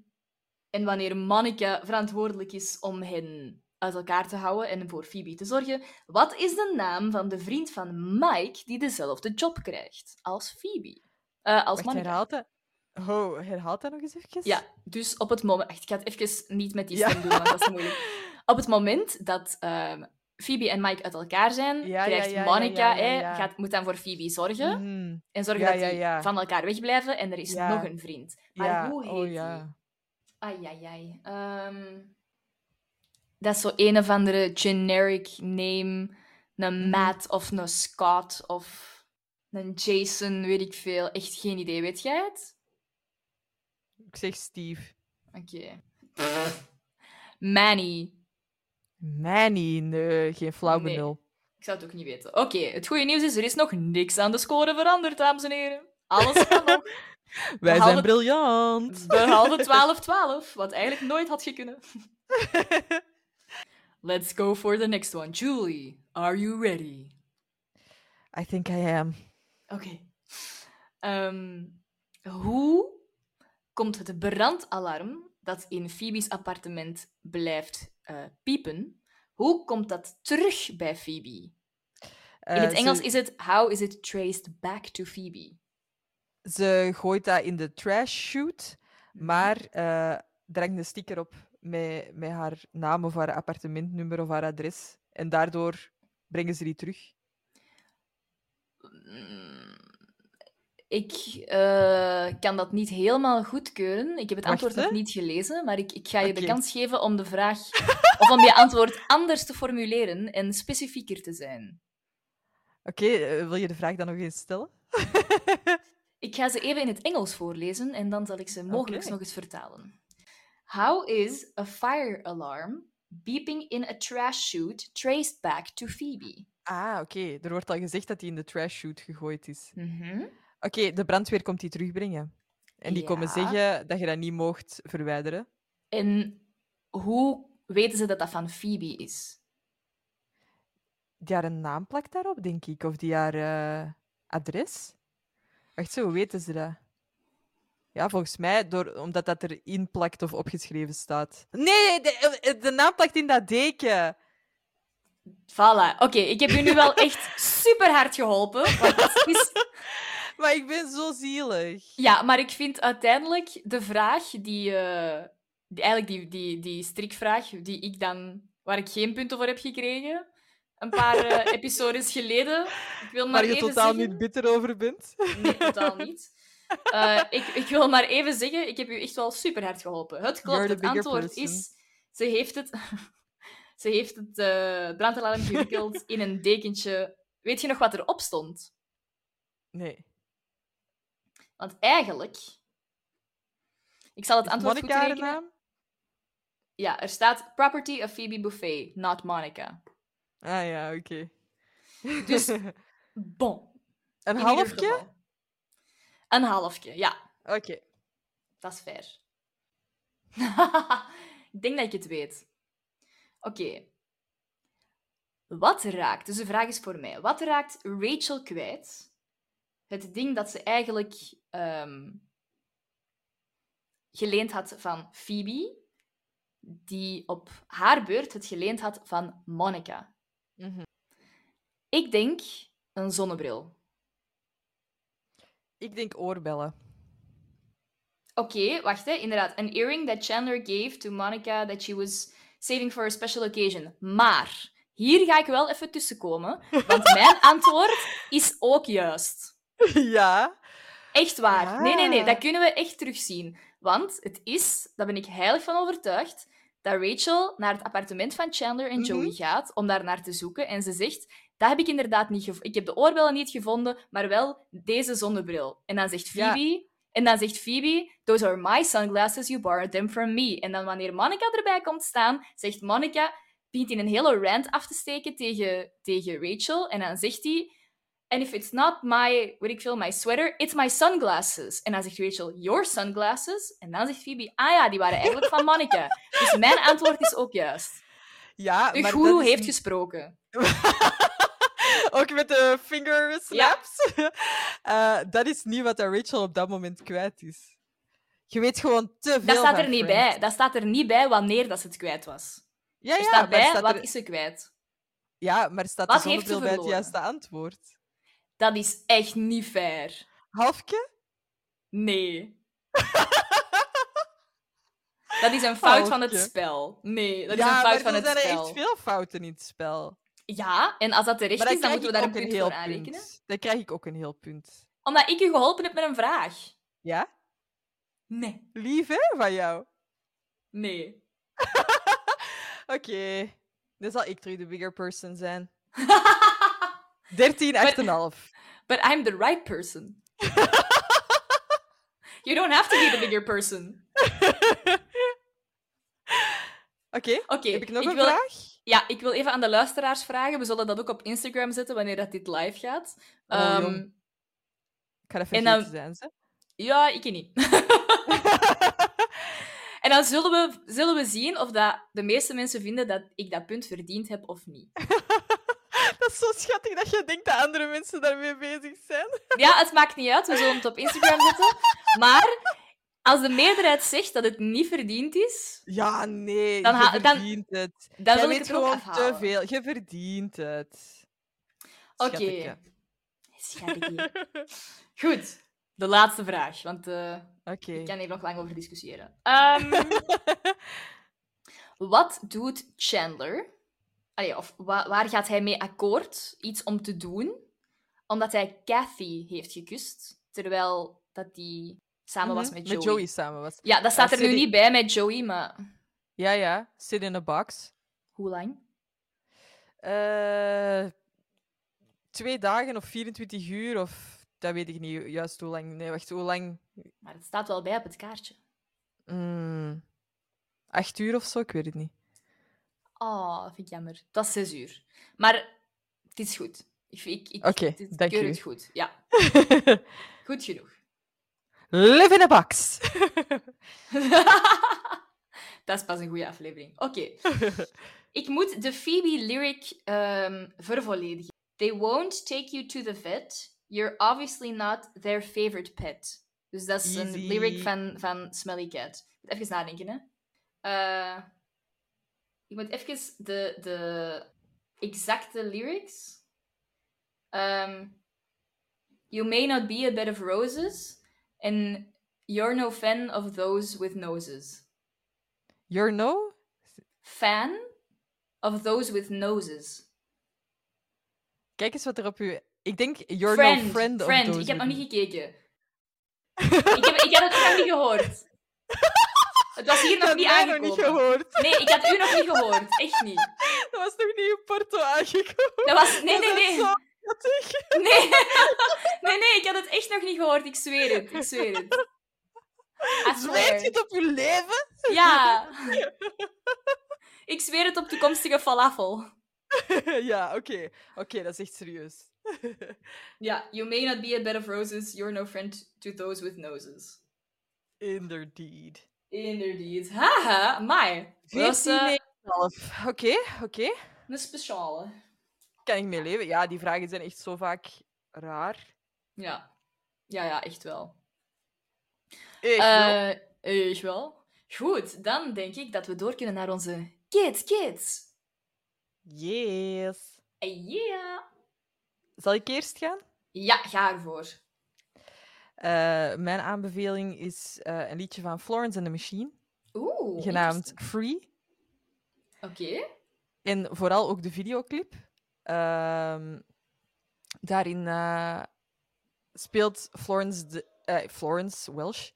en wanneer Monica verantwoordelijk is om hen uit elkaar te houden en voor Phoebe te zorgen, wat is de naam van de vriend van Mike die dezelfde job krijgt als Phoebe? Eh, als Wacht, Monica. herhaalt dat? Oh, herhaalt dat nog eens even? Ja, dus op het moment... Echt, Ik ga het even niet met die Ja. stem doen, want dat is moeilijk. <laughs> Op het moment dat ehm, Phoebe en Mike uit elkaar zijn, Ja, krijgt ja, ja, Monica, hè. Gaat, moet dan voor Phoebe zorgen. Mhm. En zorgen dat die van elkaar wegblijven. En er is nog een vriend. Maar hoe heet oh die? ja. Ai, ai, ai. Ehm, dat is zo een of andere generic name. Een Mhm. Matt of een Scott of een Jason, weet ik veel. Echt geen idee. Weet jij het? Ik zeg Steve. Oké. Manny. Manny, nee, geen flauw Nee. benul. Ik zou het ook niet weten. Oké, het goede nieuws is, er is nog niks aan de score veranderd, dames en heren. Alles kan <laughs> nog. Wij Behalve- zijn briljant. Behalve <laughs> 12-12, wat eigenlijk nooit had gekund. <laughs> Let's go for the next one. Julie, are you ready? I think I am. Oké. Ehm, hoe komt het brandalarm dat in Phoebe's appartement blijft eh, piepen, hoe komt dat terug bij Phoebe? In Eh, het Engels ze, is het How is it traced back to Phoebe? ze gooit dat in de trash chute, Mhm. maar eh drangt een sticker op met, met haar naam of haar appartementnummer of haar adres. En daardoor brengen ze die terug. Mm, Ik eh, kan dat niet helemaal goedkeuren. Ik heb het Wacht, antwoord nog niet gelezen, maar ik, ik ga je de kans geven om de vraag <laughs> of om je antwoord anders te formuleren en specifieker te zijn. Oké, eh, wil je de vraag dan nog eens stellen? <laughs> Ik ga ze even in het Engels voorlezen en dan zal ik ze mogelijk nog eens vertalen. How is a fire alarm beeping in a trash chute traced back to Phoebe? Ah, oké. Er wordt al gezegd dat die in de trash chute gegooid is. Mhm. Oké, de brandweer komt die terugbrengen. En die komen zeggen dat je dat niet mocht verwijderen. En hoe weten ze dat dat van Phoebe is? Die haar een naam plakt daarop, denk ik. Of die haar eh, adres. Wacht, zo, hoe weten ze dat? Ja, volgens mij, door, omdat dat erin plakt of opgeschreven staat. Nee, de, eh, de naam plakt in dat deken. Voilà. Oké, ik heb u nu wel echt <laughs> super hard geholpen. Want het is... Maar ik ben zo zielig. Ja, maar ik vind uiteindelijk de vraag die, eh, die eigenlijk die, die, die strikvraag, die ik dan, waar ik geen punten voor heb gekregen, een paar eh, <laughs> episodes geleden. Ik wil maar Waar je even totaal zeggen... niet bitter over bent. Nee, totaal niet. Eh, ik, ik wil maar even zeggen, ik heb u echt wel super hard geholpen. Het klopt, het antwoord person. is... Ze heeft het, <laughs> ze heeft het eh, brandalarm gewikkeld in een dekentje. Weet je nog wat erop stond? Nee. Want eigenlijk... Ik zal het antwoord Monica goed rekenen. naam? Ja, er staat Property of Phoebe Buffet, not Monica. Ah ja, oké. Dus, <laughs> bon. Een in halfje? Een halfje, ja. Oké. Dat is fair. <laughs> ik denk dat ik het weet. Oké. Wat raakt, dus de vraag is voor mij, wat raakt Rachel kwijt? Het ding dat ze eigenlijk ehm, geleend had van Phoebe, die op haar beurt het geleend had van Monica. Mhm. Ik denk een zonnebril. Ik denk oorbellen. Oké, wacht hè. Inderdaad, een earring that Chandler gave to Monica that she was saving for a special occasion. Maar hier ga ik wel even tussenkomen, want <laughs> mijn antwoord is ook juist. ja. Echt waar. Nee, nee, nee, Ah. dat kunnen we echt terugzien. Want het is, daar ben ik heilig van overtuigd, dat Rachel naar het appartement van Chandler en Joey Mhm. gaat om daar naar te zoeken. En ze zegt: Dat heb ik inderdaad niet gevonden. Ik heb de oorbellen niet gevonden, maar wel deze zonnebril. En dan zegt Ja. Phoebe... En dan zegt Phoebe, those are my sunglasses, you borrowed them from me. En dan wanneer Monica erbij komt staan, zegt Monica, begint in een hele rant af te steken tegen, tegen Rachel. En dan zegt hij, and if it's not my, weet ik veel, my sweater, it's my sunglasses. En dan zegt Rachel, your sunglasses? En dan zegt Phoebe, ah ja, die waren eigenlijk van Monica. Dus mijn antwoord is ook juist. Ja, De maar heeft niet- gesproken. <laughs> Ook met de finger slaps. <laughs> Eh, dat is niet wat Rachel op dat moment kwijt is. Je weet gewoon te veel Dat staat er niet Friends. bij. Dat staat er niet bij wanneer dat ze het kwijt was. Ja, er ja, staat maar bij, staat wat er- is ze kwijt? Ja, maar staat Wat heeft ze zonnebril bij het juiste antwoord? Dat is echt niet fair. Halfje? Nee. <laughs> dat is een fout van het spel. Nee, dat ja, is een fout van het zijn er spel. echt veel fouten in het spel. Ja, en als dat terecht Maar is, dan moeten we daar een punt voor aanrekenen. Dan krijg ik ook een heel punt. Omdat ik u geholpen heb met een vraag. Ja? Nee. Lief, hè, van jou? Nee. <laughs> Oké. Dan zal ik terug de bigger person zijn. <laughs> 13, 8,5. But I'm the right person. <laughs> you don't have to be the bigger person. <laughs> Oké, heb ik nog ik een wil- vraag? Ja, ik wil even aan de luisteraars vragen. We zullen dat ook op Instagram zetten wanneer dat dit live gaat. Oh, jong. Ik ga even en dan- zijn, ze. Ja, ik niet. <laughs> en dan zullen we, zullen we zien of dat de meeste mensen vinden dat ik dat punt verdiend heb of niet. Dat is zo schattig dat je denkt dat andere mensen daarmee bezig zijn. <laughs> Ja, het maakt niet uit. We zullen het op Instagram zetten. Maar als de meerderheid zegt dat het niet verdiend is, Ja, nee, Dan je dan- verdient het. dan Jij wil ik het gewoon te veel. Je verdient het. Oké. Schatje. Goed, de laatste vraag, want eh, Oké. ik kan hier nog lang over discussiëren. Ehm, <laughs> wat doet Chandler? Allee, of wa- waar gaat hij mee akkoord iets om te doen? Omdat hij Kathy heeft gekust, terwijl dat hij samen was Mhm, met Joey. Met Joey samen was. Ja, dat staat er nu niet bij met Joey, maar Ja, ja. Sit in a box. hoe lang? Eh, twee dagen of 24 uur of... Dat weet ik niet juist hoe lang. Nee, wacht, hoe lang? Maar het staat wel bij op het kaartje. Mm, acht uur of zo? Ik weet het niet. Oh, dat vind ik jammer. Dat is zes uur. Maar het is goed. Ik, ik, ik, Oké, het ik keur het goed. Ja, <laughs> goed genoeg. Live in a box. <laughs> dat is pas een goede aflevering. Oké. <laughs> ik moet de Phoebe lyric ehm vervolledigen. They won't take you to the vet. You're obviously not their favorite pet. Dus dat is een lyric van, van Smelly Cat. Even nadenken, hè. Eh, ik moet even de, de exacte lyrics... Ehm, you may not be a bed of roses, and you're no fan of those with noses. You're no? Fan of those with noses. Kijk eens wat er op u... Ik denk, you're friend, no friend, friend. of those Ik heb nog niet gekeken. <laughs> ik, heb, ik had het nog niet gehoord. <laughs> Het was hier nog niet nog aangekomen. niet gehoord. Nee, ik had u nog niet gehoord. Echt niet. <laughs> Dat was nog niet in Porto aangekomen. Dat was... Nee, nee, nee. zo. <laughs> Nee. <laughs> nee, nee, ik had het echt nog niet gehoord. Ik zweer het. Ik zweer het. Zweert je het op je leven? Ja. Ik zweer het op toekomstige falafel. ja, oké. Oké, dat is echt serieus. Ja, you may not be a bed of roses, you're no friend to those with noses. Indeed. Inderdaad. Haha. Dat is eh, 14,5. Oké, oké. een speciale. Kan ik mee leven? Ja, die vragen zijn echt zo vaak raar. Ja. Ja, ja, echt wel. Echt wel. Eh, echt wel. Goed, dan denk ik dat we door kunnen naar onze kids, kids. Yes. Eh, Yeah. Zal ik eerst gaan? Ja, ga ervoor. Eh, mijn aanbeveling is eh, een liedje van Florence and the Machine, Oeh. genaamd Free. Oké. En vooral ook de videoclip. Ehm, daarin eh, speelt Florence, de, Florence Welsh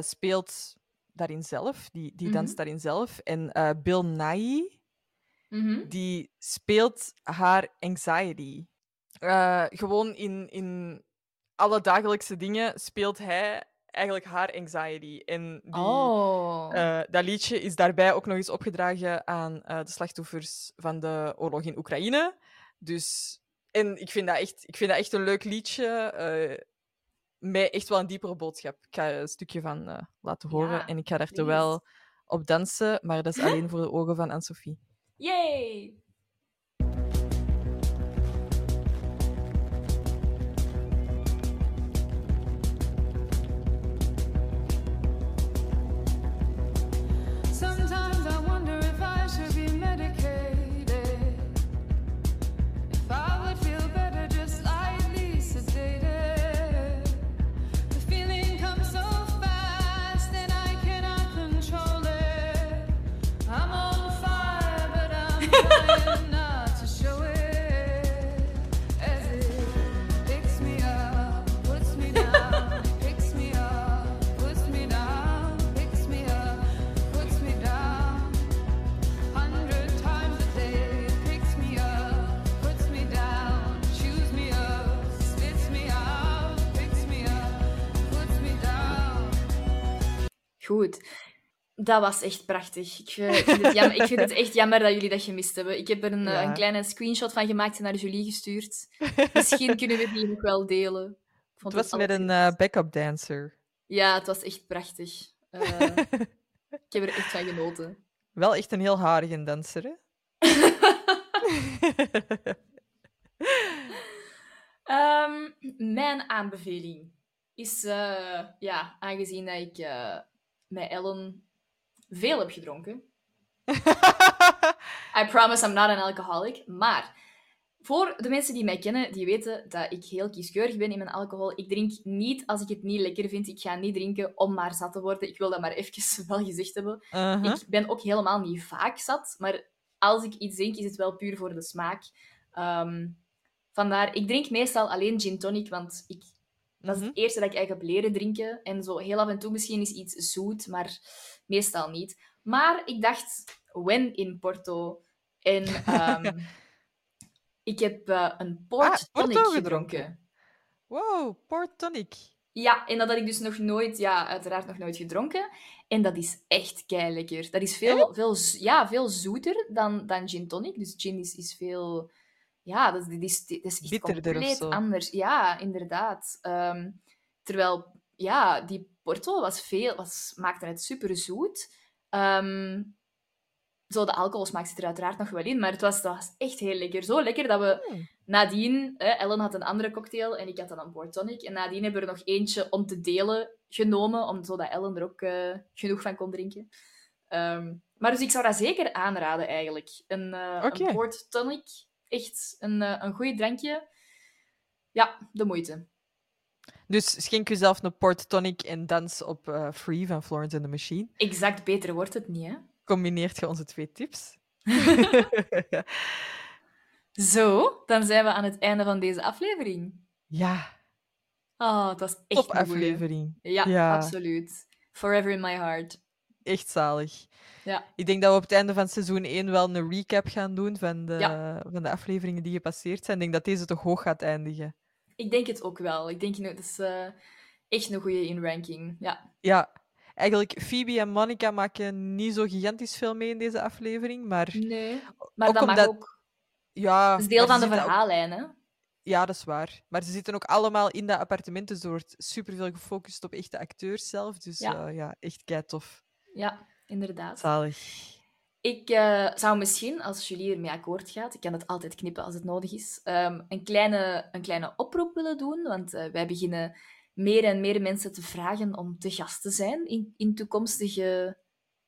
speelt daarin zelf. Die, die Mhm. danst daarin zelf. En Bill Nighy Mhm. die speelt haar anxiety. Gewoon in, in alle dagelijkse dingen speelt hij eigenlijk haar anxiety. En die, Oh. eh, dat liedje is daarbij ook nog eens opgedragen aan eh, de slachtoffers van de oorlog in Oekraïne. Dus, en ik vind dat echt, ik vind dat echt een leuk liedje. eh, met echt wel een diepere boodschap. Ik ga er een stukje van laten horen. Ja, en ik ga daar wel op dansen, maar dat is <laughs> alleen voor de ogen van Anne-Sophie. Yay! Goed. Dat was echt prachtig. Ik, ik, vind het jammer, ik vind het echt jammer dat jullie dat gemist hebben. Ik heb er een, Ja. een kleine screenshot van gemaakt en naar Julie gestuurd. Misschien <laughs> kunnen we die nog wel delen. Ik Het was met een eh, backup dancer. Ja, het was echt prachtig. Eh, <laughs> ik heb er echt van genoten. Wel echt een heel harige danser, hè? <laughs> Ehm, mijn aanbeveling is, eh, ja, aangezien dat ik met Ellen veel heb gedronken. <laughs> I promise I'm not an alcoholic. Maar voor de mensen die mij kennen, die weten dat ik heel kieskeurig ben in mijn alcohol. Ik drink niet als ik het niet lekker vind. Ik ga niet drinken om maar zat te worden. Ik wil dat maar even <laughs> wel gezegd hebben. Uh-huh. Ik ben ook helemaal niet vaak zat, maar als ik iets drink, is het wel puur voor de smaak. Ehm, vandaar, ik drink meestal alleen gin tonic, want ik, dat is Mhm. het eerste dat ik eigenlijk heb leren drinken. En zo heel af en toe misschien is iets zoet, maar meestal niet. Maar ik dacht, when in Porto. En <laughs> ehm, ik heb eh, een port Ah, Porto tonic gedronken. gedronken. Wow, port tonic. Ja, en dat had ik dus nog nooit, ja, uiteraard nog nooit gedronken. En dat is echt lekker. Dat is veel, veel, ja, veel zoeter dan, dan gin tonic. Dus gin is, is veel, ja, dat, is- Bitterder of compleet anders. Ja, inderdaad. Ehm, terwijl, ja, die Porto was veel, was, maakte het super zoet. Ehm, zo, de alcohol smaak zit er uiteraard nog wel in, maar het was, dat was echt heel lekker. Zo lekker dat we Hmm. nadien... Ellen had een andere cocktail en ik had dan een port tonic. En nadien hebben we er nog eentje om te delen genomen, om, zodat Ellen er ook eh, genoeg van kon drinken. Ehm, maar dus ik zou dat zeker aanraden, eigenlijk. Een, Oké. een port tonic. Echt een, eh, een goed drankje. Ja, de moeite. Dus schenk jezelf een port tonic en dans op eh, Free van Florence and the Machine. Exact beter wordt het niet, hè? Combineert je onze twee tips? <laughs> <laughs> Zo, dan zijn we aan het einde van deze aflevering. ja, Oh, het was echt top een aflevering. Ja, Ja. absoluut. Forever in my heart. Echt zalig. Ja. Ik denk dat we op het einde van seizoen 1 wel een recap gaan doen van de, Ja. van de afleveringen die gepasseerd zijn. Ik denk dat deze toch hoog gaat eindigen. Ik denk het ook wel. Ik denk, dat is eh, echt een goede in ranking. Ja. Ja, eigenlijk Phoebe en Monica maken niet zo gigantisch veel mee in deze aflevering, maar... Nee, maar ook dat mag omdat- ook. Ja, Dat is deel van de ook- verhaallijn, hè? Ja, dat is waar. Maar ze zitten ook allemaal in dat appartement, dus er wordt superveel gefocust op echte acteurs zelf. Dus Ja. ja, ja echt kei tof. Ja, inderdaad. Zalig. Ik eh, zou misschien, als Julie ermee akkoord gaat, ik kan het altijd knippen als het nodig is, ehm, een, kleine, een kleine oproep willen doen. Want eh, wij beginnen meer en meer mensen te vragen om te gast te zijn in, in, toekomstige,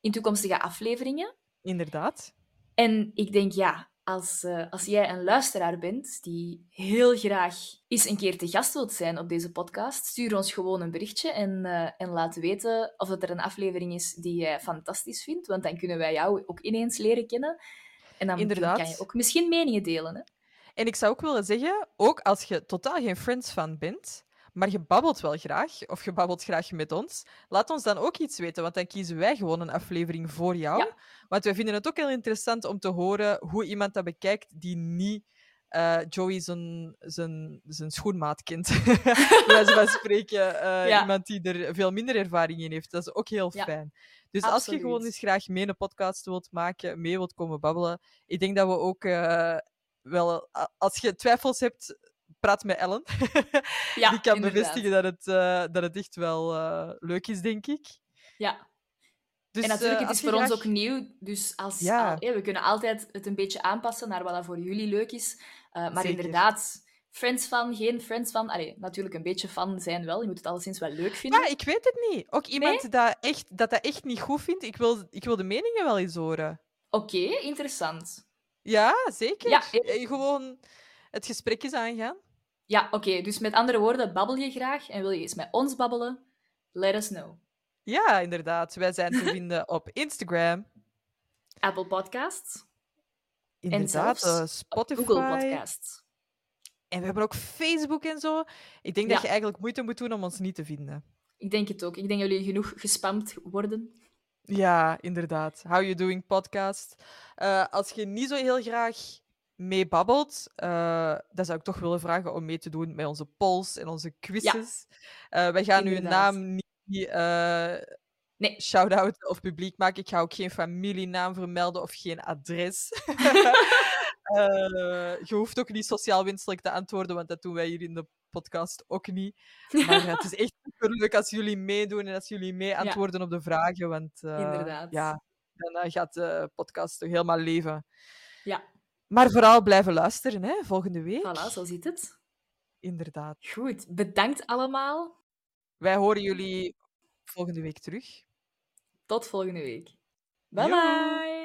in toekomstige afleveringen. Inderdaad. En ik denk, ja, als, eh, als jij een luisteraar bent die heel graag eens een keer te gast wilt zijn op deze podcast, stuur ons gewoon een berichtje en, eh, en laat weten of het er een aflevering is die jij fantastisch vindt, want dan kunnen wij jou ook ineens leren kennen. En dan Inderdaad. kan je ook misschien meningen delen. Hè? En ik zou ook willen zeggen, ook als je totaal geen Friends-fan bent, maar je babbelt wel graag, of je babbelt graag met ons, laat ons dan ook iets weten, want dan kiezen wij gewoon een aflevering voor jou. Want wij vinden het ook heel interessant om te horen hoe iemand dat bekijkt die niet eh, Joey zijn, zijn, kent. <laughs> Wijze van spreken, eh, Ja. iemand die er veel minder ervaring in heeft. Dat is ook heel Ja, fijn. Dus als je gewoon eens graag mee een podcast wilt maken, mee wilt komen babbelen, ik denk dat we ook eh, wel, als je twijfels hebt, praat met Ellen. <laughs> Ja, Die kan inderdaad. bevestigen dat het, eh, dat het echt wel eh, leuk is, denk ik. Ja. Dus, en natuurlijk, eh, het is voor ons ook nieuw. Dus als, Ja. al- ja, we kunnen altijd het een beetje aanpassen naar wat dat voor jullie leuk is. Maar Zeker. inderdaad, friends van, geen friends van. Allee, natuurlijk een beetje fan zijn wel. Je moet het alleszins wel leuk vinden. Ja, ik weet het niet. Ook iemand dat, echt, dat dat echt niet goed vindt, ik wil, ik wil de meningen wel eens horen. Oké, interessant. Ja, zeker. Ja, Gewoon het gesprek eens aangaan. Ja, oké. dus met andere woorden, babbel je graag en wil je eens met ons babbelen? Let us know. Ja, inderdaad. Wij zijn te vinden op Instagram. Apple Podcasts. Inderdaad, zelfs eh, Spotify. Google Podcasts. En we hebben ook Facebook en zo. Ik denk dat je eigenlijk moeite moet doen om ons niet te vinden. Ik denk het ook. Ik denk dat jullie genoeg gespamd worden. Ja, inderdaad. How You Doing podcast. Eh, als je niet zo heel graag mee babbelt, eh, dan zou ik toch willen vragen om mee te doen met onze polls en onze quizzes. Eh, wij gaan uw naam niet eh nee. shout-out of publiek maken. Ik ga ook geen familienaam vermelden of geen adres. <laughs> Je hoeft ook niet sociaal wenselijk te antwoorden, want dat doen wij hier in de podcast ook niet. Maar ja, het is echt superleuk als jullie meedoen en als jullie mee antwoorden op de vragen, want Inderdaad. ja, dan gaat de podcast toch helemaal leven. Ja. Maar vooral blijven luisteren, hè, volgende week. Voilà, zo zit het. Inderdaad. Goed, bedankt allemaal. Wij horen jullie volgende week terug. Tot volgende week. Bye bye.